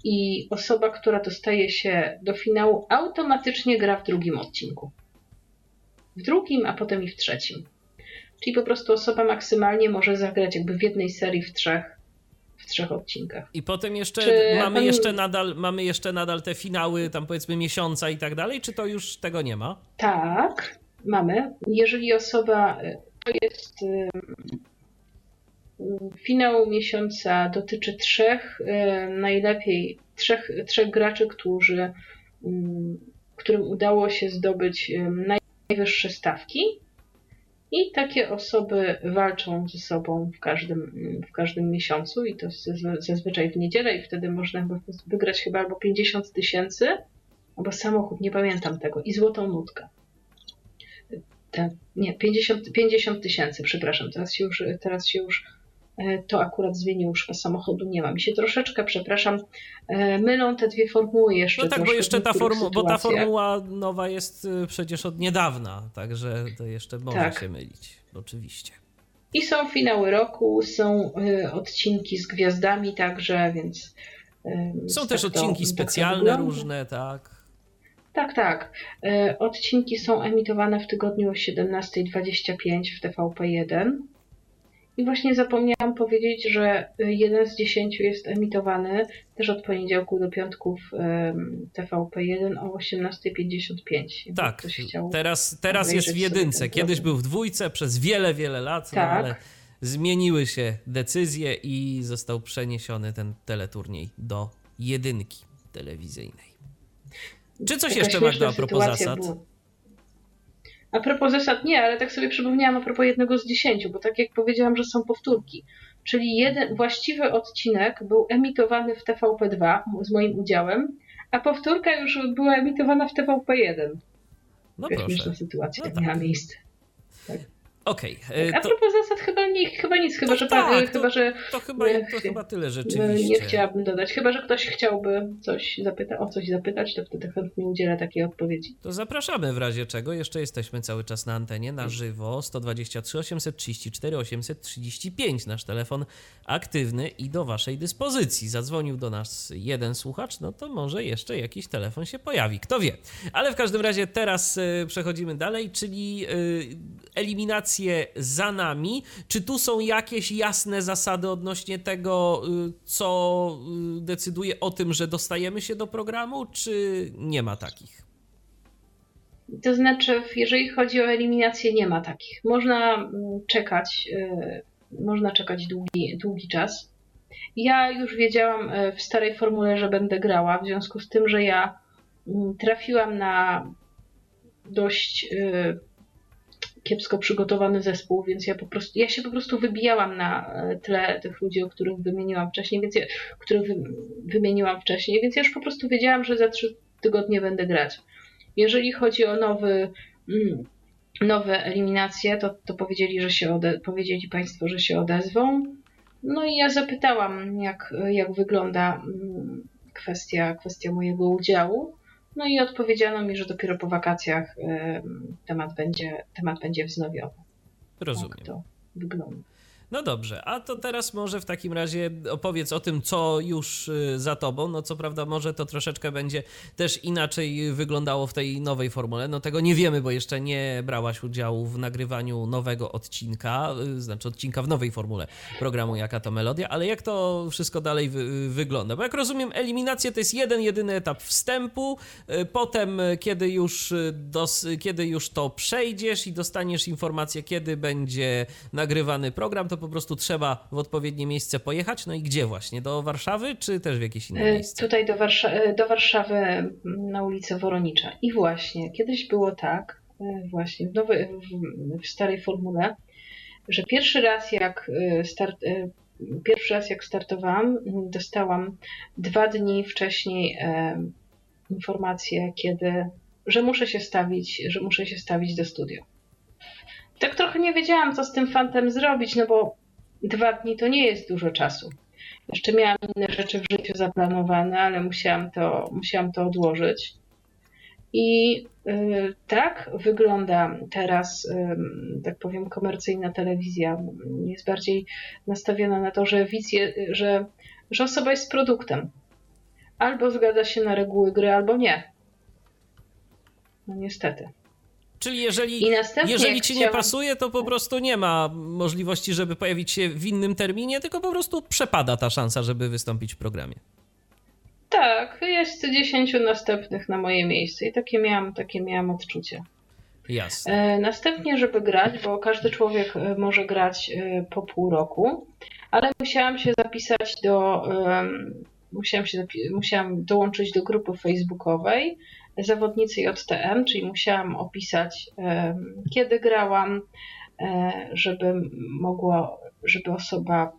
I osoba, która dostaje się do finału, automatycznie gra w drugim odcinku. W drugim, a potem i w trzecim. Czyli po prostu osoba maksymalnie może zagrać jakby w jednej serii w trzech w trzech odcinkach. I potem jeszcze Czy mamy pan- jeszcze nadal mamy jeszcze nadal te finały, tam powiedzmy miesiąca i tak dalej, czy to już tego nie ma? Tak, mamy. Jeżeli osoba y, to jest y, y, finał miesiąca dotyczy trzech, najlepiej trzech, trzech graczy, którzy, którym udało się zdobyć najwyższe stawki. I takie osoby walczą ze sobą w każdym, w każdym miesiącu, i to zazwy- zazwyczaj w niedzielę, i wtedy można wygrać chyba albo 50 tysięcy, albo samochód, nie pamiętam tego, i złotą nutkę. Tak, nie, 50 50 tysięcy, przepraszam, teraz się już, teraz się już to akurat zmieniło, już samochodu nie ma. Mi się troszeczkę, przepraszam, e, mylą te dwie formuły jeszcze. No tak, bo jeszcze ta formuła, bo ta formuła nowa jest y, przecież od niedawna, także to jeszcze może Tak. się mylić, oczywiście. I są finały roku, są odcinki z gwiazdami także, więc. Są tak też odcinki tak to specjalne wygląda. różne, tak. Tak, tak. Odcinki są emitowane w tygodniu o 17.25 w TVP1. I właśnie zapomniałam powiedzieć, że y, jeden z dziesięciu jest emitowany też od poniedziałku do piątku w ym, TVP1 o 18.55. Jakby Tak, teraz, teraz jest w jedynce. Kiedyś był w dwójce przez wiele, wiele lat, no Tak. ale zmieniły się decyzje i został przeniesiony ten teleturniej do jedynki telewizyjnej. Czy coś Taka jeszcze, Magda, a propos zasad? A propos zasad nie, ale tak sobie przypomniałam a propos jednego z dziesięciu, bo tak jak powiedziałam, że są powtórki. Czyli jeden właściwy odcinek był emitowany w TVP2 z moim udziałem, a powtórka już była emitowana w TVP1. No Taka proszę. śmieszna sytuacja No tak. miała miejsce. Okej, e, A to, propos zasad chyba, nie, chyba nic, chyba, To że, tak, to- chyba, że to, chyba, to nie- chyba tyle nie rzeczywiście. chciałabym dodać. Chyba, że ktoś chciałby coś zapyta, o coś zapytać, to wtedy chętnie udzielę takiej odpowiedzi. To zapraszamy w razie czego. Jeszcze jesteśmy cały czas na antenie, na żywo. 123 834 835. Nasz telefon aktywny i do Waszej dyspozycji. Zadzwonił do nas jeden słuchacz, no to może jeszcze jakiś telefon się pojawi. Kto wie. Ale w każdym razie teraz przechodzimy dalej, czyli y, za nami. Czy tu są jakieś jasne zasady odnośnie tego, y, co y, decyduje o tym, że dostajemy się do programu, czy nie ma takich? To znaczy, jeżeli chodzi o eliminację, nie ma takich. Można mm, czekać, y, można czekać długi, długi czas. Ja już wiedziałam w starej formule, że będę grała, w związku z tym, że ja mm, trafiłam na dość kiepsko przygotowany zespół, więc ja po prostu, ja się po prostu wybijałam na y, tle tych ludzi, o których wymieniłam wcześniej, więc ja, których wy, wymieniłam wcześniej, więc ja już po prostu wiedziałam, że za trzy tygodnie będę grać. Jeżeli chodzi o nowy, mm, nowe eliminacje, to, to powiedzieli, że się ode, powiedzieli Państwo, że się odezwą. No i ja zapytałam, jak, jak wygląda mm, kwestia, kwestia mojego udziału. No i odpowiedziano mi, że dopiero po wakacjach em, temat będzie, temat będzie wznowiony. Rozumiem. Tak to wygląda. No dobrze, a to teraz może w takim razie opowiedz o tym, co już y, za tobą. No co prawda, może to troszeczkę będzie też inaczej wyglądało w tej nowej formule. No tego nie wiemy, bo jeszcze nie brałaś udziału w nagrywaniu nowego odcinka, y, znaczy odcinka w nowej formule programu Jaka to Melodia, ale jak to wszystko dalej wy, wygląda? Bo jak rozumiem, eliminacja to jest jeden, jedyny etap wstępu. y, Potem, kiedy już, kiedy już to przejdziesz i dostaniesz informację, kiedy będzie nagrywany program, to po prostu trzeba w odpowiednie miejsce pojechać. No i gdzie właśnie? Do Warszawy, czy też w jakieś inne E, miejsce? Tutaj do, Warsza- e, do Warszawy m, na ulicę Woronicza. I właśnie, kiedyś było tak, e, właśnie w, nowej, w, w starej formule, że pierwszy raz jak start, pierwszy raz jak startowałam, dostałam dwa dni wcześniej informację, kiedy, że muszę się stawić, że muszę się stawić do studia. Tak trochę nie wiedziałam, co z tym fantem zrobić, no bo dwa dni to nie jest dużo czasu. Jeszcze miałam inne rzeczy w życiu zaplanowane, ale musiałam to, musiałam to odłożyć. I y, tak wygląda teraz, tak powiem, komercyjna telewizja. Jest bardziej nastawiona na to, że widz, je, że, że osoba jest produktem. Albo zgadza się na reguły gry, albo nie. No niestety. Czyli jeżeli, jeżeli ci chciałam... nie pasuje, to po prostu nie ma możliwości, żeby pojawić się w innym terminie, tylko po prostu przepada ta szansa, żeby wystąpić w programie. Tak, jest 10 następnych na moje miejsce i takie miałam, takie miałam odczucie. Jasne. E, następnie, żeby grać, bo każdy człowiek e, może grać e, po pół roku, ale musiałam się zapisać do. Musiałam, się, musiałam dołączyć do grupy facebookowej zawodnicy JTM, czyli musiałam opisać, kiedy grałam, żeby mogło, żeby osoba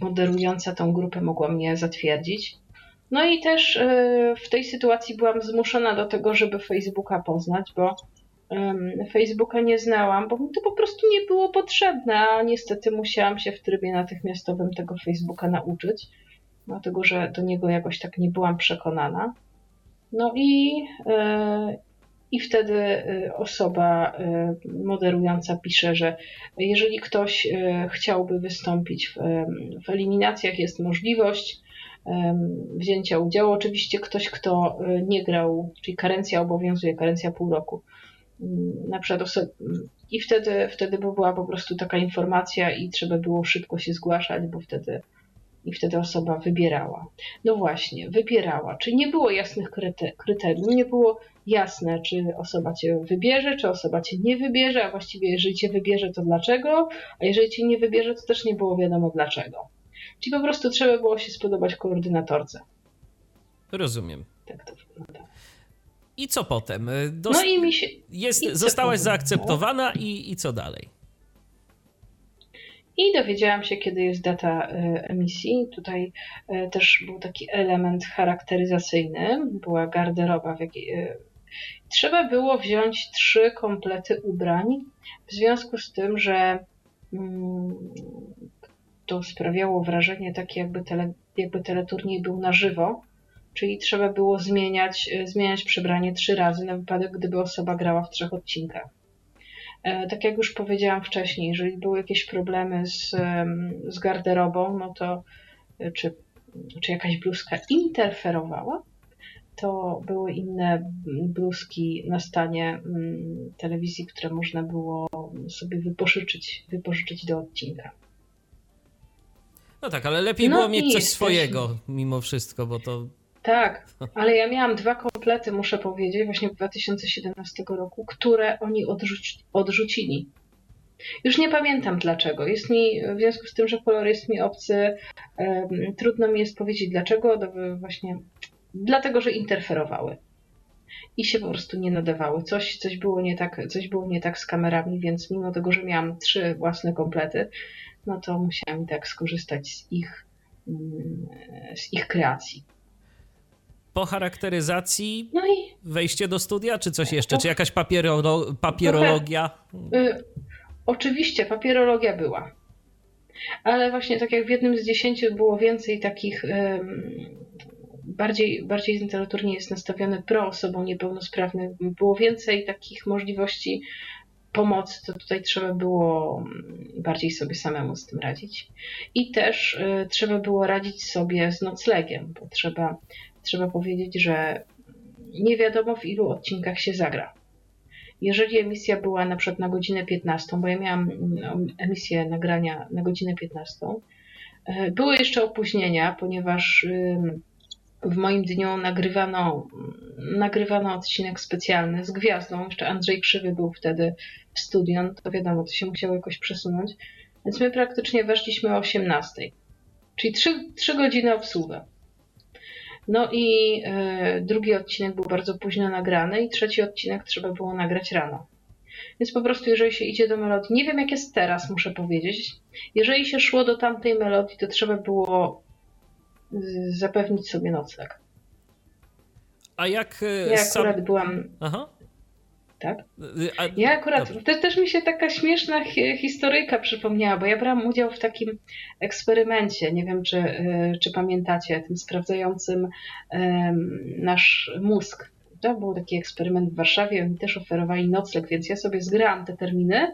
moderująca tą grupę mogła mnie zatwierdzić. No i też w tej sytuacji byłam zmuszona do tego, żeby Facebooka poznać, bo Facebooka nie znałam, bo mi to po prostu nie było potrzebne, a niestety musiałam się w trybie natychmiastowym tego Facebooka nauczyć, dlatego że do niego jakoś tak nie byłam przekonana. No i, e, i wtedy e, osoba e, moderująca pisze, że jeżeli ktoś chciałby wystąpić w, w eliminacjach, jest możliwość wzięcia udziału. Oczywiście ktoś, kto nie grał, czyli karencja obowiązuje, karencja pół roku na przykład i wtedy, wtedy była po prostu taka informacja i trzeba było szybko się zgłaszać, bo wtedy i wtedy osoba wybierała. No właśnie, wybierała. Czyli nie było jasnych kryteriów, nie było jasne, czy osoba cię wybierze, czy osoba cię nie wybierze, a właściwie jeżeli cię wybierze, to dlaczego, a jeżeli cię nie wybierze, to też nie było wiadomo dlaczego. Czyli po prostu trzeba było się spodobać koordynatorce. Rozumiem. Tak to wygląda. I co potem? Dos no i mi się. Jest, i zostałaś zaakceptowana i, i co dalej? I dowiedziałam się, kiedy jest data y, emisji. Tutaj y, też był taki element charakteryzacyjny, była garderoba, w jakiej trzeba było wziąć trzy komplety ubrań, w związku z tym, że mm, to sprawiało wrażenie takie, jakby, tele, jakby teleturniej był na żywo czyli trzeba było zmieniać, e, zmieniać przebranie trzy razy na wypadek, gdyby osoba grała w trzech odcinkach. E, tak jak już powiedziałam wcześniej, jeżeli były jakieś problemy z, z garderobą, no to e, czy, czy jakaś bluzka interferowała, to były inne bluzki na stanie mm, telewizji, które można było sobie wypożyczyć, wypożyczyć do odcinka. No tak, ale lepiej no było mieć coś swojego mimo wszystko, bo to tak, ale ja miałam dwa komplety, muszę powiedzieć, właśnie w 2017 roku, które oni odrzuci, odrzucili. Już nie pamiętam dlaczego. Jest mi, w związku z tym, że kolor jest mi obcy, um, trudno mi jest powiedzieć dlaczego. Właśnie dlatego, że interferowały i się po prostu nie nadawały. Coś, coś, było nie tak, coś było nie tak z kamerami, więc mimo tego, że miałam trzy własne komplety, no to musiałam i tak skorzystać z ich, mm, z ich kreacji po charakteryzacji no i... wejście do studia, czy coś jeszcze? Czy jakaś papierolo papierologia? Y, oczywiście, papierologia była. Ale właśnie tak jak w jednym z dziesięciu było więcej takich y, bardziej, bardziej literaturnie jest nastawiony pro osobom niepełnosprawnym. Było więcej takich możliwości pomocy, to tutaj trzeba było mm, bardziej sobie samemu z tym radzić. I też y, trzeba było radzić sobie z noclegiem, bo trzeba trzeba powiedzieć, że nie wiadomo w ilu odcinkach się zagra. Jeżeli emisja była na przykład na godzinę 15, bo ja miałam mm, emisję nagrania na godzinę 15, e, były jeszcze opóźnienia, ponieważ w moim dniu nagrywano, nagrywano odcinek specjalny z gwiazdą. Jeszcze Andrzej Krzywy był wtedy w studiu, no to wiadomo, to się musiało jakoś przesunąć. Więc my praktycznie weszliśmy o 18. Czyli 3, 3 godziny obsługa. No i e, drugi odcinek był bardzo późno nagrany i trzeci odcinek trzeba było nagrać rano. Więc po prostu, jeżeli się idzie do melodii, nie wiem jak jest teraz, muszę powiedzieć. Jeżeli się szło do tamtej melodii, to trzeba było zapewnić sobie nocleg. A jak. E, ja akurat sam... byłam. Aha. Tak? A... Ja akurat, to też mi się taka śmieszna historyjka przypomniała, bo ja brałam udział w takim eksperymencie, nie wiem czy, e, czy pamiętacie, tym sprawdzającym nasz mózg. To był taki eksperyment w Warszawie, oni też oferowali nocleg, więc ja sobie zgrałam te terminy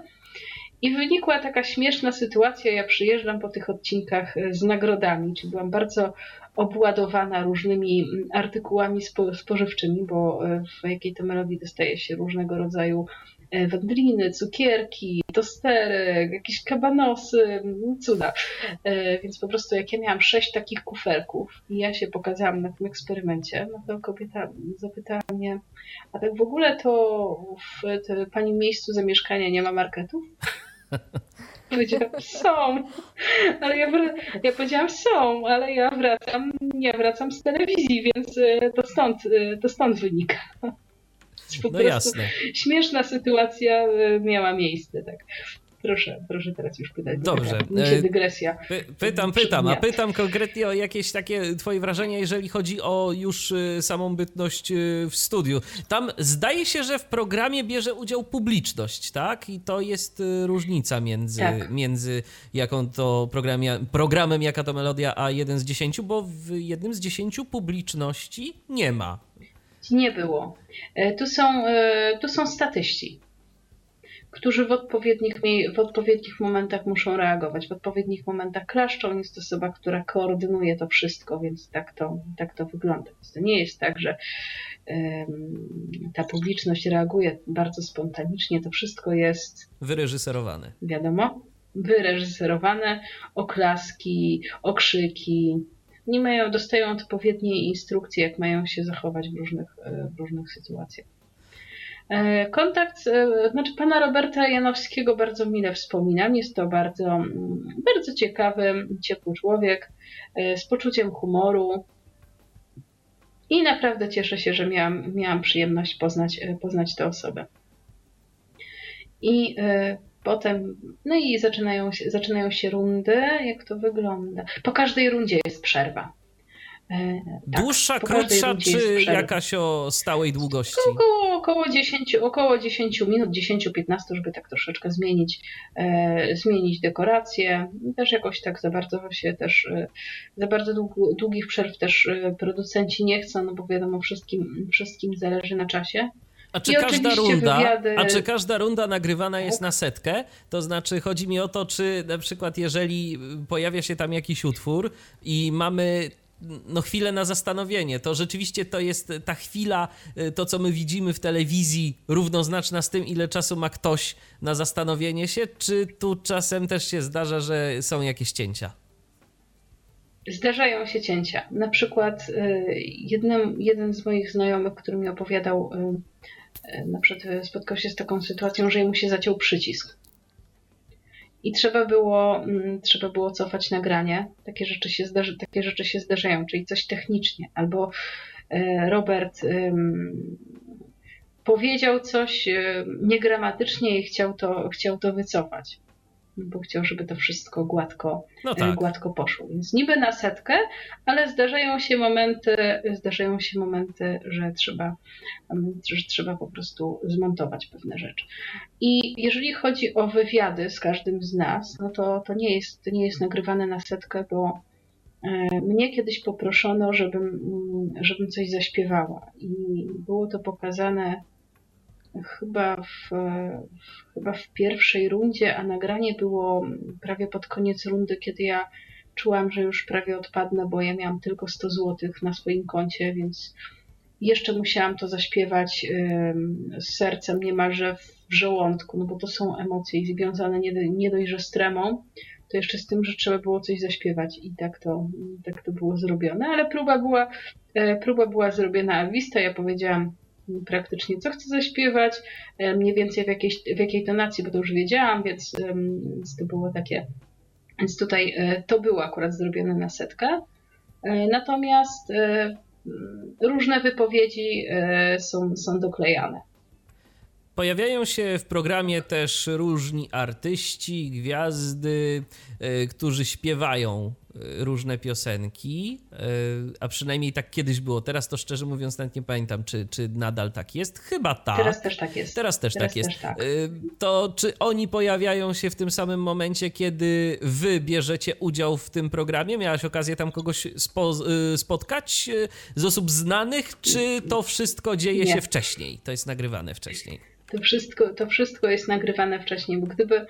i wynikła taka śmieszna sytuacja. Ja przyjeżdżam po tych odcinkach e, z nagrodami, czyli byłam bardzo obładowana różnymi artykułami spo, spożywczymi, bo w jakiej to melodii dostaje się różnego rodzaju E, wędliny, cukierki, tostery, jakieś kabanosy, cuda. E, więc po prostu jak ja miałam sześć takich kuferków i ja się pokazałam na tym eksperymencie, no to kobieta zapytała mnie, a tak w ogóle to w pani miejscu zamieszkania nie ma marketów? Powiedziałam, są, ale ja, ja powiedziałam, są, ale ja wracam, ja wracam z telewizji, więc e, to stąd, to stąd wynika. Po no jasne. Śmieszna sytuacja e, miała miejsce, tak. Proszę, proszę teraz już pytać. Dobrze. [LAUGHS] Nie dygresja. Py, pytam, pytam, a pytam konkretnie o jakieś takie twoje wrażenia, jeżeli chodzi o już e, samą bytność e, w studiu. Tam zdaje się, że w programie bierze udział publiczność, tak? I to jest różnica między, tak. między jaką to programie, programem, jaka to melodia, a jeden z dziesięciu, bo w jednym z dziesięciu publiczności nie ma nie było. E, tu są, e, tu są statyści, którzy w odpowiednich, w odpowiednich momentach muszą reagować. W odpowiednich momentach klaszczą. Jest to osoba, która koordynuje to wszystko, więc tak to, tak to wygląda. Więc to nie jest tak, że ta publiczność reaguje bardzo spontanicznie. To wszystko jest wyreżyserowane. Wiadomo, wyreżyserowane, oklaski, okrzyki, nie mają, dostają odpowiednie instrukcje, jak mają się zachować w różnych, e, w różnych sytuacjach. E, kontakt, e, znaczy pana Roberta Janowskiego bardzo mile wspominam. Jest to bardzo, mm, bardzo ciekawy, ciepły człowiek z poczuciem humoru. I naprawdę cieszę się, że miałam, miałam przyjemność poznać, poznać tę osobę. I Potem, no i zaczynają zaczynają się rundy. Jak to wygląda? Po każdej rundzie jest przerwa. E, tak, Dłuższa, krótsza, czy jakaś o stałej długości? Około, około, 10, około 10 minut, 10-15, żeby tak troszeczkę zmienić, e, zmienić dekorację. Też jakoś tak za bardzo się też, e, za bardzo długich przerw też e, producenci nie chcą, no bo wiadomo, wszystkim, wszystkim zależy na czasie. A czy, każda runda, wywiady... a czy każda runda nagrywana jest na setkę? To znaczy, chodzi mi o to, czy na przykład, jeżeli pojawia się tam jakiś utwór i mamy no chwilę na zastanowienie. To rzeczywiście to jest ta chwila, to co my widzimy w telewizji, równoznaczna z tym, ile czasu ma ktoś na zastanowienie się, czy tu czasem też się zdarza, że są jakieś cięcia? Zdarzają się cięcia. Na przykład y, jednym, jeden z moich znajomych, który mi opowiadał y, na przykład spotkał się z taką sytuacją, że mu się zaciął przycisk. I trzeba było, mm, trzeba było cofać nagranie. Takie rzeczy, się zdarzy, takie rzeczy się zdarzają, czyli coś technicznie. Albo e, Robert powiedział coś e, niegramatycznie i chciał to, chciał to wycofać bo chciał, żeby to wszystko gładko, no tak. gładko poszło. Więc niby na setkę, ale zdarzają się momenty, zdarzają się momenty, że trzeba, że trzeba po prostu zmontować pewne rzeczy. I jeżeli chodzi o wywiady z każdym z nas, no to, to nie jest, to nie jest nagrywane na setkę, bo e, mnie kiedyś poproszono, żebym, żebym coś zaśpiewała i było to pokazane chyba w, chyba w pierwszej rundzie, a nagranie było prawie pod koniec rundy, kiedy ja czułam, że już prawie odpadnę, bo ja miałam tylko 100 zł na swoim koncie, więc jeszcze musiałam to zaśpiewać z sercem niemalże w żołądku, no bo to są emocje związane nie, nie dość, że z tremą, to jeszcze z tym, że trzeba było coś zaśpiewać i tak to, tak to było zrobione, ale próba była, e, próba była zrobiona. Wista, ja powiedziałam praktycznie, co chcę zaśpiewać, e, mniej więcej w, jakiejś, w jakiej tonacji, bo to już wiedziałam, więc, więc to było takie. Więc tutaj e, to było akurat zrobione na setkę. E, natomiast różne wypowiedzi są, są doklejane. Pojawiają się w programie też różni artyści, gwiazdy, którzy śpiewają różne piosenki, e, a przynajmniej tak kiedyś było. Teraz to szczerze mówiąc nawet nie pamiętam, czy, czy nadal tak jest. Chyba tak. Teraz też tak jest. Teraz też Teraz tak jest. Też tak. E, to czy oni pojawiają się w tym samym momencie, kiedy wy bierzecie udział w tym programie? Miałaś okazję tam kogoś spo, e, spotkać z osób znanych, czy to wszystko dzieje nie. się wcześniej? To jest nagrywane wcześniej? To wszystko, to wszystko jest nagrywane wcześniej, bo gdyby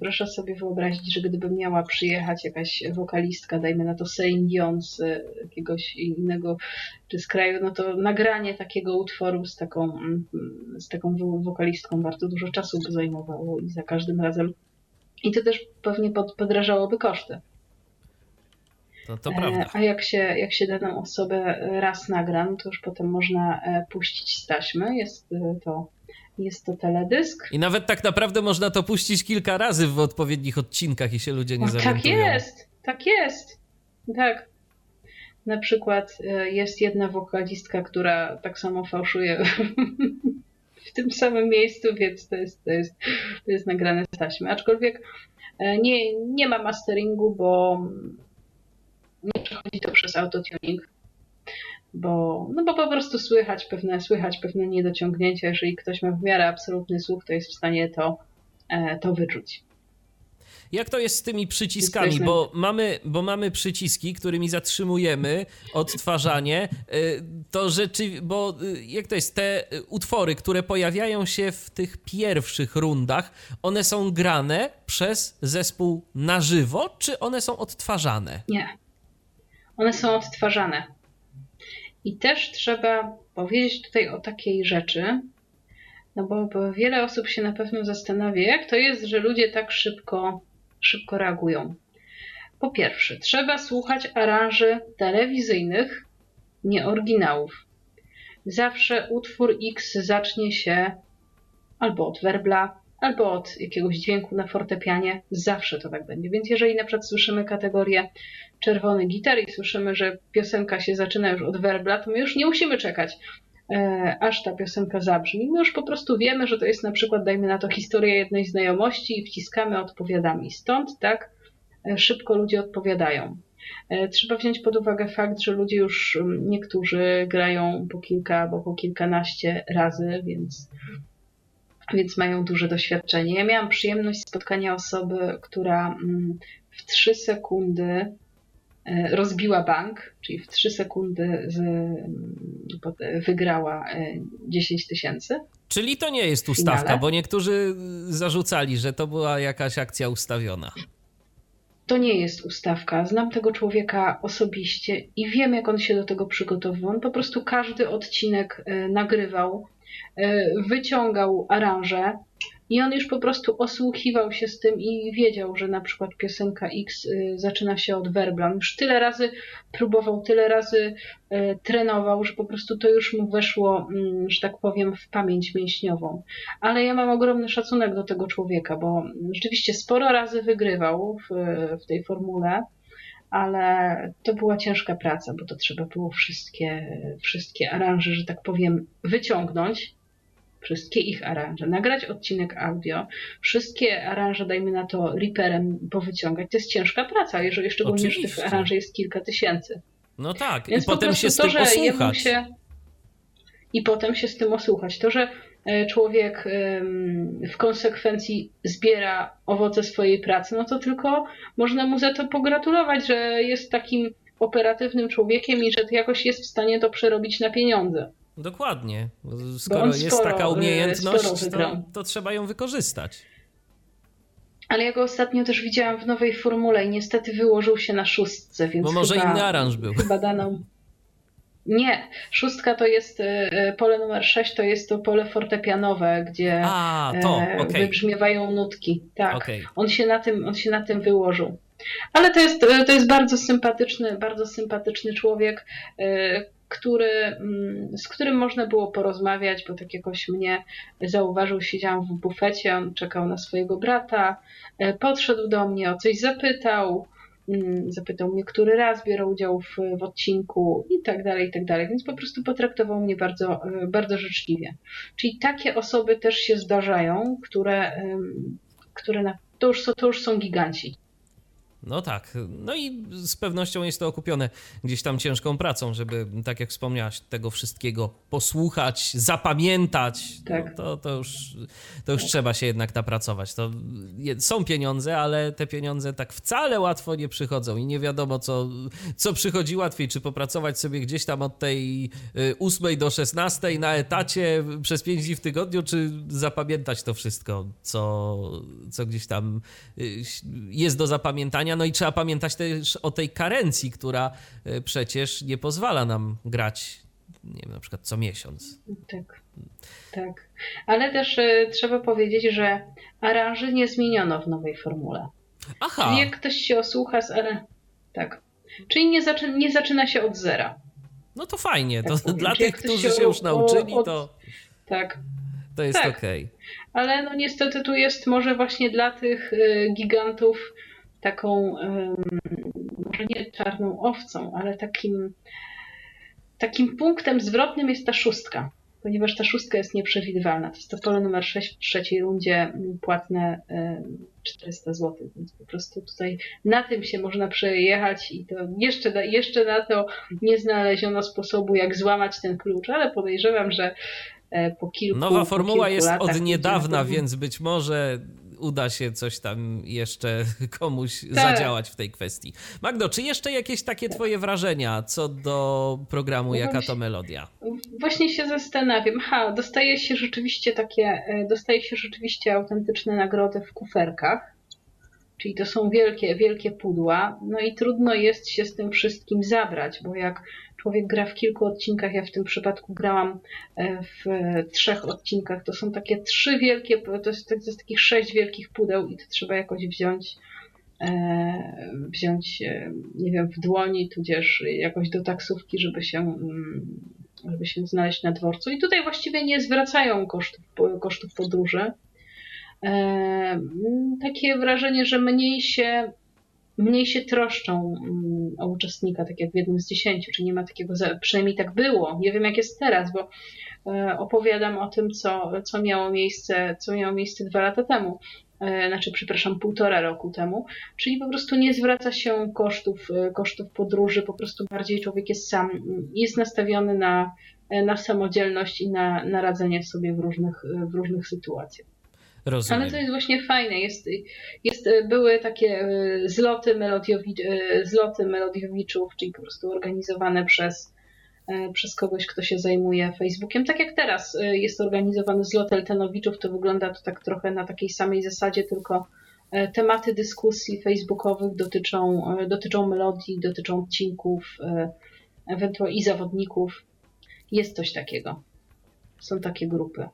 proszę sobie wyobrazić, że gdyby miała przyjechać jakaś wokalistka, dajmy na to Celine Dion z jakiegoś innego, czy z kraju, no to nagranie takiego utworu z taką, mm, z taką wokalistką bardzo dużo czasu by zajmowało i za każdym razem. I to też pewnie pod, podrażałoby koszty. No to prawda. A jak się, jak się daną osobę raz nagra, no to już potem można e, puścić z taśmy. Jest e, to, jest to teledysk. I nawet tak naprawdę można to puścić kilka razy w odpowiednich odcinkach i się ludzie nie no, zorientują. Tak jest, tak jest. Tak. Na przykład e, jest jedna wokalistka, która tak samo fałszuje w tym samym miejscu, więc to jest, to jest, to jest nagrane z taśmy. Aczkolwiek nie, nie ma masteringu, bo nie przechodzi to przez autotuning, bo, no bo po prostu słychać pewne, słychać pewne niedociągnięcia. Jeżeli ktoś ma w miarę absolutny słuch, to jest w stanie to, e, to wyczuć. Jak to jest z tymi przyciskami? Bo mamy, bo mamy przyciski, którymi zatrzymujemy odtwarzanie. E, to rzeczy, bo e, jak to jest? Te utwory, które pojawiają się w tych pierwszych rundach, one są grane przez zespół na żywo, czy one są odtwarzane? Nie one są odtwarzane. I też trzeba powiedzieć tutaj o takiej rzeczy, no bo, bo wiele osób się na pewno zastanawia, jak to jest, że ludzie tak szybko, szybko reagują. Po pierwsze, trzeba słuchać aranży telewizyjnych, nie oryginałów. Zawsze utwór X zacznie się albo od werbla, albo od jakiegoś dźwięku na fortepianie. Zawsze to tak będzie. Więc jeżeli na przykład słyszymy kategorię czerwony gitar i słyszymy, że piosenka się zaczyna już od werbla, to my już nie musimy czekać, e, aż ta piosenka zabrzmi. My już po prostu wiemy, że to jest na przykład, dajmy na to, historia jednej znajomości i wciskamy odpowiadami. Stąd tak e, szybko ludzie odpowiadają. E, trzeba wziąć pod uwagę fakt, że ludzie już niektórzy grają po kilka albo po kilkanaście razy, więc, więc mają duże doświadczenie. Ja miałam przyjemność spotkania osoby, która mm, w trzy sekundy E, rozbiła bank, czyli w 3 sekundy z, wygrała 10 e, tysięcy. Czyli to nie jest ustawka, bo niektórzy zarzucali, że to była jakaś akcja ustawiona. To nie jest ustawka. Znam tego człowieka osobiście i wiem, jak on się do tego przygotowywał. On po prostu każdy odcinek e, nagrywał, wyciągał aranże, i on już po prostu osłuchiwał się z tym i wiedział, że na przykład piosenka X y, zaczyna się od werbla. Już tyle razy próbował, tyle razy y, trenował, że po prostu to już mu weszło, mm, że tak powiem, w pamięć mięśniową. Ale ja mam ogromny szacunek do tego człowieka, bo rzeczywiście sporo razy wygrywał w, w tej formule ale to była ciężka praca, bo to trzeba było wszystkie, wszystkie aranże, że tak powiem, wyciągnąć wszystkie ich aranże, nagrać odcinek audio, wszystkie aranże, dajmy na to, Reaperem powyciągać. To jest ciężka praca, jeżeli szczególnie, że tych aranży jest kilka tysięcy. No tak, Więc i potem się z tym to, osłuchać. Się, I potem się z tym osłuchać. To, że człowiek w konsekwencji zbiera owoce swojej pracy, no to tylko można mu za to pogratulować, że jest takim operatywnym człowiekiem i że jakoś jest w stanie to przerobić na pieniądze. Dokładnie. Skoro jest sporo, taka umiejętność, to, to trzeba ją wykorzystać. Ale ja go ostatnio też widziałam w nowej formule i niestety wyłożył się na szóstce, więc. Bo może chyba, inny aranż był. Chyba daną. Nie, szóstka to jest e, e, pole numer 6, to jest to pole fortepianowe, gdzie A, to, e, okay. wybrzmiewają nutki. Tak. Okay. On, się na tym, on się na tym wyłożył. Ale to jest, to jest bardzo sympatyczny, bardzo sympatyczny człowiek, który, mm, z którym można było porozmawiać, bo tak jakoś mnie zauważył, siedziałam w bufecie, on czekał na swojego brata, e, podszedł do mnie, o coś zapytał, zapytał mnie, który raz biorę udział w, w odcinku i tak dalej, i tak dalej, więc po prostu potraktował mnie bardzo, e, bardzo życzliwie. Czyli takie osoby też się zdarzają, które, które na, to, już to już są giganci. No tak. No i z pewnością jest to okupione gdzieś tam ciężką pracą, żeby, tak jak wspomniałaś, tego wszystkiego posłuchać, zapamiętać. No tak. No to, to, już, to już tak. trzeba się jednak napracować. To są pieniądze, ale te pieniądze tak wcale łatwo nie przychodzą i nie wiadomo, co, co przychodzi łatwiej, czy popracować sobie gdzieś tam od tej 8 y, do 16 na etacie przez 5 dni w tygodniu, czy zapamiętać to wszystko, co, co gdzieś tam y, jest do zapamiętania no i trzeba pamiętać też o tej karencji, która e, przecież nie pozwala nam grać, nie wiem, na przykład co miesiąc. Tak, tak. Ale też y, trzeba powiedzieć, że aranży nie zmieniono w nowej formule. Aha. Czyli jak ktoś się osłucha z aranży... Tak. Czyli nie, zaczy... nie zaczyna się od zera. No to fajnie. Tak to dla tych, którzy się, już nauczyli, od... to... Tak. To jest tak. Ale no niestety tu jest może właśnie dla tych y, gigantów taką, może nie czarną owcą, ale takim, takim punktem zwrotnym jest ta szóstka, ponieważ ta szóstka jest nieprzewidywalna. To jest to pole numer 6 w trzeciej rundzie płatne 400 zł, więc po prostu tutaj na tym się można przejechać i to jeszcze, jeszcze na to nie znaleziono sposobu, jak złamać ten klucz, ale podejrzewam, że e, po kilku Nowa formuła kilku jest od niedawna, więc być może uda się coś tam jeszcze [LAUGHS] komuś tak. zadziałać w tej kwestii. Magdo, czy jeszcze jakieś takie twoje wrażenia co do programu no Jaka to Melodia? Właśnie się zastanawiam. Ha, dostaje się rzeczywiście takie, e, dostaje się rzeczywiście autentyczne nagrody w kuferkach. Czyli to są wielkie, wielkie pudła. No i trudno jest się z tym wszystkim zabrać, bo jak człowiek gra w kilku odcinkach, ja w tym przypadku grałam e, w trzech odcinkach, to są takie trzy wielkie, to jest, to jest takich sześć wielkich pudeł i to trzeba jakoś wziąć e, wziąć, e, nie wiem, w dłoni, tudzież jakoś do taksówki, żeby się, mm, żeby się znaleźć na dworcu. I tutaj właściwie nie zwracają kosztów, kosztów podróży. Takie wrażenie, że mniej się mniej się troszczą mm, o uczestnika, tak jak w jednym z dziesięciu, czy nie ma takiego, przynajmniej tak było, nie wiem jak jest teraz, bo e, opowiadam o tym, co, co miało miejsce, co miało miejsce dwa lata temu, e, znaczy, przepraszam, półtora roku temu, czyli po prostu nie zwraca się kosztów, e, kosztów podróży, po prostu bardziej człowiek jest sam, jest nastawiony na, na samodzielność i na, na radzenie sobie w różnych, w różnych sytuacjach. Rozumiem. Ale to jest właśnie fajne. Jest, jest, były takie e, zloty, melodiowi, e, zloty melodiowiczów, czyli po prostu organizowane przez, e, przez kogoś, kto się zajmuje Facebookiem. Tak jak teraz jest organizowany zlot Eltenowiczów, to wygląda to tak trochę na takiej samej zasadzie, tylko tematy dyskusji facebookowych dotyczą, dotyczą melodii, dotyczą odcinków, ewentualnie i zawodników. Jest coś takiego. Są takie grupy.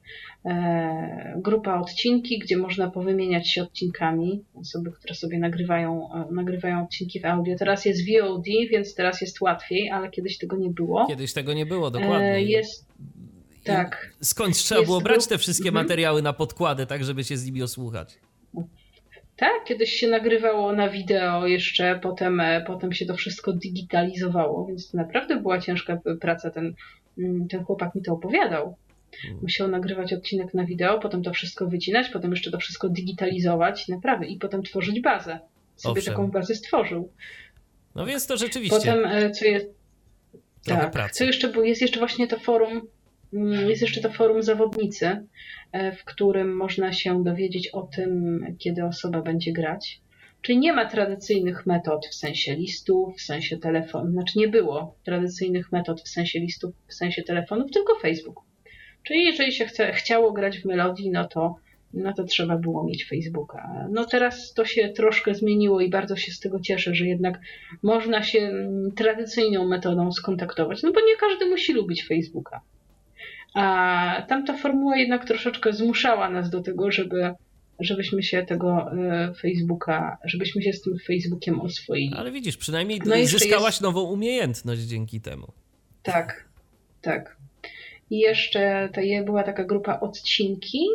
E, grupa odcinki, gdzie można powymieniać się odcinkami. Osoby, które sobie nagrywają, e, nagrywają odcinki w audio. Teraz jest VOD, więc teraz jest łatwiej, ale kiedyś tego nie było. Kiedyś tego nie było, dokładnie. E, jest. Tak. Skąd trzeba było brać te wszystkie mhm. materiały na podkłady, tak żeby się z nimi osłuchać? Tak, kiedyś się nagrywało na wideo jeszcze, potem, potem się to wszystko digitalizowało, więc to naprawdę była ciężka praca. Ten, mm, ten chłopak mi to opowiadał. Mm. Musiał nagrywać odcinek na wideo, potem to wszystko wycinać, potem jeszcze to wszystko digitalizować, naprawdę, i potem tworzyć bazę. Sobie Owszem. taką bazę stworzył. No więc to rzeczywiście. Potem, e, co jest. tak, pracy. co jeszcze było? Jest jeszcze właśnie to forum, mm, jest jeszcze to forum zawodnicy, e, w którym można się dowiedzieć o tym, kiedy osoba będzie grać. Czyli nie ma tradycyjnych metod w sensie listów, w sensie telefonu, znaczy nie było tradycyjnych metod w sensie listów, w sensie telefonów, tylko Facebook. Czyli jeżeli się chce, chciało grać w melodii, no to, no to trzeba było mieć Facebooka. No teraz to się troszkę zmieniło i bardzo się z tego cieszę, że jednak można się mm, tradycyjną metodą skontaktować, no bo nie każdy musi lubić Facebooka. A tamta formuła jednak troszeczkę zmuszała nas do tego, żeby żebyśmy się tego e, Facebooka, żebyśmy się z tym Facebookiem oswoili. Ale widzisz, przynajmniej no zyskałaś jest... nową umiejętność dzięki temu. Tak, tak. I jeszcze to była taka grupa odcinki.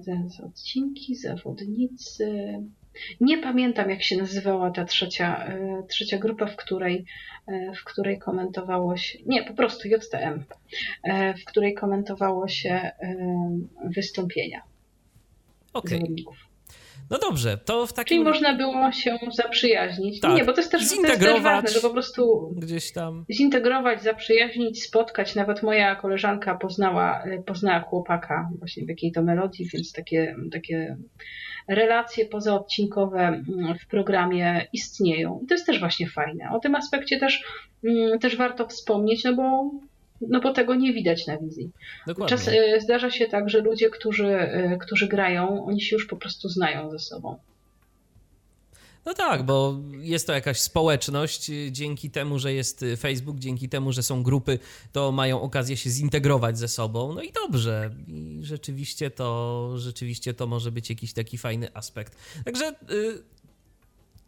Zaraz odcinki, zawodnicy. Nie pamiętam, jak się nazywała ta trzecia, e, trzecia grupa, w której, e, w której komentowało się. Nie, po prostu JTM, e, w której komentowało się wystąpienia okay. No dobrze, to w takim Czyli można było się zaprzyjaźnić. Tak. Nie, bo to jest też, to jest też Zintegrować. ważne, że po prostu gdzieś tam. zintegrować, zaprzyjaźnić, spotkać. Nawet moja koleżanka poznała, poznała chłopaka właśnie w jakiej to melodii, więc takie, takie relacje pozaodcinkowe mm, w programie istnieją. I to jest też właśnie fajne. O tym aspekcie też, mm, też warto wspomnieć, no bo, no bo tego nie widać na wizji. Dokładnie. Czas, y, zdarza się tak, że ludzie, którzy, y, którzy grają, oni się już po prostu znają ze sobą. No tak, bo jest to jakaś społeczność. y, Dzięki temu, że jest Facebook, dzięki temu, że są grupy, to mają okazję się zintegrować ze sobą. No i dobrze. I rzeczywiście to, rzeczywiście to może być jakiś taki fajny aspekt. Także y,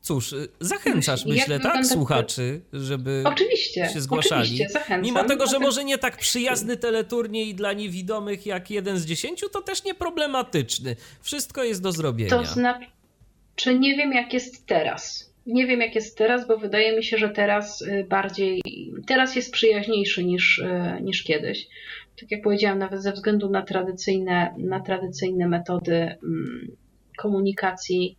cóż, y, zachęcasz, myślę, tak, słuchaczy, żeby Oczywiście, się zgłaszali. oczywiście, zachęcam. Mimo tego, że może nie tak przyjazny teleturniej dla niewidomych jak jeden z dziesięciu, to też nie problematyczny. Wszystko jest do zrobienia. To znaczy, nie wiem jak jest teraz. Nie wiem jak jest teraz, bo wydaje mi się, że teraz y, bardziej, teraz jest przyjaźniejszy niż, y, niż kiedyś. Tak jak powiedziałam, nawet ze względu na tradycyjne, na tradycyjne metody mm, komunikacji,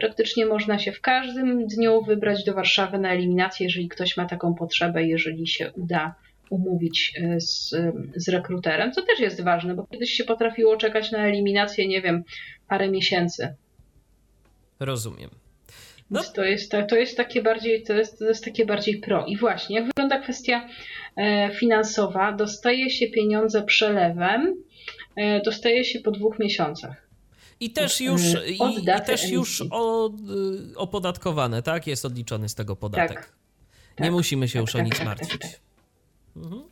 praktycznie można się w każdym dniu wybrać do Warszawy na eliminację, jeżeli ktoś ma taką potrzebę, jeżeli się uda umówić y, z, z rekruterem, co też jest ważne, bo kiedyś się potrafiło czekać na eliminację, nie wiem, parę miesięcy. Rozumiem. No. To jest, to jest takie bardziej, to jest, to jest takie bardziej pro. I właśnie, jak wygląda kwestia e, finansowa, dostaje się pieniądze przelewem, e, dostaje się po dwóch miesiącach. I też Od, już, y, i, i też już y, opodatkowane, tak? Jest odliczony z tego podatek. Tak. Nie Tak, musimy się tak, już o tak, nic tak, tak, martwić. Mhm.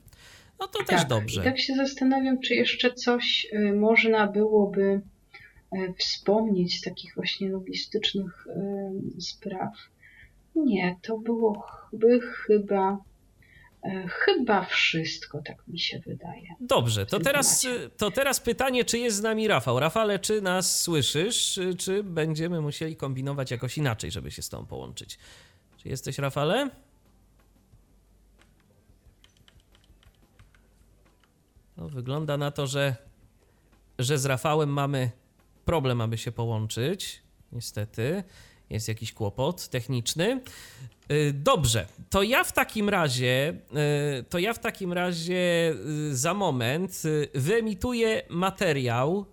No to też dobrze. I tak się zastanawiam, czy jeszcze coś y, można byłoby y, wspomnieć z takich właśnie logistycznych y, spraw. Nie, to byłoby chyba, y, chyba wszystko, tak mi się wydaje. Dobrze, to teraz, temacie. to teraz pytanie, czy jest z nami Rafał? Rafale, czy nas słyszysz, czy będziemy musieli kombinować jakoś inaczej, żeby się z tą połączyć? Czy jesteś, Rafale? No, wygląda na to, że, że z Rafałem mamy problem, aby się połączyć. Niestety, jest jakiś kłopot techniczny. Y, Dobrze, to ja w takim razie, y, to ja w takim razie y, za moment wyemituję materiał,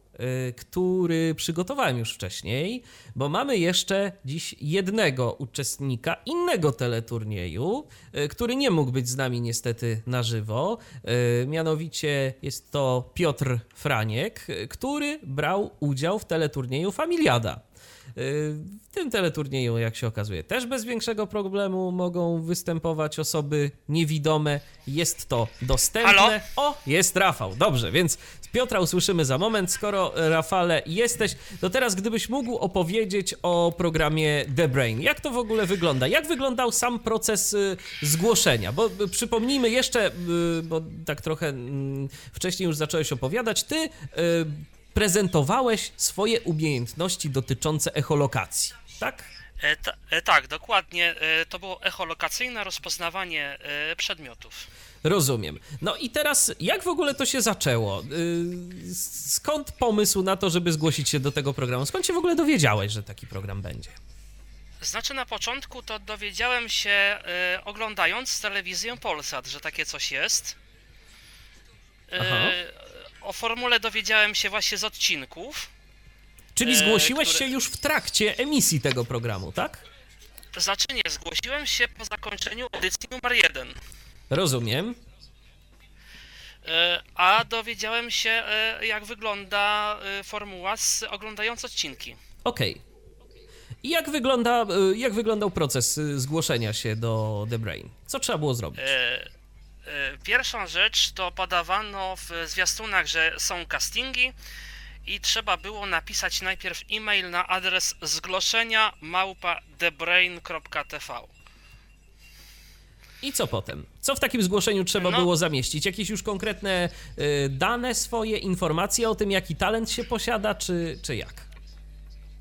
który przygotowałem już wcześniej, bo mamy jeszcze dziś jednego uczestnika innego teleturnieju, który nie mógł być z nami niestety na żywo. Mianowicie jest to Piotr Franiek, który brał udział w teleturnieju Familiada. W tym teleturnieju, jak się okazuje, też bez większego problemu mogą występować osoby niewidome. Jest to dostępne. Halo? O, jest Rafał. Dobrze, więc Piotra usłyszymy za moment. Skoro Rafale jesteś, to teraz gdybyś mógł opowiedzieć o programie The Brain. Jak to w ogóle wygląda? Jak wyglądał sam proces y, zgłoszenia? Bo y, przypomnijmy jeszcze, y, bo tak trochę mm, wcześniej już zacząłeś opowiadać, ty y, prezentowałeś swoje umiejętności dotyczące echolokacji, tak? E, ta, e, tak, dokładnie. E, to było echolokacyjne rozpoznawanie e, przedmiotów. Rozumiem. No i teraz, jak w ogóle to się zaczęło? Y, Skąd pomysł na to, żeby zgłosić się do tego programu? Skąd się w ogóle dowiedziałeś, że taki program będzie? Znaczy na początku to dowiedziałem się e, oglądając telewizję Polsat, że takie coś jest. E, Aha. O formule dowiedziałem się właśnie z odcinków. Czyli E, zgłosiłeś które- się już w trakcie emisji tego programu, tak? Znaczy nie, zgłosiłem się po zakończeniu edycji numer 1. Rozumiem. E, A dowiedziałem się, e, jak wygląda formuła z oglądając odcinki. Okej. I jak, wygląda, jak wyglądał proces zgłoszenia się do The Brain? Co trzeba było zrobić? E, Pierwszą rzecz to podawano w zwiastunach, że są castingi i trzeba było napisać najpierw e-mail na adres zgłoszenia małpa thebrain.tv. I co potem? Co w takim zgłoszeniu trzeba No. było zamieścić? Jakieś już konkretne y, dane swoje, informacje o tym, jaki talent się posiada, czy, czy jak?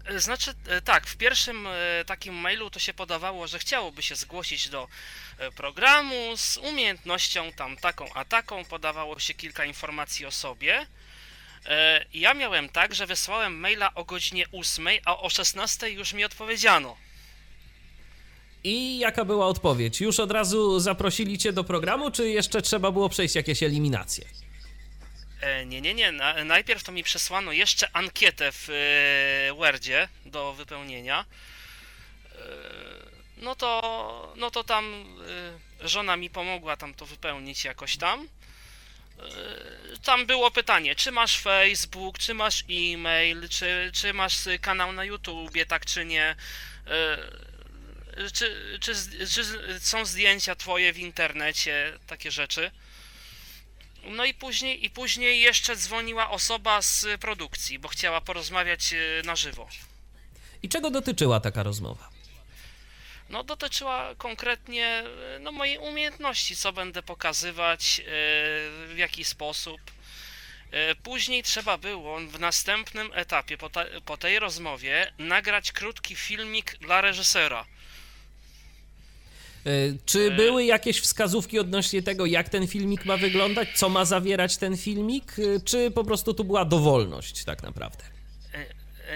E, Znaczy, e, tak, w pierwszym e, takim mailu to się podawało, że chciałoby się zgłosić do e, programu z umiejętnością tam taką a taką, podawało się kilka informacji o sobie. E, ja miałem tak, że wysłałem maila o godzinie 8, a o 16 już mi odpowiedziano. I jaka była odpowiedź? Już od razu zaprosili cię do programu, czy jeszcze trzeba było przejść jakieś eliminacje? E, nie, nie, nie. Na, najpierw to mi przesłano jeszcze ankietę w e, Wordzie do wypełnienia. No to, no to tam e, żona mi pomogła tam to wypełnić jakoś tam. E, tam było pytanie, czy masz Facebook, czy masz e-mail, czy, czy masz kanał na YouTubie, tak czy nie. E, czy, czy, czy są zdjęcia twoje w internecie, takie rzeczy. No i później, i później jeszcze dzwoniła osoba z produkcji, bo chciała porozmawiać na żywo. I czego dotyczyła taka rozmowa? No dotyczyła konkretnie e, no, mojej umiejętności, co będę pokazywać, e, w jaki sposób. Później trzeba było w następnym etapie, po, ta, po tej rozmowie, nagrać krótki filmik dla reżysera. Czy były jakieś wskazówki odnośnie tego, jak ten filmik ma wyglądać, co ma zawierać ten filmik, czy po prostu tu była dowolność tak naprawdę?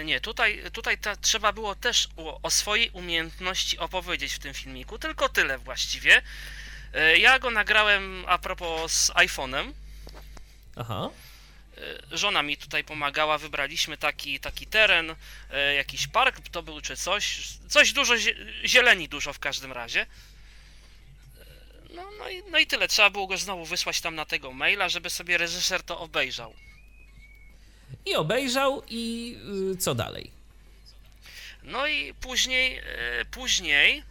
Nie, tutaj, tutaj ta, trzeba było też o, o, swojej umiejętności opowiedzieć w tym filmiku, tylko tyle właściwie. Ja go nagrałem a propos z iPhone'em. Aha. Żona mi tutaj pomagała, wybraliśmy taki, taki teren, jakiś park to był czy coś, coś dużo, zieleni dużo w każdym razie. No, no, i, no i tyle. Trzeba było go znowu wysłać tam na tego maila, żeby sobie reżyser to obejrzał. I obejrzał i yy, co dalej? No i później, yy, później,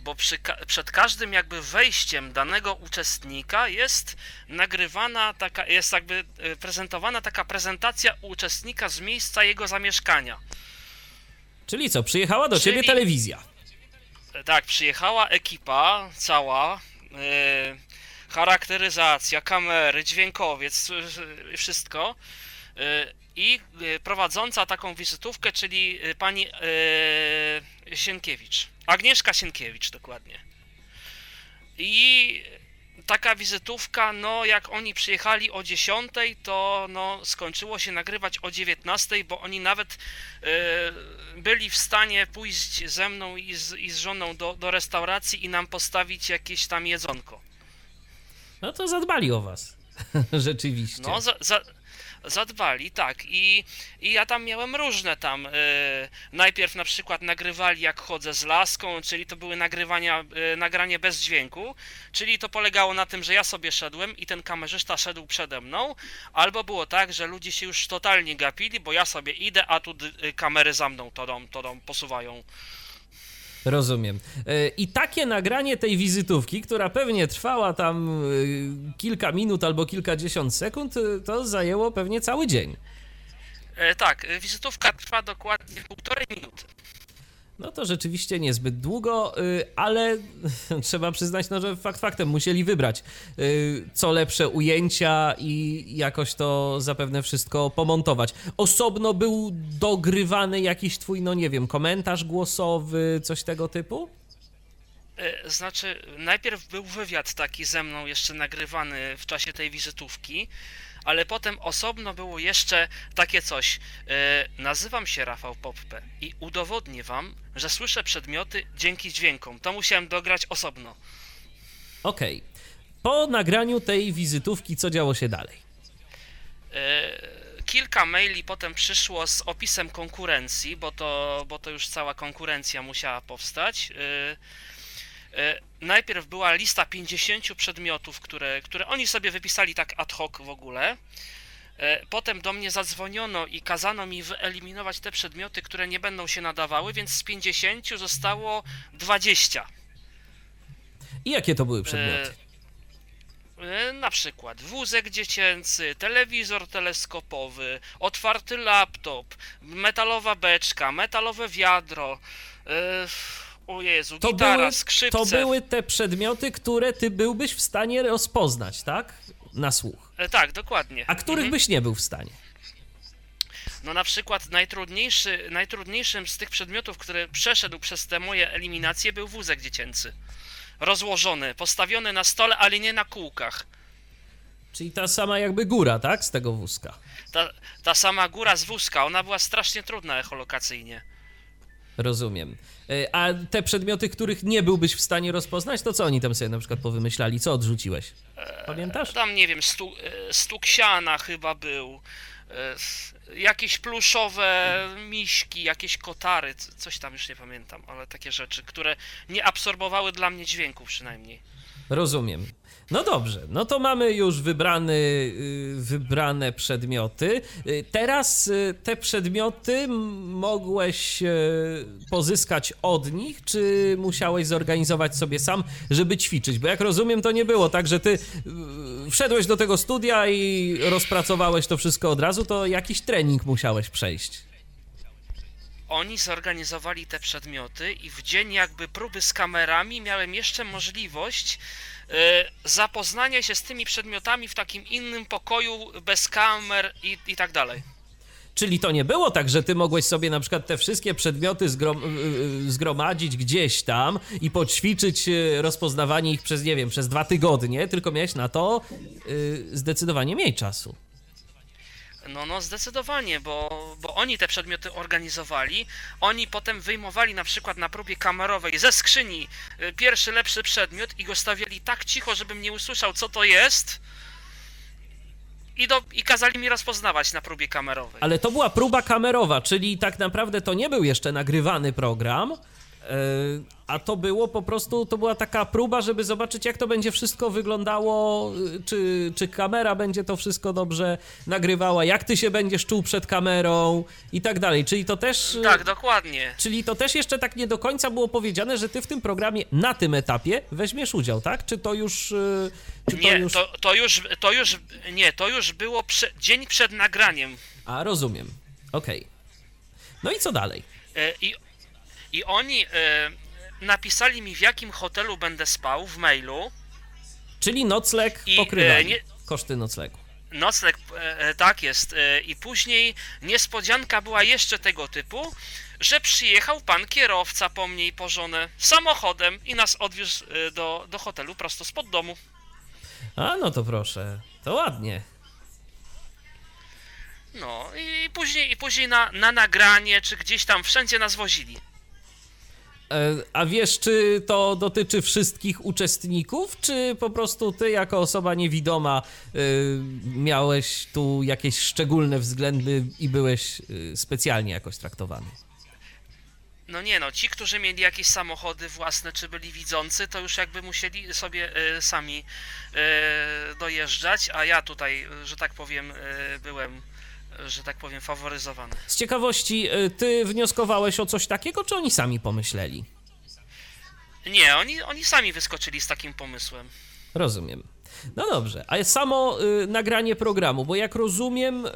bo przy, przed każdym jakby wejściem danego uczestnika jest nagrywana taka, jest jakby yy, prezentowana taka prezentacja uczestnika z miejsca jego zamieszkania. Czyli co, przyjechała do Czyli... ciebie telewizja? Tak, przyjechała ekipa cała, charakteryzacja, kamery, dźwiękowiec, wszystko. I prowadząca taką wizytówkę, czyli pani Sienkiewicz. Agnieszka Sienkiewicz dokładnie. I taka wizytówka, no jak oni przyjechali o 10, to no skończyło się nagrywać o 19, bo oni nawet byli w stanie pójść ze mną i z, i z żoną do, do restauracji i nam postawić jakieś tam jedzonko. No to zadbali o was. [LAUGHS] Rzeczywiście. No, za, za, zadbali, tak. I, I ja tam miałem różne tam. Yy, najpierw na przykład nagrywali jak chodzę z laską, czyli to były nagrywania, yy, nagranie bez dźwięku, czyli to polegało na tym, że ja sobie szedłem i ten kamerzysta szedł przede mną, albo było tak, że ludzie się już totalnie gapili, bo ja sobie idę, a tu yy, kamery za mną to dom, to dom posuwają. Rozumiem. I takie nagranie tej wizytówki, która pewnie trwała tam kilka minut albo kilkadziesiąt sekund, to zajęło pewnie cały dzień. E, tak, wizytówka trwa dokładnie półtorej minuty. No to rzeczywiście niezbyt długo, ale [LAUGHS] trzeba przyznać, no, że fakt faktem musieli wybrać co lepsze ujęcia i jakoś to zapewne wszystko pomontować. Osobno był dogrywany jakiś twój, no nie wiem, komentarz głosowy, coś tego typu? Znaczy, najpierw był wywiad taki ze mną jeszcze nagrywany w czasie tej wizytówki ale potem osobno było jeszcze takie coś. E, nazywam się Rafał Poppe i udowodnię wam, że słyszę przedmioty dzięki dźwiękom. To musiałem dograć osobno. Okej. Okay. Po nagraniu tej wizytówki, co działo się dalej? E, kilka maili potem przyszło z opisem konkurencji, bo to, bo to już cała konkurencja musiała powstać. E, najpierw była lista 50 przedmiotów, które, które oni sobie wypisali tak ad hoc w ogóle. E, potem do mnie zadzwoniono i kazano mi wyeliminować te przedmioty, które nie będą się nadawały, więc z 50 zostało 20. I jakie to były przedmioty? E, na przykład wózek dziecięcy, telewizor teleskopowy, otwarty laptop, metalowa beczka, metalowe wiadro. O Jezu, to gitara, były, skrzypce. To były te przedmioty, które ty byłbyś w stanie rozpoznać, tak? Na słuch. E, tak, dokładnie. A których mhm. byś nie był w stanie? No na przykład najtrudniejszy, najtrudniejszym z tych przedmiotów, który przeszedł przez te moje eliminacje był wózek dziecięcy. Rozłożony, postawiony na stole, ale nie na kółkach. Czyli ta sama jakby góra, tak? Z tego wózka. Ta, ta sama góra z wózka, ona była strasznie trudna echolokacyjnie. Rozumiem. E, A te przedmioty, których nie byłbyś w stanie rozpoznać, to co oni tam sobie na przykład powymyślali? Co odrzuciłeś? Pamiętasz? Tam, nie wiem, stu, e, stuk siana chyba był, e, jakieś pluszowe miśki, jakieś kotary, coś tam już nie pamiętam, ale takie rzeczy, które nie absorbowały dla mnie dźwięku przynajmniej. Rozumiem. No dobrze, no to mamy już wybrany, y, wybrane przedmioty. Y, Teraz y, te przedmioty mogłeś pozyskać od nich, czy musiałeś zorganizować sobie sam, żeby ćwiczyć? Bo jak rozumiem, to nie było tak, że ty wszedłeś do tego studia i rozpracowałeś to wszystko od razu, to jakiś trening musiałeś przejść. Oni zorganizowali te przedmioty i w dzień jakby próby z kamerami miałem jeszcze możliwość e, zapoznania się z tymi przedmiotami w takim innym pokoju, bez kamer i, i tak dalej. Czyli to nie było tak, że ty mogłeś sobie na przykład te wszystkie przedmioty zgrom, y, y, zgromadzić gdzieś tam i poćwiczyć rozpoznawanie ich przez, nie wiem, przez dwa tygodnie, tylko miałeś na to zdecydowanie mniej czasu. No, no, zdecydowanie, bo, bo oni te przedmioty organizowali. Oni potem wyjmowali na przykład na próbie kamerowej ze skrzyni y, pierwszy lepszy przedmiot i go stawiali tak cicho, żebym nie usłyszał, co to jest. I, do, I kazali mi rozpoznawać na próbie kamerowej. Ale to była próba kamerowa, czyli tak naprawdę to nie był jeszcze nagrywany program, a to było po prostu, to była taka próba, żeby zobaczyć, jak to będzie wszystko wyglądało, y, czy, czy kamera będzie to wszystko dobrze nagrywała, jak ty się będziesz czuł przed kamerą i tak dalej. Czyli to też. y, Tak, dokładnie. Czyli to też jeszcze tak nie do końca było powiedziane, że ty w tym programie na tym etapie weźmiesz udział, tak? Czy to już. y, Czy to Nie, już... to, to już, to już, nie, to już było prze, dzień przed nagraniem. A, rozumiem. Okej. No i co dalej? E, I, i oni e, napisali mi, w jakim hotelu będę spał w mailu. Czyli nocleg I, e, nie- Koszty noclegu. Nocleg, e, tak jest. I później niespodzianka była jeszcze tego typu, że przyjechał pan kierowca po mnie i po żonę samochodem i nas odwiózł do, do hotelu prosto spod domu. A, no to proszę. To ładnie. No i później, i później na, na nagranie, czy gdzieś tam wszędzie nas wozili. E, A wiesz, czy to dotyczy wszystkich uczestników, czy po prostu ty, jako osoba niewidoma, y, miałeś tu jakieś szczególne względy i byłeś y, specjalnie jakoś traktowany? No nie no, ci, którzy mieli jakieś samochody własne, czy byli widzący, to już jakby musieli sobie e, sami e, dojeżdżać, a ja tutaj, e, że tak powiem, e, byłem, e, że tak powiem, faworyzowany. Z ciekawości, y, ty wnioskowałeś o coś takiego, czy oni sami pomyśleli? Nie, oni, oni sami wyskoczyli z takim pomysłem. Rozumiem. No dobrze, a samo y, nagranie programu, bo jak rozumiem, y,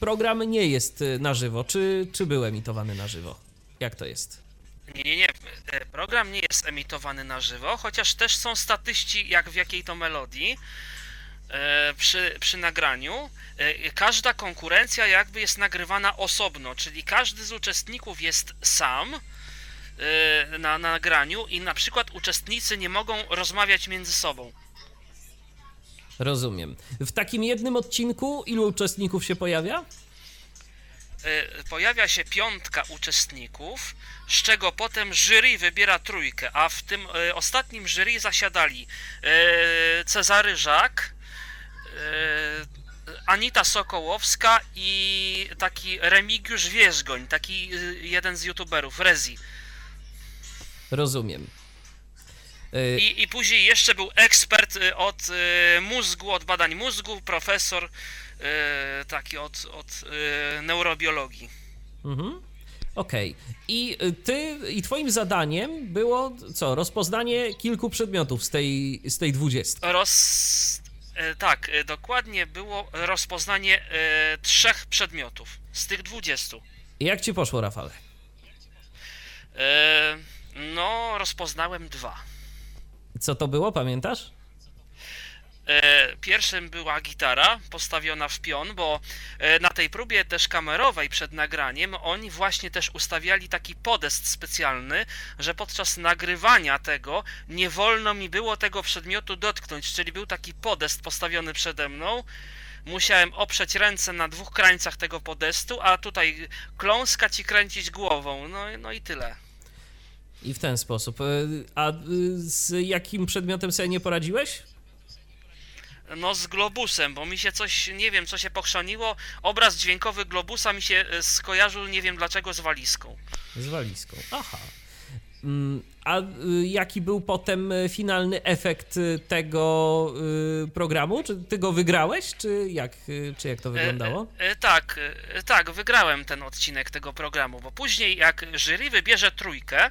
program nie jest y, na żywo, czy, czy był emitowany na żywo? Jak to jest? Nie, nie, nie, e, program nie jest emitowany na żywo, chociaż też są statyści, jak w jakiej to melodii. E, Przy, przy nagraniu e, każda konkurencja jakby jest nagrywana osobno, czyli każdy z uczestników jest sam e, na nagraniu i na przykład uczestnicy nie mogą rozmawiać między sobą. Rozumiem. W takim jednym odcinku ilu uczestników się pojawia? Pojawia się piątka uczestników, z czego potem jury wybiera trójkę, a w tym ostatnim jury zasiadali Cezary Żak, Anita Sokołowska i taki Remigiusz Wierzgoń, taki e, jeden z youtuberów, Rezi. Rozumiem. Y, I, I później jeszcze był ekspert e, od e, mózgu, od badań mózgu, profesor e, taki od, od e, neurobiologii. Mhm. Okej. I y, ty, i twoim zadaniem było co? Rozpoznanie kilku przedmiotów z tej, z tej dwudziestki. Roz... e, Tak, e, dokładnie było rozpoznanie e, trzech przedmiotów z tych 20. I jak ci poszło, Rafale? No, rozpoznałem dwa. Co to było, pamiętasz? E, pierwszym była gitara postawiona w pion, bo e, na tej próbie też kamerowej przed nagraniem oni właśnie też ustawiali taki podest specjalny, że podczas nagrywania tego nie wolno mi było tego przedmiotu dotknąć, czyli był taki podest postawiony przede mną. Musiałem oprzeć ręce na dwóch krańcach tego podestu, a tutaj kląskać i kręcić głową. No, no i tyle. I w ten sposób. E, a z jakim przedmiotem sobie nie poradziłeś? No z globusem, bo mi się coś, nie wiem, co się pochrzaniło. Obraz dźwiękowy globusa mi się e, skojarzył, nie wiem dlaczego, z walizką. Z walizką, aha. Mm, a y, jaki był potem y, finalny efekt y, tego programu? Czy ty go wygrałeś, czy jak, czy jak to wyglądało? E, e, tak, e, tak, wygrałem ten odcinek tego programu, bo później jak jury wybierze trójkę, E,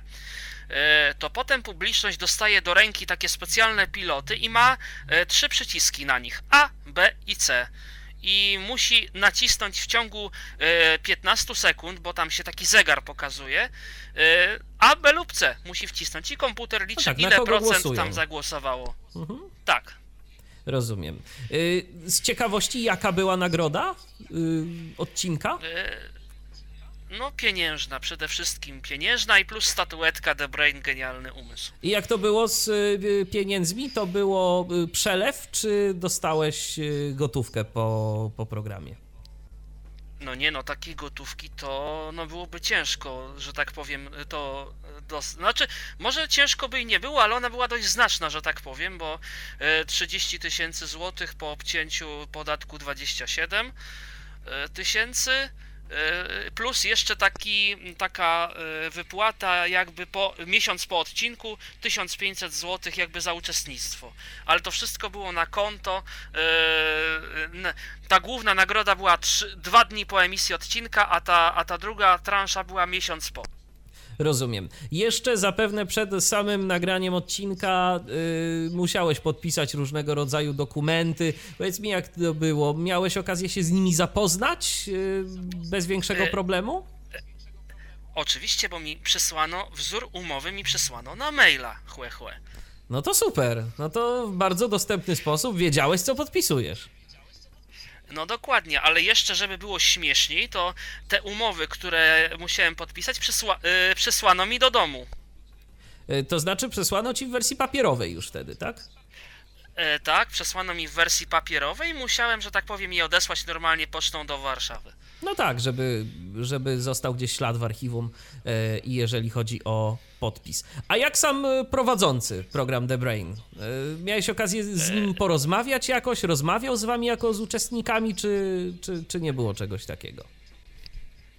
to potem publiczność dostaje do ręki takie specjalne piloty i ma e, trzy przyciski na nich A, B i C. I musi nacisnąć w ciągu 15 e, sekund, bo tam się taki zegar pokazuje. A, B lub C musi wcisnąć i komputer liczy, no tak, ile procent głosują? tam zagłosowało. Mhm. Tak. Rozumiem. Z ciekawości, jaka była nagroda odcinka? No, pieniężna, przede wszystkim pieniężna i plus statuetka The Brain, genialny umysł. I jak to było z y, pieniędzmi? To było y, przelew, czy dostałeś y, gotówkę po, po programie? No nie no, takiej gotówki to no byłoby ciężko, że tak powiem, to dos... znaczy może ciężko by i nie było, ale ona była dość znaczna, że tak powiem, bo 30 tysięcy złotych po obcięciu podatku 27 tysięcy plus jeszcze taki, taka e, wypłata jakby po miesiąc po odcinku 1500 zł jakby za uczestnictwo. Ale to wszystko było na konto. E, ta główna nagroda była 3, dwa dni po emisji odcinka, a ta, a ta druga transza była miesiąc po. Rozumiem. Jeszcze zapewne przed samym nagraniem odcinka yy, musiałeś podpisać różnego rodzaju dokumenty. Powiedz mi, jak to było? Miałeś okazję się z nimi zapoznać yy, bez większego e, problemu? Oczywiście, bo mi przesłano, wzór umowy mi przesłano na maila, chłe, chłe. No to super. No to w bardzo dostępny sposób wiedziałeś, co podpisujesz. No dokładnie, ale jeszcze żeby było śmieszniej, to te umowy, które musiałem podpisać, przysła yy, przysłano mi do domu. Yy, to znaczy przesłano ci w wersji papierowej już wtedy, tak? Yy, tak, przesłano mi w wersji papierowej i musiałem, że tak powiem, je odesłać normalnie pocztą do Warszawy. No tak, żeby, żeby został gdzieś ślad w archiwum e, i jeżeli chodzi o podpis. A jak sam e, prowadzący program The Brain? E, miałeś okazję z nim porozmawiać jakoś? Rozmawiał z wami jako z uczestnikami, czy, czy, czy nie było czegoś takiego?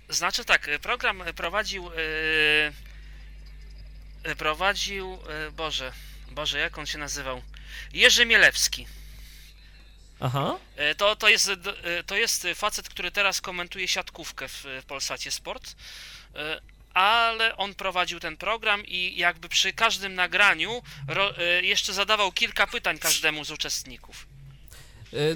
Znaczy tak, program prowadził prowadził, Boże, Boże, jak on się nazywał? Jerzy Mielewski. Aha. E, to, to, jest, e, to jest facet, który teraz komentuje siatkówkę w Polsacie Sport, e, ale on prowadził ten program i jakby przy każdym nagraniu jeszcze zadawał kilka pytań każdemu z uczestników.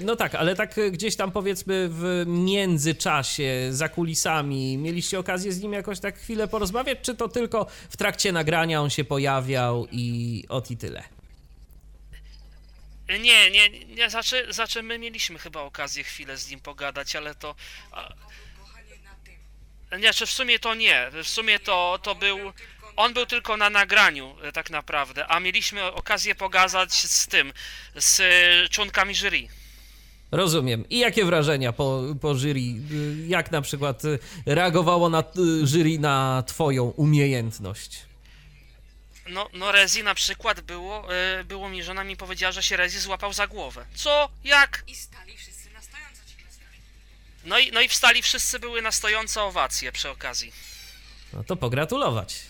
No tak, ale tak gdzieś tam powiedzmy w międzyczasie, za kulisami, mieliście okazję z nim jakoś tak chwilę porozmawiać, czy to tylko w trakcie nagrania on się pojawiał i ot i tyle? Nie, nie, nie, znaczy, znaczy my mieliśmy chyba okazję chwilę z nim pogadać, ale to... A, nie, czy w sumie to nie, w sumie to, to był... On był tylko na nagraniu e, tak naprawdę, a mieliśmy okazję pogadać z tym, z e, członkami jury. Rozumiem. I jakie wrażenia po, po jury? Jak na przykład reagowało na jury na twoją umiejętność? No, no Rezi na przykład było, yy, było mi, żona mi powiedziała, że się Rezi złapał za głowę. Co? Jak? I stali wszyscy na stojąco ci No i, no i wstali wszyscy, były na stojąco owacje przy okazji. No to pogratulować.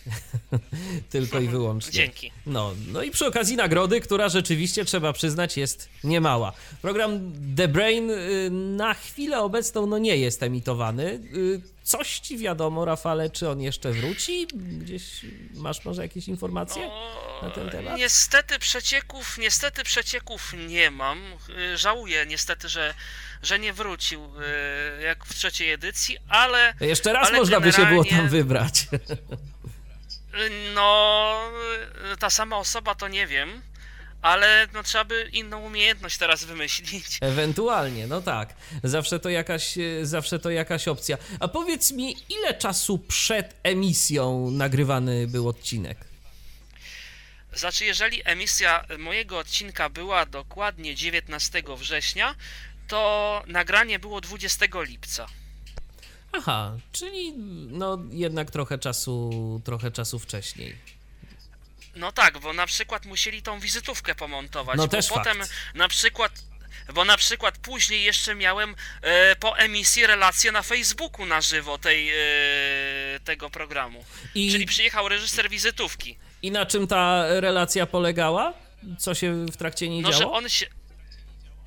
[LAUGHS] Tylko i wyłącznie. Dzięki. No, no i przy okazji nagrody, która rzeczywiście trzeba przyznać jest niemała. Program The Brain y, na chwilę obecną no nie jest emitowany. Y, coś ci wiadomo, Rafale, czy on jeszcze wróci? Gdzieś masz może jakieś informacje o, na ten temat? Niestety przecieków, niestety przecieków nie mam. Y, żałuję niestety, że że nie wrócił e, jak w trzeciej edycji, ale. Jeszcze raz ale można by się było tam wybrać. No, ta sama osoba to nie wiem, ale no trzeba by inną umiejętność teraz wymyślić. [LAUGHS] Ewentualnie, no tak. Zawsze to jakaś, e, zawsze to jakaś opcja. A powiedz mi, ile czasu przed emisją nagrywany był odcinek? Znaczy, jeżeli emisja mojego odcinka była dokładnie 19 września, to nagranie było 20 lipca. Aha, czyli no jednak trochę czasu, trochę czasu wcześniej. No tak, bo na przykład musieli tą wizytówkę pomontować, No bo też potem fakt. na przykład bo na przykład później jeszcze miałem e, po emisji relację na Facebooku na żywo tej, e, tego programu. I, Czyli przyjechał reżyser wizytówki. I na czym ta relacja polegała? Co się w trakcie niej No, że działo? on się,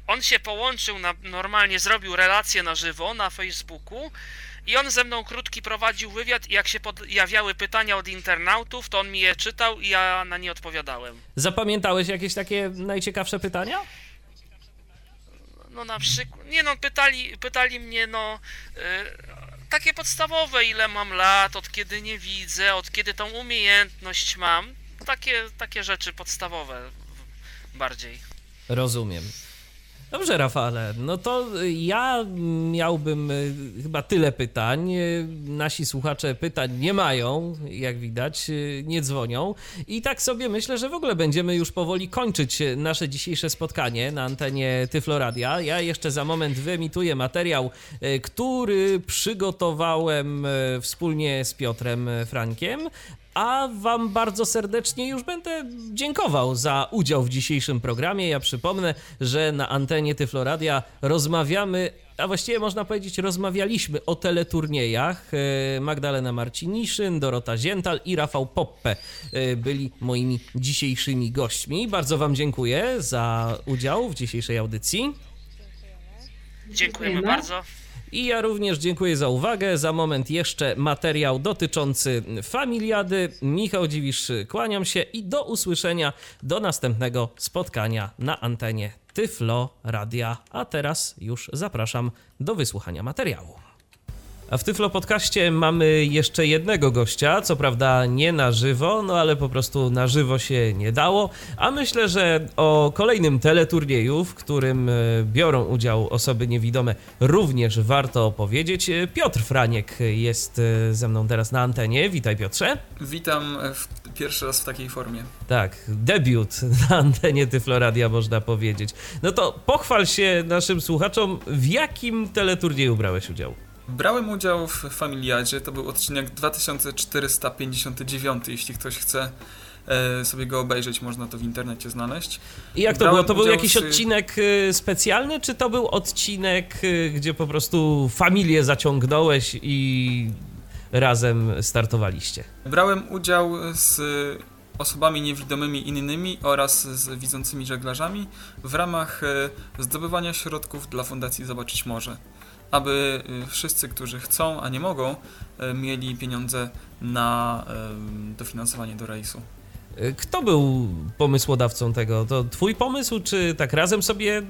on się połączył, na, normalnie zrobił relację na żywo na Facebooku i on ze mną krótki prowadził wywiad i jak się pojawiały pytania od internautów, to on mi je czytał i ja na nie odpowiadałem. Zapamiętałeś jakieś takie najciekawsze pytania? No na przykład, nie no, pytali, pytali mnie, no, e, takie podstawowe, ile mam lat, od kiedy nie widzę, od kiedy tą umiejętność mam. Takie, takie rzeczy podstawowe bardziej. Rozumiem. Dobrze, Rafale, no to ja miałbym y, chyba tyle pytań. Y, Nasi słuchacze pytań nie mają, jak widać, y, nie dzwonią. I tak sobie myślę, że w ogóle będziemy już powoli kończyć nasze dzisiejsze spotkanie na antenie Tyfloradia. Ja jeszcze za moment wyemituję materiał, który przygotowałem wspólnie z Piotrem Frankiem. A Wam bardzo serdecznie już będę dziękował za udział w dzisiejszym programie. Ja przypomnę, że na antenie Tyfloradia rozmawiamy, a właściwie można powiedzieć, rozmawialiśmy o teleturniejach. E, Magdalena Marciniszyn, Dorota Ziental i Rafał Poppe e, byli moimi dzisiejszymi gośćmi. Bardzo Wam dziękuję za udział w dzisiejszej audycji. Dziękujemy Dziękujemy. bardzo. I ja również dziękuję za uwagę. Za moment jeszcze materiał dotyczący familiady. Michał Dziwisz, kłaniam się i do usłyszenia do następnego spotkania na antenie Tyflo Radia. A teraz już zapraszam do wysłuchania materiału. A w Tyflo Podcaście mamy jeszcze jednego gościa, co prawda nie na żywo, no ale po prostu na żywo się nie dało. A myślę, że o kolejnym teleturnieju, w którym e, biorą udział osoby niewidome, również warto opowiedzieć. E, Piotr Franiek jest e, ze mną teraz na antenie. Witaj Piotrze. Witam pierwszy raz w takiej formie. Tak, debiut [LAUGHS] na antenie Tyfloradia można powiedzieć. No to pochwal się naszym słuchaczom, w jakim teleturnieju brałeś udział? Brałem udział w Familiadzie, to był odcinek 2459, jeśli ktoś chce e, sobie go obejrzeć, można to w internecie znaleźć. I jak to Brałem było? To był jakiś w- odcinek y, specjalny, czy to był odcinek, y, gdzie po prostu familię zaciągnąłeś i razem startowaliście? Brałem udział z osobami niewidomymi innymi oraz z widzącymi żeglarzami w ramach e, zdobywania środków dla Fundacji Zobaczyć Morze. Aby e, wszyscy, którzy chcą, a nie mogą, e, mieli pieniądze na e, dofinansowanie do rejsu. Y, Kto był pomysłodawcą tego? To twój pomysł, czy tak razem sobie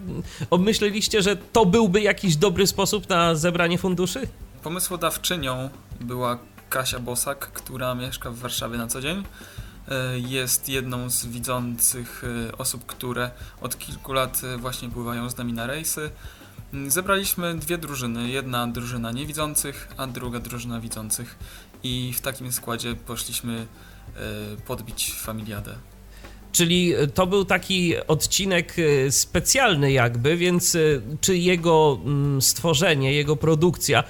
obmyśleliście, że to byłby jakiś dobry sposób na zebranie funduszy? Pomysłodawczynią była Kasia Bosak, która mieszka w Warszawie na co dzień. Jest jedną z widzących osób, które od kilku lat właśnie pływają z nami na rejsy. Zebraliśmy dwie drużyny. Jedna drużyna niewidzących, a druga drużyna widzących. I w takim składzie poszliśmy e, podbić familiadę. Czyli to był taki odcinek y, specjalny jakby, więc y, czy jego mm, stworzenie, jego produkcja,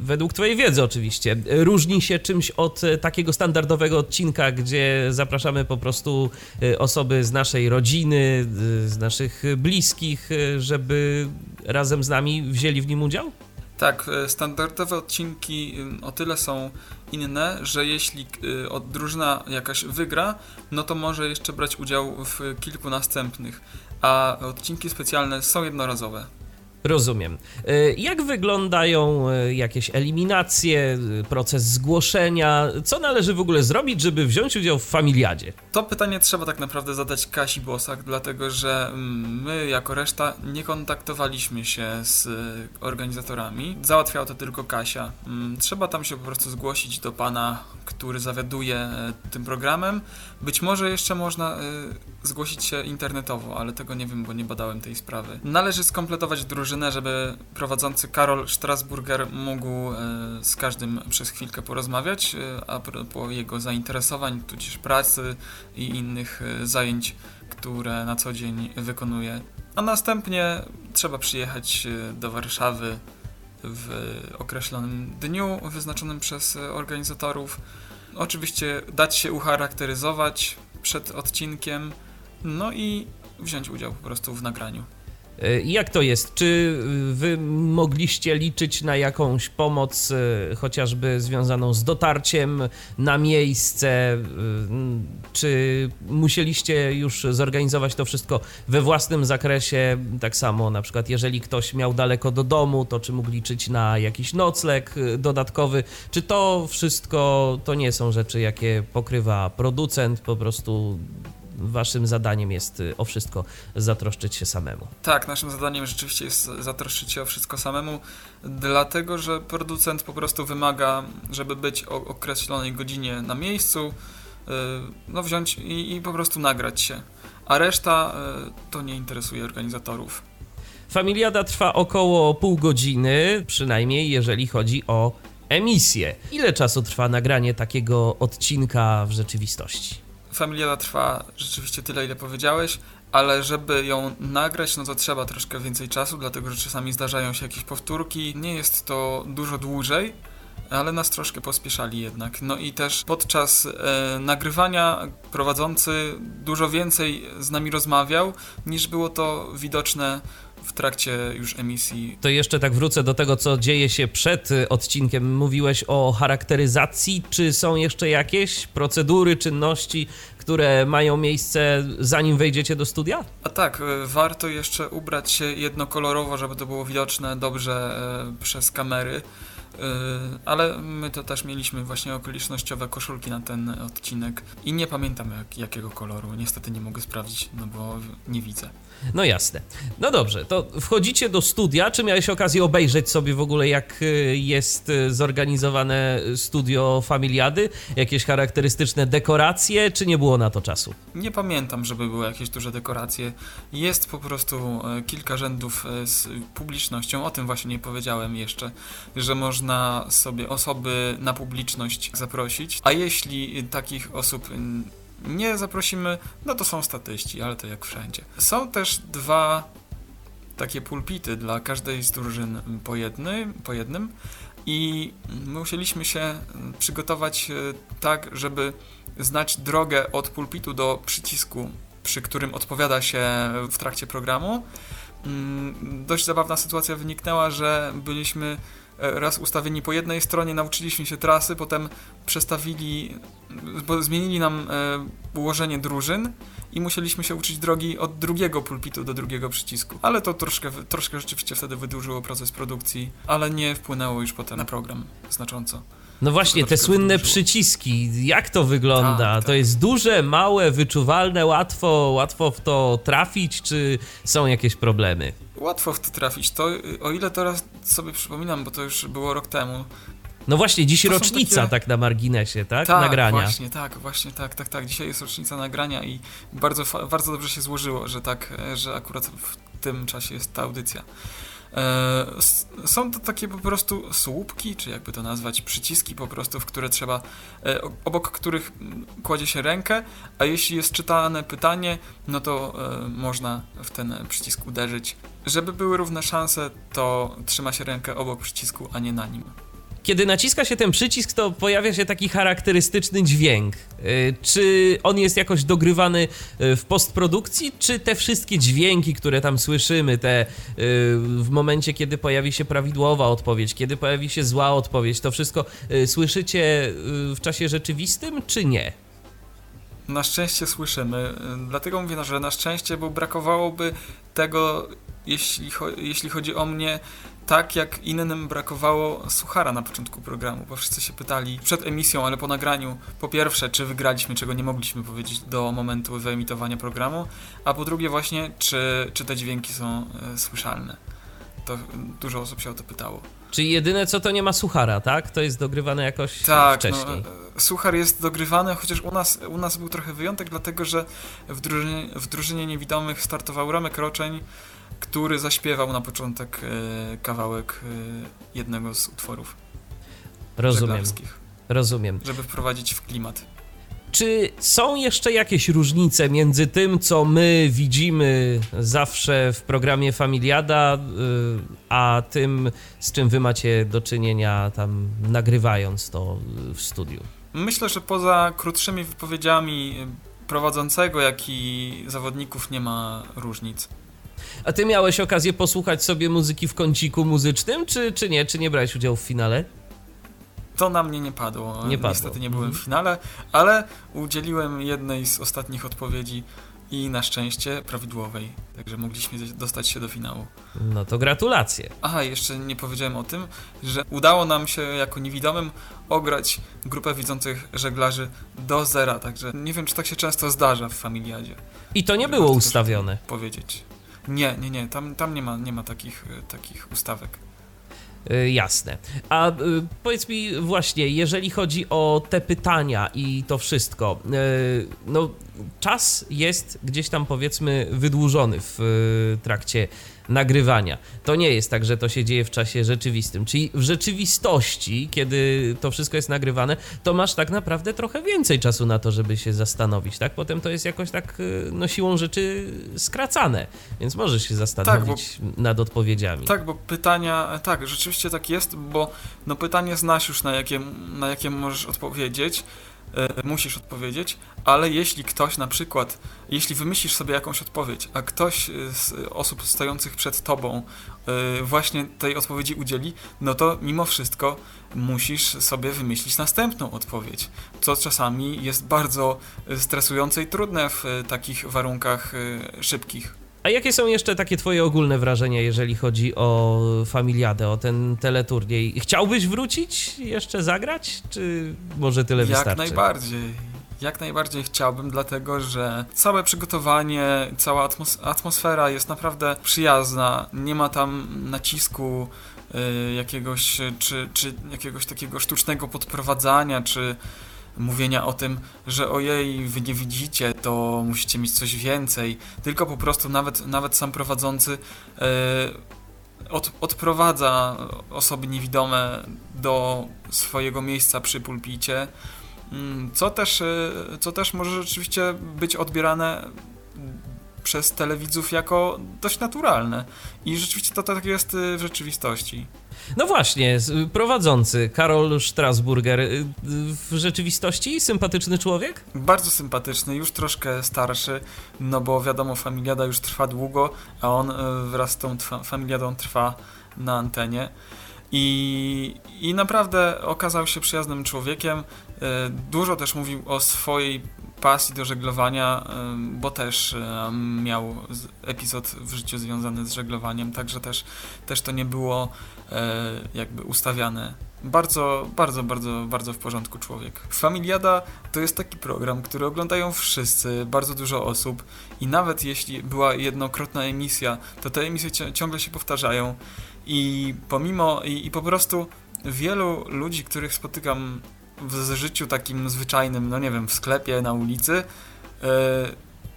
według twojej wiedzy oczywiście, różni się czymś od takiego standardowego odcinka, gdzie zapraszamy po prostu osoby z naszej rodziny, z naszych bliskich, żeby razem z nami wzięli w nim udział? Tak, e, standardowe odcinki o tyle są inne, że jeśli y, drużyna jakaś wygra, no to może jeszcze brać udział w kilku następnych, a odcinki specjalne są jednorazowe. Rozumiem. E, jak wyglądają e, jakieś eliminacje, e, proces zgłoszenia? Co należy w ogóle zrobić, żeby wziąć udział w familiadzie? To pytanie trzeba tak naprawdę zadać Kasi Bosak, dlatego że mm, my jako reszta nie kontaktowaliśmy się z organizatorami. Załatwiała to tylko Kasia. Mm, trzeba tam się po prostu zgłosić do pana, który zawiaduje tym programem. Być może jeszcze można zgłosić się internetowo, ale tego nie wiem, bo nie badałem tej sprawy. Należy skompletować drużynę, żeby prowadzący Karol Strasburger mógł e, z każdym przez chwilkę porozmawiać e, a propos jego zainteresowań, tudzież pracy i innych e, zajęć, które na co dzień wykonuje. A następnie trzeba przyjechać do Warszawy w określonym dniu wyznaczonym przez organizatorów. Oczywiście dać się ucharakteryzować przed odcinkiem, no i wziąć udział po prostu w nagraniu. E, jak to jest? Czy wy mogliście liczyć na jakąś pomoc, e, chociażby związaną z dotarciem na miejsce? E, czy musieliście już zorganizować to wszystko we własnym zakresie? Tak samo, na przykład, jeżeli ktoś miał daleko do domu, to czy mógł liczyć na jakiś nocleg dodatkowy? Czy to wszystko to nie są rzeczy, jakie pokrywa producent? Po prostu waszym zadaniem jest y, o wszystko zatroszczyć się samemu. Tak, naszym zadaniem rzeczywiście jest zatroszczyć się o wszystko samemu, dlatego że producent po prostu wymaga, żeby być o określonej godzinie na miejscu, y, no wziąć i, i po prostu nagrać się. A reszta y, to nie interesuje organizatorów. Familiada trwa około pół godziny, przynajmniej jeżeli chodzi o emisję. Ile czasu trwa nagranie takiego odcinka w rzeczywistości? Familiada trwa rzeczywiście tyle, ile powiedziałeś, ale żeby ją nagrać, no to trzeba troszkę więcej czasu, dlatego że czasami zdarzają się jakieś powtórki. Nie jest to dużo dłużej, ale nas troszkę pospieszali jednak. No i też podczas e, nagrywania prowadzący dużo więcej z nami rozmawiał, niż było to widoczne w trakcie już emisji. To jeszcze tak wrócę do tego, co dzieje się przed y, odcinkiem. Mówiłeś o charakteryzacji. Czy są jeszcze jakieś procedury, czynności, które mają miejsce zanim wejdziecie do studia? A tak, y, warto jeszcze ubrać się jednokolorowo, żeby to było widoczne dobrze y, przez kamery. Ale my to też mieliśmy właśnie okolicznościowe koszulki na ten odcinek i nie pamiętam jak, jakiego koloru. Niestety nie mogę sprawdzić, no bo nie widzę. No jasne. No dobrze, to wchodzicie do studia. Czy miałeś okazję obejrzeć sobie w ogóle, jak y, jest y, zorganizowane studio Familiady? Jakieś charakterystyczne dekoracje, czy nie było na to czasu? Nie pamiętam, żeby były jakieś duże dekoracje. Jest po prostu e, kilka rzędów e, z publicznością. O tym właśnie nie powiedziałem jeszcze, że można sobie osoby na publiczność zaprosić. A jeśli takich osób nie zaprosimy, no to są statyści, ale to jak wszędzie. Są też dwa takie pulpity dla każdej z drużyn po, jedny, po jednym i musieliśmy się przygotować e, tak, żeby znać drogę od pulpitu do przycisku, przy którym odpowiada się w trakcie programu. Mm, dość zabawna sytuacja wyniknęła, że byliśmy raz ustawieni po jednej stronie, nauczyliśmy się trasy, potem przestawili, zmienili nam e, ułożenie drużyn i musieliśmy się uczyć drogi od drugiego pulpitu do drugiego przycisku. Ale to troszkę, troszkę rzeczywiście wtedy wydłużyło proces produkcji, ale nie wpłynęło już potem na program znacząco. No właśnie, te słynne przyciski, jak to wygląda? Tak, tak. To jest duże, małe, wyczuwalne, łatwo, łatwo w to trafić, czy są jakieś problemy? Łatwo w to trafić. To, o ile teraz sobie przypominam, bo to już było rok temu. No właśnie, dziś to rocznica, takie... tak na marginesie, tak? tak? Nagrania. właśnie, tak, właśnie, tak, tak, tak. Dzisiaj jest rocznica nagrania i bardzo, bardzo dobrze się złożyło, że tak, że akurat w tym czasie jest ta audycja. E, są to takie po prostu słupki, czy jakby to nazwać, przyciski po prostu, w które trzeba, e, obok których kładzie się rękę, a jeśli jest czytane pytanie, no to e, można w ten przycisk uderzyć. Żeby były równe szanse, to trzyma się rękę obok przycisku, a nie na nim kiedy naciska się ten przycisk, to pojawia się taki charakterystyczny dźwięk. Y, czy on jest jakoś dogrywany y, w postprodukcji, czy te wszystkie dźwięki, które tam słyszymy, te y, w momencie, kiedy pojawi się prawidłowa odpowiedź, kiedy pojawi się zła odpowiedź, to wszystko słyszycie w czasie rzeczywistym, czy nie? Na szczęście słyszymy. Dlatego mówię, że na szczęście, bo brakowałoby tego jeśli, cho jeśli chodzi o mnie, tak jak innym brakowało suchara na początku programu, bo wszyscy się pytali przed emisją, ale po nagraniu, po pierwsze, czy wygraliśmy, czego nie mogliśmy powiedzieć do momentu wyemitowania programu, a po drugie właśnie, czy, czy te dźwięki są e, słyszalne. To dużo osób się o to pytało. Czyli jedyne co to nie ma suchara, tak? To jest dogrywane jakoś tak, wcześniej. No, suchar jest dogrywany, chociaż u nas, u nas był trochę wyjątek, dlatego że w drużynie, w drużynie niewidomych startował Remek Roczeń, który zaśpiewał na początek e, kawałek e, jednego z utworów Rozumiem. Rozumiem. żeby wprowadzić w klimat. Czy są jeszcze jakieś różnice między tym, co my widzimy zawsze w programie Familiada, y, a tym, z czym wy macie do czynienia tam nagrywając to w studiu? Myślę, że poza krótszymi wypowiedziami prowadzącego, jak i zawodników nie ma różnic. A ty miałeś okazję posłuchać sobie muzyki w kąciku muzycznym, czy, czy nie? Czy nie brałeś udziału w finale? To na mnie nie padło. Nie padło. Niestety nie byłem w finale, ale udzieliłem jednej z ostatnich odpowiedzi i na szczęście prawidłowej. Także mogliśmy dostać się do finału. No to gratulacje. Aha, jeszcze nie powiedziałem o tym, że udało nam się jako niewidomym ograć grupę widzących żeglarzy do zera, także nie wiem, czy tak się często zdarza w Familiadzie. I to nie było ustawione. Powiedzieć. Nie, nie, nie, tam, tam nie ma, nie ma takich, e, takich ustawek. Y, Jasne. A y, powiedz mi właśnie, jeżeli chodzi o te pytania i to wszystko, no czas jest gdzieś tam powiedzmy wydłużony w trakcie nagrywania. To nie jest tak, że to się dzieje w czasie rzeczywistym. Czyli w rzeczywistości, kiedy to wszystko jest nagrywane, to masz tak naprawdę trochę więcej czasu na to, żeby się zastanowić, tak? Potem to jest jakoś tak y, no siłą rzeczy skracane, więc możesz się zastanowić nad odpowiedziami. Tak, bo pytania, tak, rzeczywiście tak jest, bo no pytanie znasz już na jakie, na jakie możesz odpowiedzieć, e, musisz odpowiedzieć, ale jeśli ktoś na przykład, jeśli wymyślisz sobie jakąś odpowiedź, a ktoś e, z osób stojących przed tobą e, właśnie tej odpowiedzi udzieli, no to mimo wszystko musisz sobie wymyślić następną odpowiedź, co czasami jest bardzo e, stresujące i trudne w e, takich warunkach e, szybkich. A jakie są jeszcze takie twoje ogólne wrażenia, jeżeli chodzi o Familiadę, o ten teleturniej? Chciałbyś wrócić, jeszcze zagrać, czy może tyle Jak wystarczy? najbardziej. Jak najbardziej chciałbym, dlatego że całe przygotowanie, cała atmos atmosfera jest naprawdę przyjazna. Nie ma tam nacisku y, jakiegoś, czy, czy jakiegoś takiego sztucznego podprowadzania, czy mówienia o tym, że ojej, wy nie widzicie, to musicie mieć coś więcej. Tylko po prostu nawet, nawet sam prowadzący y, od, odprowadza osoby niewidome do swojego miejsca przy pulpicie. Mm, Co też, y, co też może rzeczywiście być odbierane przez telewidzów jako dość naturalne. I rzeczywiście to tak jest y, w rzeczywistości. No właśnie, prowadzący Karol Strasburger, y, w rzeczywistości sympatyczny człowiek? Bardzo sympatyczny, już troszkę starszy, no bo wiadomo, familiada już trwa długo, a on y, wraz z tą familiadą trwa na antenie. I, I naprawdę okazał się przyjaznym człowiekiem. Y, Dużo też mówił o swojej pasji do żeglowania, y, bo też y, miał epizod w życiu związany z żeglowaniem, także też, też to nie było y, jakby ustawiane. Bardzo, bardzo, bardzo, bardzo w porządku człowiek. Familiada to jest taki program, który oglądają wszyscy, bardzo dużo osób i nawet jeśli była jednokrotna emisja, to te emisje ciągle się powtarzają i pomimo, i, i po prostu wielu ludzi, których spotykam w życiu takim zwyczajnym, no nie wiem, w sklepie, na ulicy, e,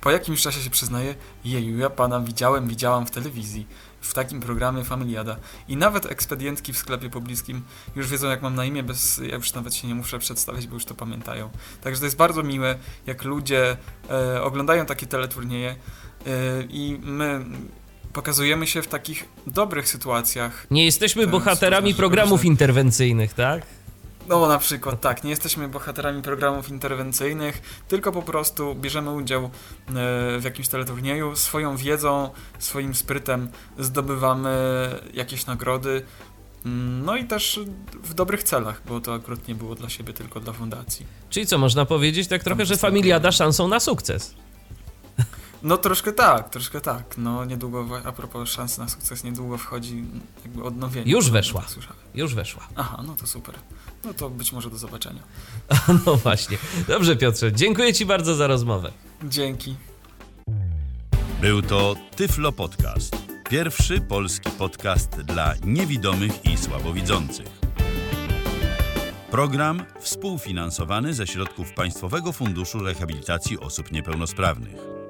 po jakimś czasie się przyznaje, jeju, ja pana widziałem, widziałam w telewizji, w takim programie Familiada. I nawet ekspedientki w sklepie pobliskim już wiedzą, jak mam na imię, bez, ja już nawet się nie muszę przedstawiać, bo już to pamiętają. Także to jest bardzo miłe, jak ludzie e, oglądają takie teleturnieje e, i my pokazujemy się w takich dobrych sytuacjach. Nie jesteśmy bohaterami programów interwencyjnych, tak? No na przykład tak, nie jesteśmy bohaterami programów interwencyjnych, tylko po prostu bierzemy udział e, w jakimś teleturnieju, swoją wiedzą, swoim sprytem zdobywamy jakieś nagrody, mm, no i też w dobrych celach, bo to akurat nie było dla siebie, tylko dla fundacji. Czyli co, można powiedzieć tak trochę, że Familiada szansą na sukces. No troszkę tak, troszkę tak. No niedługo, a propos szans na sukces, niedługo wchodzi jakby odnowienie. Już weszła. Tak. Już weszła. Aha, no to super. No to być może do zobaczenia. [LAUGHS] No właśnie. Dobrze, Piotrze, dziękuję Ci bardzo za rozmowę. Dzięki. Był to Tyflo Podcast. Pierwszy polski podcast dla niewidomych i słabowidzących. Program współfinansowany ze środków Państwowego Funduszu Rehabilitacji Osób Niepełnosprawnych.